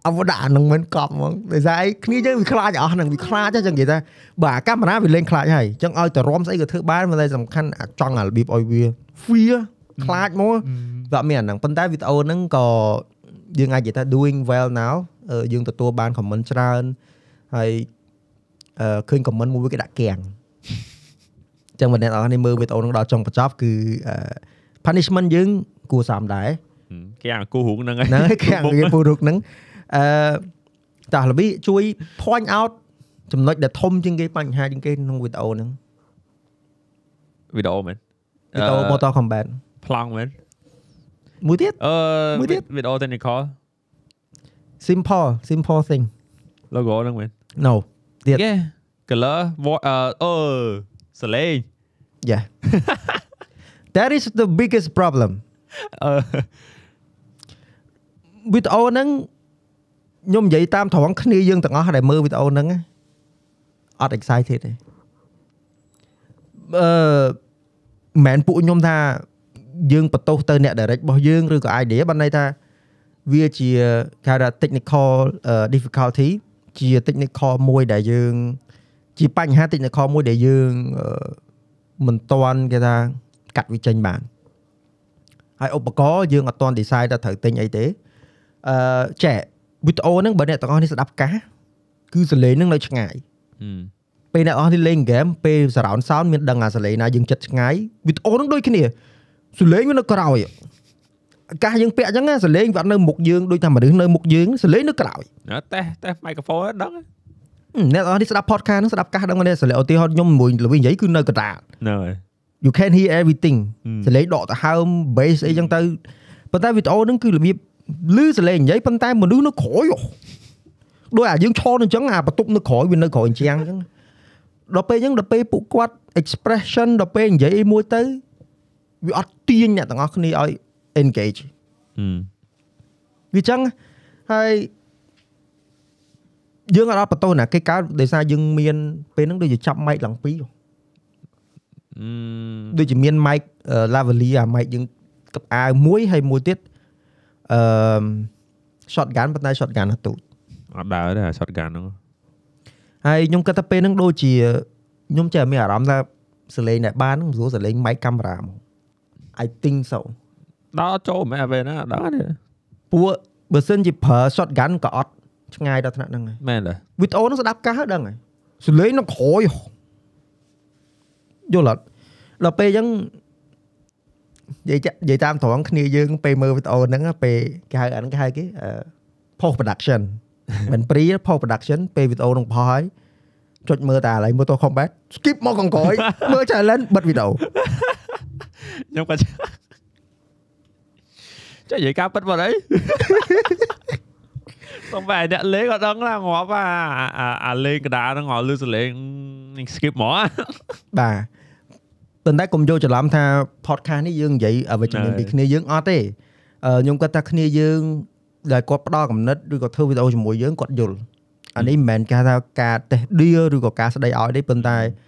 អវតាហ្នឹងមិនកប់ហ្មងដោយសារអីគ្នាយើងវាខ្លាចអស់ហ្នឹងវាខ្លាចចឹងនិយាយថាបើអាកាមេរ៉ាវាលេងខ្លាចហើយអញ្ចឹងឲ្យតែរំស្អីក៏ធ្វើបានតែសំខាន់អាចង់អារបៀបឲ្យវា fear ខ្លាចមកវាអត់មានអាហ្នឹងប៉ុន្តែវីដេអូហ្នឹងក៏ យើងអាចនិយាយថា doing well now អឺយើងទទួលបាន comment ច្រើនហហើយអឺឃើញ comment មួយគេដាក់គាំងអញ្ចឹងបើអ្នកនរគ្នាមើលវីដេអូនឹងដល់ចុងបញ្ចប់គឺអឺ punishment យើងគួរសមដែរគេអាគូរូងហ្នឹងហ្នឹងហើយខាងរៀនពូរុកហ្នឹងអឺតាស់លប៊ីជួយ point out ចំណុចដែលធំជាងគេបញ្ហាជាងគេក្នុងវីដេអូហ្នឹងវីដេអូមែនវីដេអូ Mortal Kombat ប្លង់មែន មួយទៀតអឺមួយទៀតវីដេអូ technical simple simple thing logo ហ្នឹងមែន no ទៀតគេ color អឺអឺសលេង yeah that is the biggest problem អឺវីដេអូហ្នឹងខ្ញុំនិយាយតាមត្រង់គ្នាយើងទាំងអស់ដែលមើលវីដេអូហ្នឹងណាអត់ excited ទេអឺមិនមែនពួកខ្ញុំថា យើងបន្ទោសទៅអ្នក direct របស់យើងឬក៏ idea បានន័យថាវាជាគេហៅថា technical uh, difficulty ជា technical មួយដែលយើងជាបញ្ហា technical មួយដែលយើងអឺមិនទាន់គេថាកាត់វាចេញបានហើយឧបករណ៍យើងអត់ទាន់ decide ថាត្រូវទិញអីទេអឺចែវីដេអូហ្នឹងបើអ្នកទាំងអស់នេះស្ដាប់កាសគឺសលេងហ្នឹងនៅឆ្ងាយពេលអ្នកនរគ្នាលេងហ្គេមពេល surround sound មានដឹងអាសលេងណាយើងចិត្តឆ្ងាយវីដេអូហ្នឹងដូចគ្នា សលេងវានៅក្រោយអាកាសយើងពាក់អញ្ចឹងណាសលេងវាអត់នៅមុខយើងដូចថាមនុស្សនៅមុខយើងសលេងនៅក្រោយណាតេសតេស microphone ដឹងហឹមអ្នកនរគ្នាស្ដាប់ podcast ហ្នឹងស្ដាប់កាសដឹងមែនទេសលេងឧទាហរណ៍ខ្ញុំមួយល្វីនិយាយគឺនៅកណ្ដាលហ្នឹងហើយ you can hear everything ហឹមសលេងដកទៅហើម bass អីចឹងទៅប៉ុន្តែវីដេអូហ្នឹងគឺរបៀបលឺសលេងនិយាយប៉ុន្តែមនុស្សនៅក្រោយហ៎ដូចអាយើងឈរនៅអញ្ចឹងអាបន្ទប់នៅក្រោយវានៅក្រោយអញ្ចឹងអញ្ចឹងដល់ពេលអញ្ចឹងដល់ពេលពួកគាត់ expression ដល់ពេលនិយាយអីមួយទៅ វាអត់ទាញអ្នកទាំងអស់គ្នាឲ្យ engage វាអញ្ចឹងហើយយើងអត់បន្ទោសណាគេកើតដោយសារយើងមានពេលហ្នឹងដូចជាចាប់ mic ឡើងពីរហ៎អឺដូចជាមាន mic អឺ lavalier អា mic យើងកឹបអាវមួយហើយមួយទៀតអឺ shotgun ប៉ុន្តែ shotgun ហត់ទូចអត់ដើរទេអា shotgun ហ្នឹងហើយខ្ញុំគិតថាពេលហ្នឹងដូចជាខ្ញុំចេះមានអារម្មណ៍ថាសលេងដែលបានហ្នឹងស្រួលសលេង mic camera មក I think so ដល់ចូលមែនអាពេលហ្នឹងអត់ដឹងទេពួកបើសិនជាប្រើ shotgun ក៏អត់ឆ្ងាយដល់ថ្នាក់ហ្នឹងហើយមែនទេវីដេអូហ្នឹងស្ដាប់កាសហើយដឹងហើយសលេងនៅក្រោយហ៎យល់អត់ដល់ពេលអញ្ចឹងនិយាយចានិយាយតាមត្រង់គ្នាយើងពេលមើលវីដេអូហ្នឹងពេលគេហៅអាហ្នឹងគេហៅគេអឺ post production មិន pre post production ពេលវីដេអូហ្នឹងផុសហើយចុចមើលតែឥឡូវមើលទៅ combat skip មកកង្កយមើល challenge បិទវីដេអូ ខ្ញុំក៏ចុះនិយាយការពិតមកអីសុំបែរអ្នកលេងក៏ដឹងណាងាប់អាអាអាលេងកណ្ដាលហ្នឹងឲ្យលឺសលេងនឹង skip ហ្មងបាទប៉ុន្តែកុំយកច្រឡំថា podcast នេះយើងនិយាយអវិជ្ជមានណែពីគ្នាយើងអត់ទេអឺខ្ញុំគាត់ថាគ្នាយើងដែលគាត់ផ្ដល់កំណត់ឬក៏ធ្វើវីដេអូជាមួយយើងគាត់យល់អានេះមិនមែនគេថាការតេស្តឌីឬក៏ការស្ដីឲ្យទេប៉ុន្តែអឺ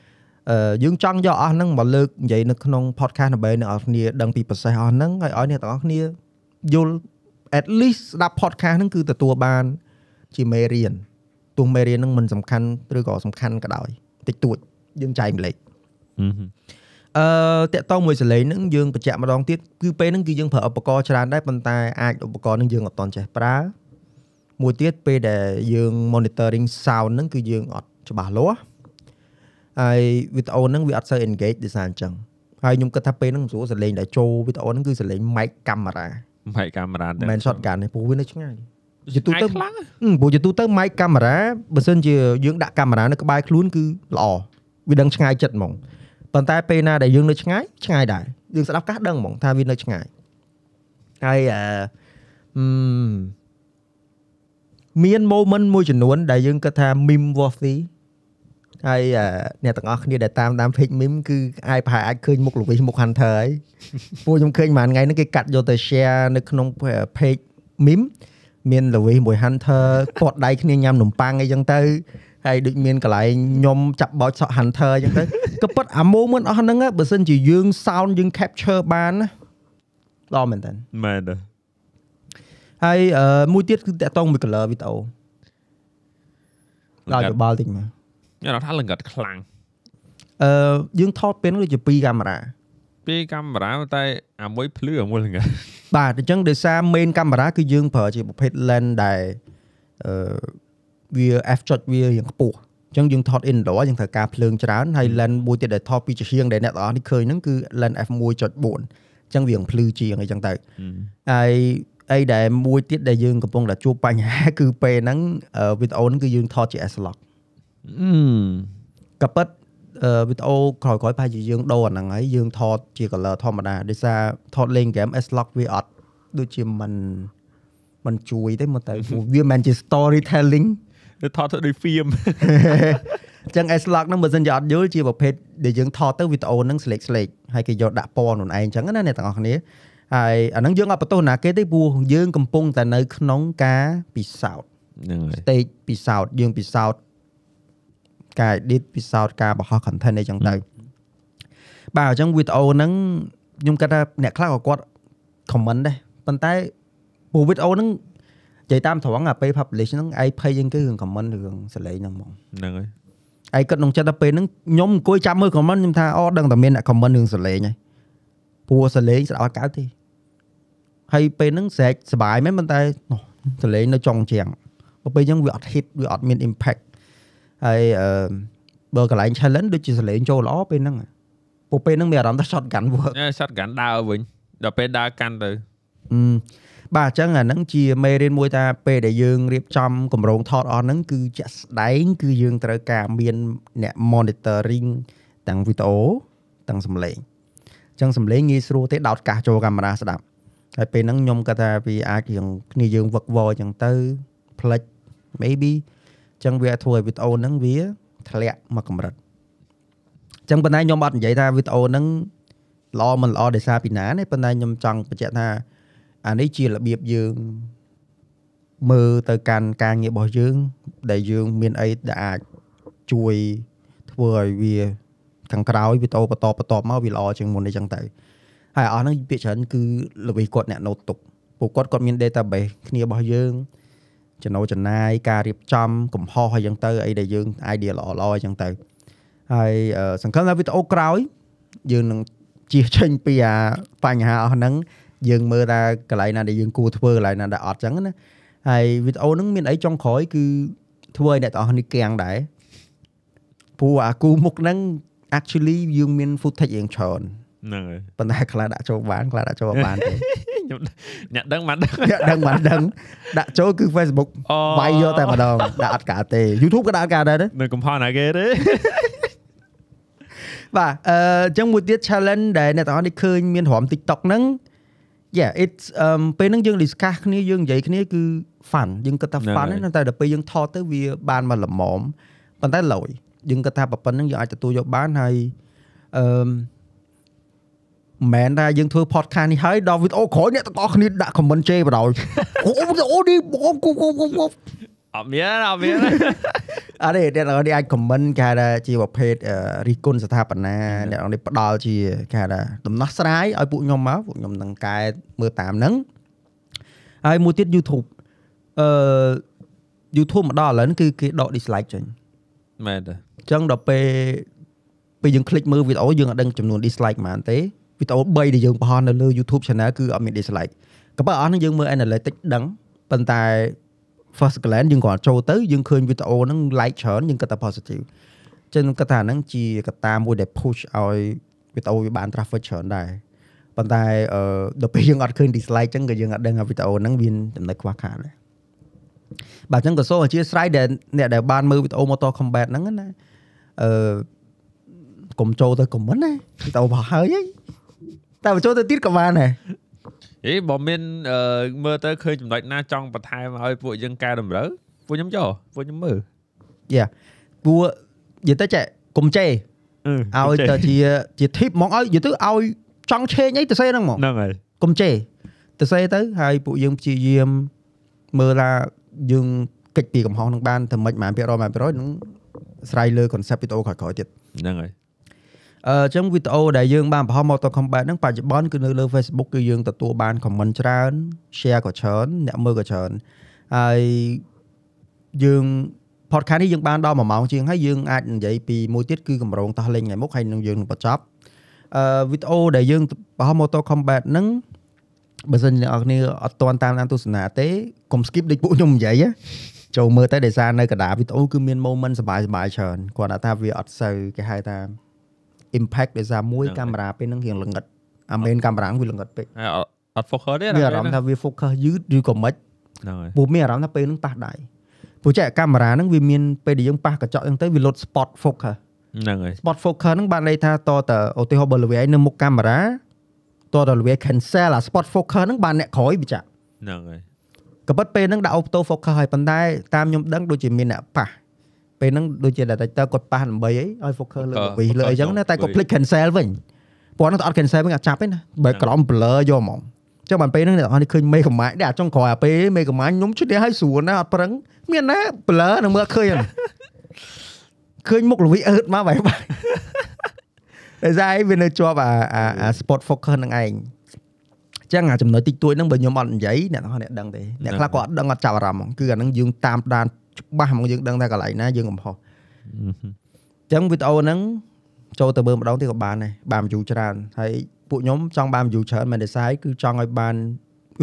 យើងចង់យកអស់ហ្នឹងមកលើកនិយាយនៅក្នុង podcast ដើម្បីអ្នកនរគ្នាដឹងពីប្រសេសអស់ហ្នឹងហើយឲ្យអ្នកទាំងអស់គ្នាយល់ at least ស្ដាប់ podcast ហ្នឹងគឺទទួលបាន ជាមេរៀនទោះមេរៀនហ្នឹងមិនសំខាន់ឬក៏សំខាន់ក៏ដោយតិចតួចយើងចែកម្លេចអឺតាក់តងមួយសលេងហ្នឹងយើងបញ្ជាក់ម្ដងទៀតគឺពេលហ្នឹងគឺយើងប្រើឧបករណ៍ច្រើនដែរប៉ុន្តែអាចឧបករណ៍ហ្នឹងយើងអត់តន់ចេះប្រើមួយទៀតពេលដែលយើង monitoring sound ហ្នឹងគឺយើងអត់ច្បាស់លាស់ ហើយវីដេអូហ្នឹងវាអត់សូវ engage ដោយសារអញ្ចឹងហើយខ្ញុំគិតថាពេលហ្នឹងមិនស្រួលសលេងដែលចូលវីដេអូហ្នឹងគឺសលេង mic camera ម៉ៃកាមេរ៉ាមិនមែន shotgun ទេព្រោះវានៅឆ្ងាយជាទូទៅខ្លាំងហឹមព្រោះជាទូទៅ mic camera បើសិនជាយើងដាក់កាមេរ៉ានៅក្បែរខ្លួនគឺល្អវាដឹងឆ្ងាយចិត្តហ្មងប៉ុន្តែពេលណាដែលយើងនៅឆ្ងាយឆ្ងាយដែរយើងស្ដាប់កាសដឹងហ្មងថាវានៅឆ្ងាយហើយអឺអឺមាន moment មួយចំនួនដែលយើងគិតថា meme worthy ហើយអឺអ្នកទាំងអស់គ្នាដែលតាមតាម page meme គឺអាចប្រហែលអាចឃើញមុខលវិសមុខ Hunter ហើយពួកខ្ញុំឃើញមួយថ្ងៃហ្នឹងគេកាត់យកទៅ share នៅក្នុង page meme មានលវីមួយ Hunter គាត់ដៃគ្នាញ៉ាំនំប៉័ងអីចឹងទៅហើយដូចមានកន្លែងខ្ញុំចាប់បោចសក់ Hunter អញ្ចឹងទៅក៏ប៉ិតអា moment អស់ហ្នឹងណាបើសិនជាយើង sound យើង capture បានណាល្អមែនតើមែនទេហើយអឺមួយទៀតគឺតាក់ទងមួយ color វីដេអូដល់យោបល់តិចមក ខ្ញុំថាលង្កាត់ខ្លាំងអឺយើងថតពេលហ្នឹងដូចជា2កាមេរ៉ាពីកាមេរ៉ាតែអាមួយភ្លឺអាមួយលង្កាត់បាទអញ្ចឹងដោយសារ main កាមេរ៉ាគឺយើងប្រើជាប្រភេទ lens ដែលអឺវា f ចុចវារៀងខ្ពស់អញ្ចឹងយើងថត indoor យើងត្រូវការភ្លើងច្រើនហើយ lens មួយទៀតដែលថតពីជាងដែលអ្នកទាំងអស់នេះឃើញហ្នឹងគឺ lens f1.4 អញ្ចឹងវារៀងភ្លឺជាងអីចឹងទៅហើយអីដែលមួយទៀតដែលយើងកំពុងតែជួបបញ្ហាគឺពេលហ្នឹងវីដេអូហ្នឹងគឺយើងថតជា S-Log អឺ ក៏ប៉ិតអឺវីដេអូក្រោយៗប្រហែលជាយើងដូរអាហ្នឹងហើយយើងថតជា color ធម្មតាដោយសារថតលេង game S-Log វាអត់ដូចជាមិនមិនជួយទេមកតែព្រោះវាមិនមែនជា storytelling ទៅថតទៅដូច film អញ្ចឹង S-Log ហ្នឹងបើសិនជាអត់យល់ជាប្រភេទដែលយើងថតទៅវីដេអូហ្នឹងស្លេកស្លេកហើយគេយកដាក់ពណ៌ខ្លួនឯងអញ្ចឹងណាអ្នកទាំងអស់គ្នាហើយអាហ្នឹងយើងអត់បន្ទោសណាគេទេព្រោះយើងកំពុងតែនៅក្នុងការពិសោធន៍ហ្នឹងហើយ stage ពិសោធន៍យើងពិសោធន៍ ការ edit ពិសោធន៍ការបង្ហោះ content អីចឹងទៅបាទអញ្ចឹងវីដេអូហ្នឹងខ្ញុំគិតថាអ្នកខ្លះក៏គាត់ comment ដែរប៉ុន្តែពួកវីដេអូហ្នឹងនិយាយតាមត្រង់អាពេល publish ហ្នឹងឯងភ័យជាងគេរឿង comment រឿងសលេងហ្នឹងហ្មងហ្នឹងហើយឯងគិតក្នុងចិត្តដល់ពេលហ្នឹងខ្ញុំអង្គុយចាំមើល comment ខ្ញុំថាអូដឹងតែមានអ្នក comment រឿងសលេងហើយព្រោះសលេងស្ដោតកើតទេហើយពេលហ្នឹងស្រែកសុបាយមែនប៉ុន្តែសលេងនៅចុងជាងពេលអញ្ចឹងវាអត់ hit វាអត់មាន impact ហើយអឺបើកន្លែង challenge ដូចជាសលេងចូលល្អពេលហ្នឹងពួកពេលហ្នឹងមានអារម្មណ៍ថា shotgun work អេ shotgun ដើរវិញដល់ពេលដើរកាន់ទៅអឺបាទអញ្ចឹងអាហ្នឹងជាមេរៀនមួយថាពេលដែលយើងរៀបចំកម្រងថតអស់ហ្នឹងគឺជាក់ស្ដែង គឺយើងត្រូវការមានអ្នក monitoring ទាំងវីដេអូទាំងសំឡេងអញ្ចឹងសំឡេងងាយស្រួលទេដោតកាសចូលកាមេរ៉ាស្ដាប់ហើយពេលហ្នឹងខ្ញុំគាត់ថាវាអាចរៀងគ្នាយើងវឹកវរអញ្ចឹងទៅផ្លិច maybe អញ្ចឹងវាធ្វើឲ្យវីដេអូហ្នឹងវាធ្លាក់មកកម្រិតអញ្ចឹងប៉ុន្តែខ្ញុំអត់និយាយថាវីដេអូហ្នឹងល្អមិនល្អដោយសារពីណាទេប៉ុន្តែខ្ញុំចង់បញ្ជាក់ថាអានេះជារបៀបយើងមើលទៅកាន់ការងាររបស់យើង ដែលយើងមានអីដែលអាចជួយធ្វើឲ្យវាខាងក្រោយវីដេអូបន្តបន្តមកវាល្អជាងមុនអីចឹងទៅហើយអស់ហ្នឹងពាក្យច្រើនគឺល្វីគាត់អ្នកណូតទុកពួកគាត់គាត់មាន database គ្នារបស់យើង ចំណូលចំណាយការរៀបចំកំហុសអីចឹងទៅអីដែលយើង idea ល្អល្អអីចឹងទៅហើយអឺសង្ឃឹមថាវីដេអូក្រោយយើងនឹងជៀសចេញពីអាបញ្ហាអស់ហ្នឹងយើងមើលថាកន្លែងណាដែលយើងគួរធ្វើកន្លែងណាដែលអត់ចឹងណាហើយវីដេអូហ្នឹងមានអីចុងក្រោយគឺធ្វើឲ្យអ្នកទាំងអស់គ្នាគាំងដែរព្រោះអាគូមុខហ្នឹង actually យើងមាន footage រៀងច្រើនហ្នឹងហើយប៉ុន្តែខ្លះដាក់ចូលបានខ្លះដាក់ចូលអត់បានទេ ខ្ញុំអ្នកដឹងមិនដឹងអ្នកដឹងបានដឹងដាក់ចូលគឺ Facebook អូវាយយកតែម្ដងដាក់អត់កើតទេ YouTube ក៏ដាក់កើតដែរទេនៅកំផុសណាគេទេបាទអឺអញ្ចឹងមួយទៀត challenge ដែលអ្នកទាំងអស់នេះឃើញមានរំ TikTok ហ្នឹង yeah it's um ពេលហ្នឹងយើង discuss គ្នាយើងនិយាយគ្នាគឺ fun យើងគិតថាហ្នឹង fun ហើយហ្នឹងតែដល់ពេលយើងថតទៅវាបានមកល្មមប៉ុន្តែលយយើងគិតថាប៉ុណ្្នឹងយើងអាចទទួលយកបានហើយអឺ មមិនមែនថាយើងធ្វើ podcast នេះហើយដល់វីដេអូក្រោយអ្នកទាំងអស់គ្នាដាក់ comment ជេរបដ ாய்អូវីដេអូនេះបងគូគូគូគូ អត់មានអត់មាន អត់ទេអ្នកទាំងអស់នេះអាច comment គេហៅថាជាប្រភេទអឺរិះគន់ស្ថាបនាអ្នកទាំងអស់នេះផ្ដល់ជាគេហៅថាដំណោះស្រាយឲ្យពួកខ្ញុំមកពួកខ្ញុំនឹងកែមើលតាមហ្នឹងហើយមួយទៀត YouTube អឺ YouTube មកដល់ឥឡូវហ្នឹងគឺគេដក dislike ចេញ មែនទេ អញ្ចឹងដល់ពេលពេលយើងคลิกមើលវីដេអូយើងអត់ដឹងចំនួន dislike ប៉ុន្មានទេ វីដេអូ3ដែលយើងបង្ហោះនៅលើ YouTube channel គឺអត់មាន dislike ក៏ប៉ុន្តែអស់ហ្នឹងយើងមើល analytics ដឹងប៉ុន្តែ first glance យើងគ្រាន់ចូលទៅយើងឃើញវីដេអូហ្នឹង like ច្រើនយើងគិតថា positive អញ្ចឹងខ្ញុំគិតថាហ្នឹងជាកត្តាមួយដែល push ឲ្យវីដេអូវាបាន traffic ច្រើនដែរប៉ុន្តែអឺដល់ពេលយើងអត់ឃើញ dislike អញ្ចឹងក៏យើងអត់ដឹងថាវីដេអូហ្នឹងមានចំណុចខ្វះខាតដែរបាទអញ្ចឹងក៏សូមអធិស្ឋានដែលអ្នកដែលបានមើលវីដេអូ Mortal Kombat ហ្នឹងណាអឺកុំចូលទៅ comment ណាវីដេអូបោះហើយហី តែបើចូលទៅទៀតក៏បានដែរអេបើមានអឺមើលទៅឃើញចំណុចណាចង់បន្ថែមឲ្យពួកយើងកែតម្រូវពួកខ្ញុំចូលពួកខ្ញុំមើលព្រោះនិយាយទៅចេះកុំជេរអឺឲ្យទៅជាជា tip ហ្មងឲ្យនិយាយទៅឲ្យចង់ឆេងអីទៅសេហ្នឹងហ្មងហ្នឹងហើយកុំជេរទៅសេទៅហើយពួកយើងព្យាយាមមើលថាយើងកិច្ចពីកំហុសនឹងបានទៅមិនប្រហែលភាគរយប្រហែលភាគរយនឹងស្រ័យលើ concept វីដេអូក្រោយៗទៀតហ្នឹងហើយ អឺអញ្ចឹងវីដេអូដែលយើងបានបង្ហោះ Mortal Kombat ហ្នឹងបច្ចុប្បន្នគឺនៅលើ Facebook គឺយើងទទួលបាន comment ច្រើន share ក៏ច្រើនអ្នកមើលក៏ច្រើនហើយយើង podcast នេះយើងបានដល់1ម៉ោងជាងហើយយើងអាចនិយាយពីមួយទៀតគឺកម្រងតោះលេងថ្ងៃមុខហើយនឹងយើងនឹងបញ្ចប់អឺវីដេអូដែលយើងបង្ហោះ Mortal Kombat ហ្នឹងបើសិនជាអ្នកនរគ្នាអត់ទាន់តាមដានទស្សនាទេកុំ skip ដូចពួកខ្ញុំនិយាយណាចូលមើលទៅដោយសារនៅកណ្ដាលវីដេអូគឺមាន moment សប្បាយសប្បាយច្រើនគាត់ថាវាអត់សូវគេហៅថា impact ដោយសារមួយកាមេរ៉ាពេលហ្នឹងរៀងល្ងិតអា main កាមេរ៉ាវាល្ងិតពេកហើយអត់អត់ focus ទេមានអារម្មណ៍ថាវា focus យឺតឬក៏មិនហ្នឹងហើយព្រោះមានអារម្មណ៍ថាពេលហ្នឹងប៉ះដៃព្រោះចេះកាមេរ៉ាហ្នឹងវាមានពេលដែលយើងប៉ះកញ្ចក់ហ្នឹងទៅវាលុត spot focus ហ្នឹងហើយ spot focus ហ្នឹងបានន័យថាតតឧទាហរណ៍បើល្វាយនៅមុខកាមេរ៉ាតតល្វាយ cancel អា spot focus ហ្នឹងបានអ្នកក្រោយវាចាក់ហ្នឹងហើយក៏ប៉ុតពេលហ្នឹងដាក់ auto focus ហើយប៉ុន្តែតាមខ្ញុំដឹងដូចជាមានអ្នកប៉ះ ពេលហ្នឹងដូចជា director គាត់ប៉ះដើម្បីអីឲ្យ focus លើវិលើអីចឹងណាតែគាត់ click cancel វិញព្រោះហ្នឹងអត់ cancel វិញអត់ចាប់ទេណាបើក្រោម blur យកហ្មងចឹងបានពេលហ្នឹងអ្នកនរឃើញមេកម្មាញដែរអាចុងក្រោយអាពេលមេកម្មាញខ្ញុំឈឺនេះឲ្យស្រួលណាអត់ប្រឹងមានណា blur នឹងមើលឃើញហ្នឹងឃើញមុខល្វីអឺតមកបាយបាយតែស្អីវានៅជាប់អាអាអា spot focus ហ្នឹងឯងចឹងអាចំណុចតិចតួចហ្នឹងបើខ្ញុំអត់និយាយអ្នកនរអ្នកដឹងទេអ្នកខ្លះគាត់អត់ដឹងអត់ចាប់អារម្មណ៍ហ្មងគឺអាហ្នឹងយើងតាមដាន ច្បាស់ហ្មងយើងដឹងថាកន្លែងណាយើងកំហុសចឹងវីដេអូហ្នឹងចូលទៅមើលម្ដងទៀតក៏បានដែរបាន view ច្រើនហើយពួកខ្ញុំចង់បាន view ច្រើនមិនទេសាយគឺចង់ឲ្យបាន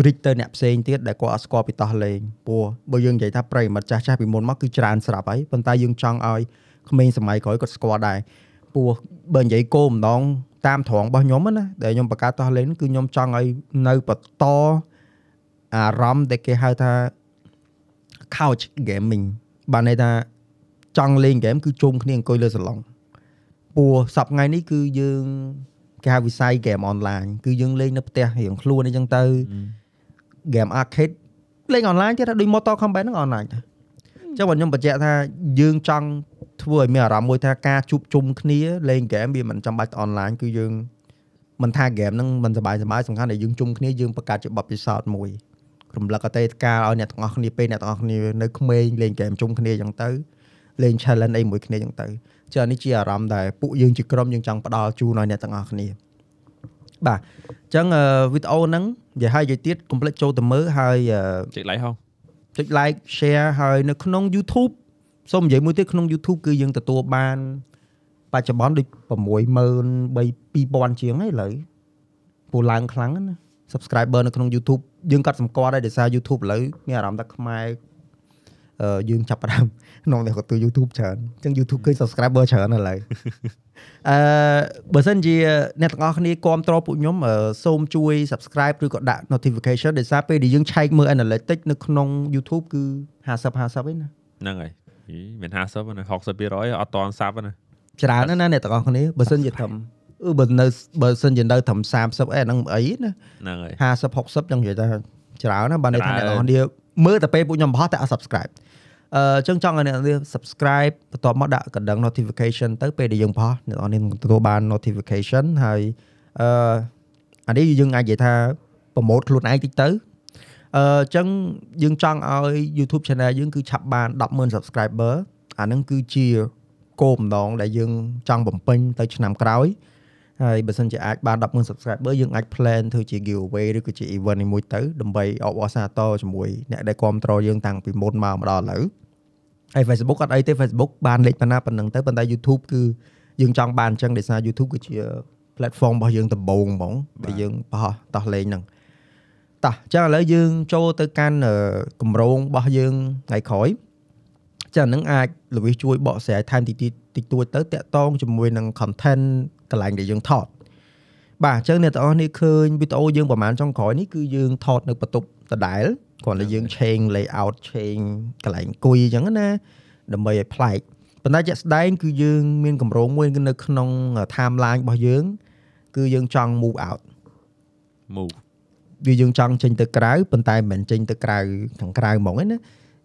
reach ទៅអ្នកផ្សេងទៀតដែលគាត់អត់ស្គាល់ពីតោះលេងព្រោះបើយើងនិយាយថាប្រិយមិត្តចាស់ចាស់ពីមុនមកគឺច្រើនស្រាប់ហើយប៉ុន្តែយើងចង់ឲ្យក្មេងសម័យក្រោយគាត់ស្គាល់ដែរព្រោះបើនិយាយគោលម្ដងតាមត្រង់របស់ខ្ញុំណាដែលខ្ញុំបង្កើតតោះលេងគឺខ្ញុំចង់ឲ្យនៅបន្តអារម្មណ៍ដែលគេហៅថា couch gaming បានន័យថាចង់លេងហ្គេមគឺជុំគ្នាអង្គុយលើសាឡុងព្រោះសប្តាហ៍នេះគឺយើងគេហៅវិស័យហ្គេមអនឡាញគឺយើងលេងនៅផ្ទះរៀងខ្លួនអីចឹងទៅហ្គេម arcade លេងអនឡាញទៀតដូច Mortal Kombat ហ្នឹងអនឡាញដែរអញ្ចឹងបើខ្ញុំបញ្ជាក់ថាយើងចង់ធ្វើឲ្យមានអារម្មណ៍មួយថាការជួបជុំគ្នាលេងហ្គេមវាមិនចាំបាច់អនឡាញគឺយើងមិនថាហ្គេមហ្នឹងមិនសบายសบายសំខាន់តែយើងជុំគ្នាយើងបង្កើតជាបទពិសោធន៍មួយ រំលឹកអតីតកាលឲ្យអ្នកទាំងអស់គ្នាពេលអ្នកទាំងអស់គ្នានៅក្មេងលេងហ្គេមជុំគ្នាអញ្ចឹងទៅលេង challenge អីមួយគ្នាអញ្ចឹងទៅចានេះជាអារម្មណ៍ដែលពួកយើងជាក្រុមយើងចង់ផ្ដល់ជូនឲ្យអ្នកទាំងអស់គ្នាបាទអញ្ចឹងវីដេអូហ្នឹងនិយាយឲ្យនិយាយទៀតកុំភ្លេចចូលទៅមើលហើយអឺចុច like ហងចុច like share ហើយនៅក្នុង YouTube សូមនិយាយមួយទៀតក្នុង YouTube គឺយើងទទួលបានបច្ចុប្បន្នដូច63000 2000ជាងហើយឥឡូវពូឡើងខ្លាំងណាស់ subscriber នៅក្នុង YouTube យើងក៏សម្គាល់ដែរដោយសារ YouTube ឥឡូវមានអារម្មណ៍ថាខ្មែរអឺយើងចាប់ផ្ដើមក្នុងតែគាត់ទូ YouTube ច្រើនអញ្ចឹង YouTube ឃើញ subscriber ច្រើនឥឡូវអឺបើសិនជាអ្នកទាំងអស់គ្នាគ្រប់គ្រងពួកខ្ញុំអឺសូមជួយ subscribe ឬក៏ដាក់ notification ដោយសារពេលដែលយើងឆែកមើល analytics នៅក្នុង YouTube គឺ50 50ឯណាហ្នឹងហើយហីមាន50ណា60%អត់តន់សាប់ណាច្រើនណាស់ណាអ្នកទាំងអស់គ្នាបើសិនជាត្រឹម អឺបើនៅបើសិនជានៅត្រឹម30អីអាហ្នឹងអីណាហ្នឹងហើយ50 60ចឹងនិយាយថាច្រើនណាស់បើន័យថាច្រើនអ្នកទាំងអស់គ្នាមើលតែពេលពួកខ្ញុំបោះតែអត់ subscribe អឺចឹងចង់ឲ្យអ្នកទាំងអស់គ្នា subscribe បន្ទាប់មកដាក់កណ្ដឹង notification ទៅពេលដែលយើងបោះអ្នកទាំងអស់គ្នានឹងទទួលបាន notification ហើយអឺអានេះយើងអាចនិយាយថា promote ខ្លួនឯងតិចទៅអឺចឹងយើងចង់ឲ្យ YouTube channel យើងគឺឆាប់បាន100000 subscriber អាហ្នឹងគឺជាគោលម្ដងដែលយើងចង់បំពេញទៅឆ្នាំក្រោយ ហើយបើសិនជាអាចបាន100000 subscriber យើងអាច plan ធ្វើជា giveaway ឬក៏ជា event នេះមួយទៅដើម្បីអបអរសាទរជាមួយអ្នកដែលគ្រប់គ្រងយើងតាំងពីមុនមកមកដល់ឥឡូវហើយ Facebook អត់អីទេ Facebook បានលេខប៉ុណ្ណាប៉ុណ្ណឹងទៅប៉ុន្តែ YouTube គឺយើងចង់បានអញ្ចឹងដោយសារ YouTube គឺជា platform របស់យើងដំបូងហ្មងដែលយើងបោះតោះលេងហ្នឹងតោះអញ្ចឹងឥឡូវយើងចូលទៅកាន់អឺគម្រោងរបស់យើងថ្ងៃក្រោយចាហ្នឹងអាចលវិសជួយបកស្រាយថែមតិចតិចតិចតួចទៅតាក់តងជាមួយនឹង content កន្លែងដែលយើងថតបាទអញ្ចឹងអ្នកទាំងអស់នេះឃើញវីដេអូយើងប្រហែលចុងក្រោយនេះគឺយើងថតនៅបន្ទប់ដដែលគ្រាន់តែយើង change layout change កន្លែងអង្គុយអញ្ចឹងណាដើម្បីឲ្យប្លែកប៉ុន្តែជាក់ស្ដែងគឺយើងមានកម្រងមួយនៅក្នុង timeline របស់យើង គឺយើងចង់ move out move វាយើងចង់ចេញទៅក្រៅប៉ុន្តែមិនមែនចេញទៅក្រៅខាងក្រៅហ្មងទេណា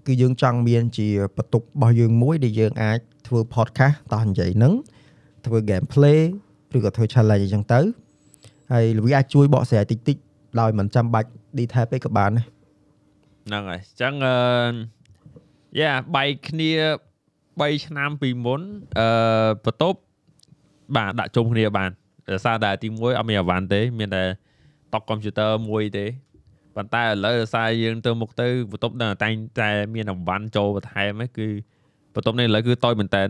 គឺយើងចង់មានជាបន្ទប់របស់យើងមួយដែលយើងអាចធ្វើ podcast តោះនិយាយហ្នឹងធ្វើ game play ឬក៏ធ្វើ challenge អញ្ចឹងទៅហើយលវីអាចជួយបកស្រាយតិចតិចៗដោយមិនចាំបាច់ detail ពេកក៏បានដែរហ្នឹងហើយអញ្ចឹងអឺយ៉ាបែកគ្នា3ឆ្នាំពីមុនអឺបន្ទប់បាទដាក់ជុំគ្នាបានដោយសារតែទី1អត់មានអវ៉ាន់ទេ មានតែតុកកុំព្យូទ័រមួយទេប៉ុន្តែឥឡូវដោយសារយើងទៅមុខទៅបន្ទប់នៅតែងតែមានអវ៉ាន់ចូលបន្ថែមហ្នឹងគឺបន្ទប់នេះឥឡូវគឺតូចមែនតើ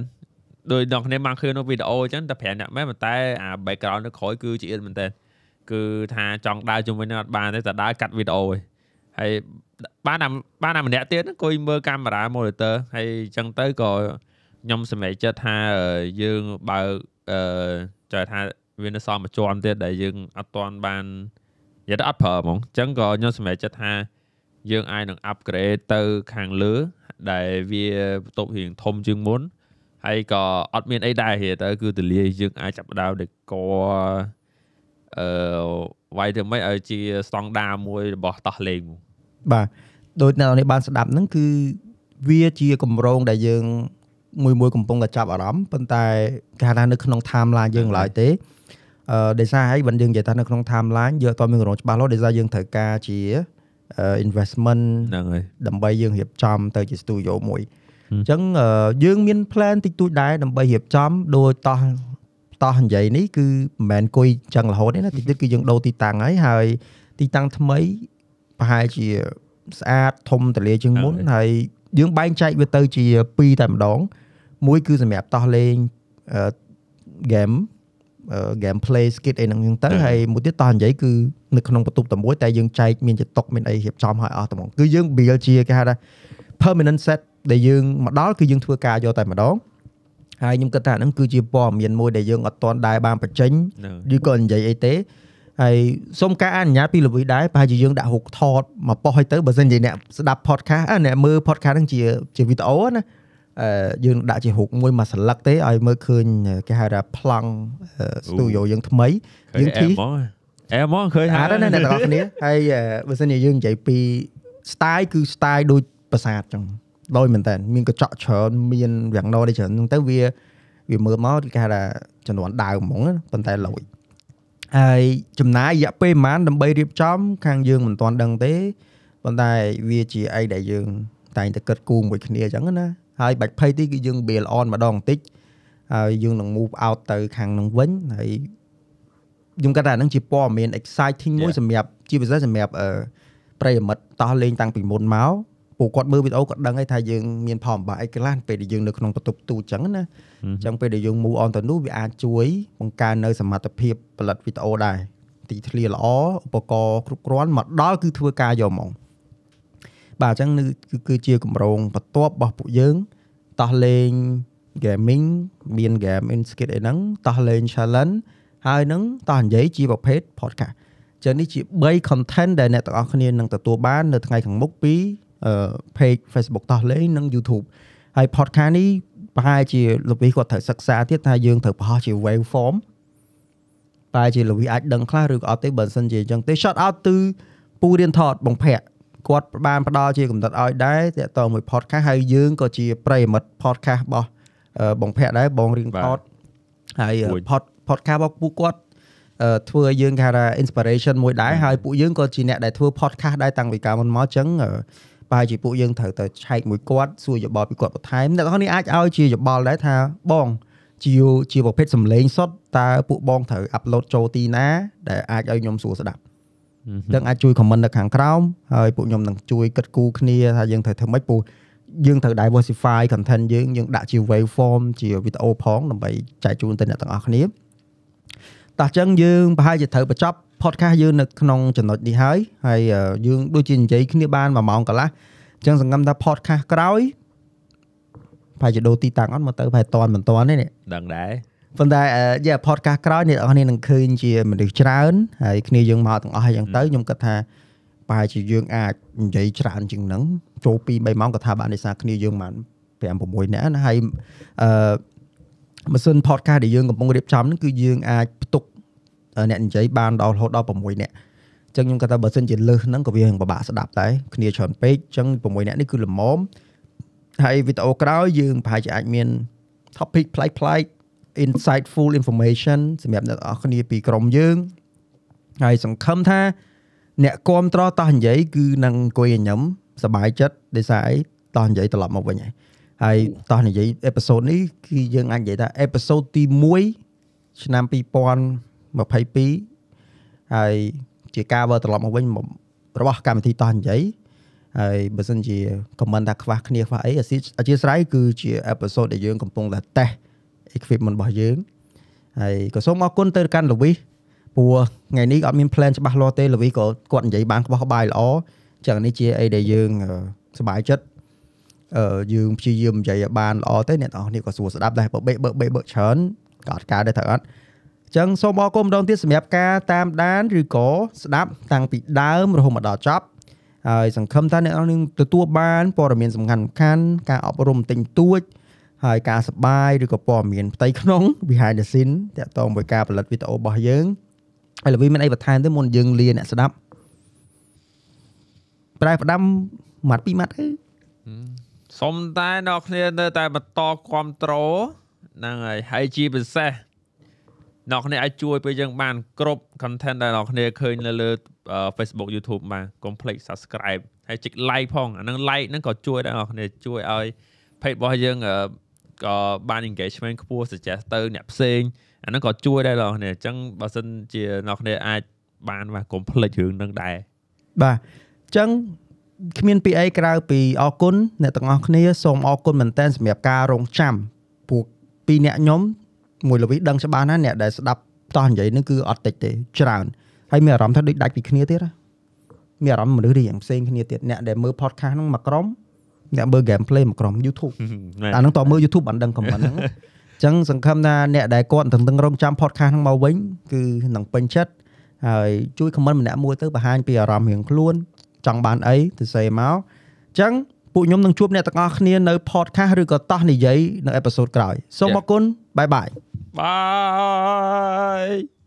ដោយអ្នកគ្នាបានឃើញនៅវីដេអូអញ្ចឹងតែ5អ្នកមែនប៉ុន្តែអា background នៅក្រោយគឺជាអៀនមែនតើគឺថាចង់ដើរជុំវិញនឹងអត់បានទេតែដើរកាត់វីដេអូឯងហើយបានតែបានតែម្នាក់ទៀតអង្គុយមើលកាមេរ៉ា monitor ហើយអញ្ចឹងទៅក៏ខ្ញុំសម្រេចចិត្តថាអឺយើងបើកអឺចែកថាវានៅសល់មួយជាន់ទៀតដែលយើងអត់ទាន់បាននិយាយទៅអត់ប្រើហ្មងអញ្ចឹងក៏ខ្ញុំសម្រេចចិត្តថាយើងអាចនឹង upgrade ទៅខាងលើដែលវាបន្ទប់រៀងធំជាងមុន ហើយក៏អត់មានអីដែរហេទៅគឺទលាយយើងអាចចាប់ផ្ដើមដេកអឺវាយទៅមិនឲ្យជាស្តង់ដារមួយរបស់តោះលេងមកបាទដូចអ្នកនរនេះបានស្ដាប់ហ្នឹងគឺវាជាកម្រងដែលយើងមួយមួយកំពុងតែចាប់អារម្មណ៍ប៉ុន្តែគេហៅថានៅក្នុង timeline យើងឡើយទេអឺដោយសារហើយបើយើងនិយាយថានៅក្នុង timeline យើងអត់ទាន់មានកម្រងច្បាស់លាស់ដោយសារយើងត្រូវការជា investment ហ្នឹងហើយដើម្បីយើងរៀបចំទៅជា studio មួយហឹម អញ្ចឹងអឺយើងមាន plan តិចតួចដែរដើម្បីរៀបចំដោយតោះតោះនិយាយនេះគឺមិនមែនគួយអញ្ចឹងរហូតទេណាតិចទៀតគឺយើងដូរទីតាំងហើយហើយទីតាំងថ្មីប្រហែលជាស្អាតធំទលាជាងមុនហើយហើយយើងបែងចែកវាទៅជាពីរតែម្ដង មួយគឺសម្រាប់តោះលេងអឺ game អឺ game play skit អីហ្នឹងអញ្ចឹងទៅហើយហើយមួយទៀតតោះនិយាយគឺនៅក្នុងបន្ទប់តែមួយតែយើងចែកមានជាតុកមានអីរៀបចំឲ្យអស់តែហ្មងគឺយើង build ជាគេហៅថា permanent set ដែលយើងមកដល់គឺយើងធ្វើការយកតែម្ដងហើយខ្ញុំគិតថាហ្នឹងគឺជាព័ត៌មានមួយដែលយើងអត់ទាន់ដែរបានបញ្ចេញហ្នឹងឬក៏និយាយអីទេហើយសូមការអនុញ្ញាតពីល្វីដែរប្រហែលជាយើងដាក់រូបថតមកប៉ុស្ឲ្យទៅបើសិនជាអ្នកស្ដាប់ podcast អឺអ្នកមើល podcast ហ្នឹងជាជាវីដេអូណាអឺយើងដាក់ជារូបមួយមួយសន្លឹកទេឲ្យមើលឃើញគេហៅថាប្លង់ studio យើងថ្មីឃើញយើងអែធីមហ្មងអែមហ្មងឃើញអាហ្នឹងណាអ្នកទាំងអស់គ្នាហើយអឺបើសិនជាយើងនិយាយពី style គឺ style ដូចប្រាសាទចឹង ដោយមែនតើមានកញ្ចក់ច្រើនមានយ៉ាងណោនេះច្រើនហ្នឹងទៅវាវាមើលមកគេហៅថាចំនួនដើមហ្មងណាប៉ុន្តែលយហើយចំណាយរយៈពេលប្រហែលដើម្បីរៀបចំ ខាងយើងមិនទាន់ដឹងទេប៉ុន្តែវាជាអីដែលយើង តែងតែគិតគូរមួយគ្នាអញ្ចឹងណាហើយបាច់ភ័យទីគឺយើង build on ម្ដងបន្តិចហើយយើងនឹង move out ទៅខាងនឹងវិញហើយខ្ញុំគាត់ថាហ្នឹងជាព័ត៌មាន exciting មួយ Yeah. សម្រាប់ជាពិសេសសម្រាប់អឺប្រិយមិត្តតោះលេងតាំងពីមុនមក ពួកគាត់មើលវីដេអូគាត់ដឹងហើយថាយើងមានផលបំបាក់អីខ្លះពេលដែលយើងនៅក្នុងបន្ទប់ទូអញ្ចឹងណាអញ្ចឹងពេលដែលយើង move on ទៅនោះវាអាចជួយបង្កើននៅសមត្ថភាពផលិតវីដេអូដែរទីធ្លាល្អឧបករណ៍គ្រប់គ្រាន់មកដល់គឺធ្វើការយកហ្មងបាទអញ្ចឹងនេះគឺគឺជាគម្រោងបន្ទាប់របស់ពួកយើងតោះលេង gaming មាន game in skit អីហ្នឹងតោះលេង challenge ហើយនឹងតោះនិយាយជាប្រភេទ podcast ចឹងនេះជា3 content ដែលអ្នកទាំងអស់គ្នានឹងទទួលបាននៅថ្ងៃខាងមុខពីអឺ page Facebook តោះលេងនិង YouTube ហើយ podcast នេះប្រហែលជាលោកវិគាត់ត្រូវសិក្សាទៀតថាយើងត្រូវប្រហោះជា wave form តែជាលោកវិអាចដឹងខ្លះឬក៏អត់ទេបើមិនសិនជាអញ្ចឹងទេ shout out ទៅពូរៀនថតបងភ័ក្រគាត់បានផ្ដល់ជាកំណត់ឲ្យដែរតើតើមួយ podcast ហើយយើងក៏ជាប្រិយមិត្ត podcast របស់អឺបងភ័ក្រដែរបងរៀនថតហើយមួយ pod podcast របស់ពួកគាត់អឺធ្វើឲ្យយើងគេហៅថា inspiration មួយដែរហើយពួកយើងក៏ជាអ្នកដែលធ្វើ podcast ដែរតាំងពីកាលមុនមកអញ្ចឹងអឺ ប្រហែលជាពួកយើងត្រូវទៅឆែកមួយគាត់សួរយោបល់ពីគាត់បន្ថែមអ្នកទាំងអស់នេះអាចឲ្យជាយោបល់ដែរថាបងជាជាប្រភេទសំឡេងសុទ្ធតើពួកបងត្រូវ upload ចូលទីណា ដែលអាចឲ្យខ្ញុំសួរស្ដាប់ទាំងអាចជួយ comment នៅខាងក្រោមហើយពួកខ្ញុំនឹងជួយគិតគូរគ្នាថាយើងត្រូវធ្វើម៉េចពូយើងត្រូវ diversify content យើងយើងដាក់ជា wave form ជាវីដេអូផងដើម្បីចែកជូនទៅអ្នកទាំងអស់គ្នាតោះអញ្ចឹងយើងប្រហែលជាត្រូវបញ្ចប់ podcast យើងនៅក្នុងចំណុចនេះហើយហើយអឺយើងដូចជានិយាយគ្នាបាន1ម៉ោងកន្លះអញ្ចឹងសង្ឃឹមថា podcast ក្រោយប្រហែលជាដូរទីតាំងអត់មកទៅប្រហែលតន់មិនតន់ទេនេះដឹងដែរប៉ុន្តែយ៉ា podcast ក្រោយអ្នកនរគ្នានឹងឃើញជាមនុស្សច្រើនហើយគ្នាយើងមកទាំងអស់ហើយអញ្ចឹងទៅខ្ញុំគិតថាប្រហែលជាយើងអាចនិយាយច្រើនជាងហ្នឹងចូល2 3ម៉ោងក៏ថាបានដោយសារគ្នាយើងបាន5 6នាក់ណាហើយអឺម៉ាស៊ីន podcast ដែលយើងកំពុងរៀបចំហ្នឹងគឺយើងអាចផ្ទុក អ្នកនិយាយបានដល់រហូតដល់6នាក់អញ្ចឹងខ្ញុំគាត់ថាបើសិនជាលើសហ្នឹងក៏វានឹងពិបាកស្ដាប់ដែរគ្នាច្រើនពេកអញ្ចឹង6នាក់នេះគឺល្មមហើយវីដេអូក្រោយយើងប្រហែលជាអាចមាន topic ប្លែកៗ insightful information សម្រាប់អ្នកទាំងអស់គ្នាពីក្រុមយើងហើយសង្ឃឹមថាអ្នកគ្រប់ត្រតោះនិយាយគឺនឹងអង្គុយញញឹមសប្បាយចិត្តដោយសារអីតោះនិយាយត្រឡប់មកវិញហើយហើយតោះនិយាយអេពីសូតនេះគឺយើងអាចនិយាយថាអេពីសូតទី1ឆ្នាំ 2022ហើយជាការវើត្រឡប់មកវិញមករបស់កម្មវិធីតោះនិយាយហើយបើសិនជា comment ថាខ្វះគ្នាខ្វះអីអធិអធិស្ឋានគឺជាអេពីសូតដែលយើងកំពុងតែតេស្ត equipment របស់យើងហើយក៏សូមអរគុណទៅកាន់លវីសព្រោះថ្ងៃនេះអត់មាន plan ច្បាស់លាស់ទេលវីសក៏គាត់និយាយបានក្បោះក្បាយល្អចឹងនេះជាអីដែលយើងអឺសប្បាយចិត្តអឺយើងព្យាយាមនិយាយឲ្យបានល្អទៅអ្នកនរនេះក៏ស្រួលស្ដាប់ដែរបើបេកបើកបេកបើកច្រើនក៏អត់ការដែរត្រូវអត់ ចឹងសូមអរគុណម្ដងទៀតសម្រាប់ការតាមដានឬក៏ស្ដាប់តាំងពីដើមរហូតមកដល់ចប់ហើយសង្ឃឹមថាអ្នកនរនឹងទទួលបានព័ត៌មានសំខាន់ៗការអប់រំទិញទួចហើយការសប្បាយឬក៏ព័ត៌មានផ្ទៃក្នុង behind the scene តាក់ទង với ការផលិតវីដេអូរបស់យើងហើយល្វីមានអីបន្ថែមទេមុនយើងលាអ្នកស្ដាប់ប្រែផ្ដាំម៉ាត់ពីរម៉ាត់ទៅសុំតែអ្នកគ្នានៅតែបន្តគ្រប់គ្រងហ្នឹងហើយហើយជាពិសេស អ្នកគ្នាអាចជួយពេលយើងបានគ្រប់ content ដែលអ្នកគ្នាឃើញនៅលើអឺ Facebook YouTube បានកុំភ្លេច subscribe ហើយចុច like ផងអាហ្នឹង like ហ្នឹងក៏ជួយដែរអ្នកគ្នាជួយឲ្យ page របស់យើងអឺក៏បាន engagement ខ្ពស់ suggest ទៅអ្នកផ្សេងអាហ្នឹងក៏ជួយដែរអ្នកគ្នាអញ្ចឹងបើសិនជាអ្នកគ្នាអាចបានបាទកុំភ្លេចរឿងហ្នឹងដែរបាទអញ្ចឹងគ្មានពីអីក្រៅពីអរគុណអ្នកទាំងអស់គ្នាសូមអរគុណមែនតើសម្រាប់ការរងចាំពួកពីរអ្នកខ្ញុំ មួយល្វីដឹងច្បាស់ណាស់អ្នកដែលស្ដាប់តោះនិយាយហ្នឹងគឺអត់តិចទេច្រើនហើយមានអារម្មណ៍ថាដូចដាច់ពីគ្នាទៀតណាមានអារម្មណ៍មនុស្សរៀងផ្សេងគ្នាទៀតអ្នកដែលមើល podcast ហ្នឹងមួយក្រុមអ្នកមើល gameplay មួយក្រុម YouTube អាហ្នឹងតើមើល YouTube បានដឹងខមមិនហ្នឹងអញ្ចឹងសង្ឃឹមថាអ្នកដែលគាត់តឹងតឹងរងចាំ podcast ហ្នឹងមកវិញគឺនឹងពេញចិត្តហើយជួយ comment ម្នាក់មួយទៅបង្ហាញពីអារម្មណ៍រៀងខ្លួនចង់បានអីទៅសេមកអញ្ចឹងពួកខ្ញុំនឹងជួបអ្នកទាំងអស់គ្នានៅ podcast ឬក៏តោះនិយាយនៅអេពីសូតក្រោយសូមអរគុណបាយបាយ បាយ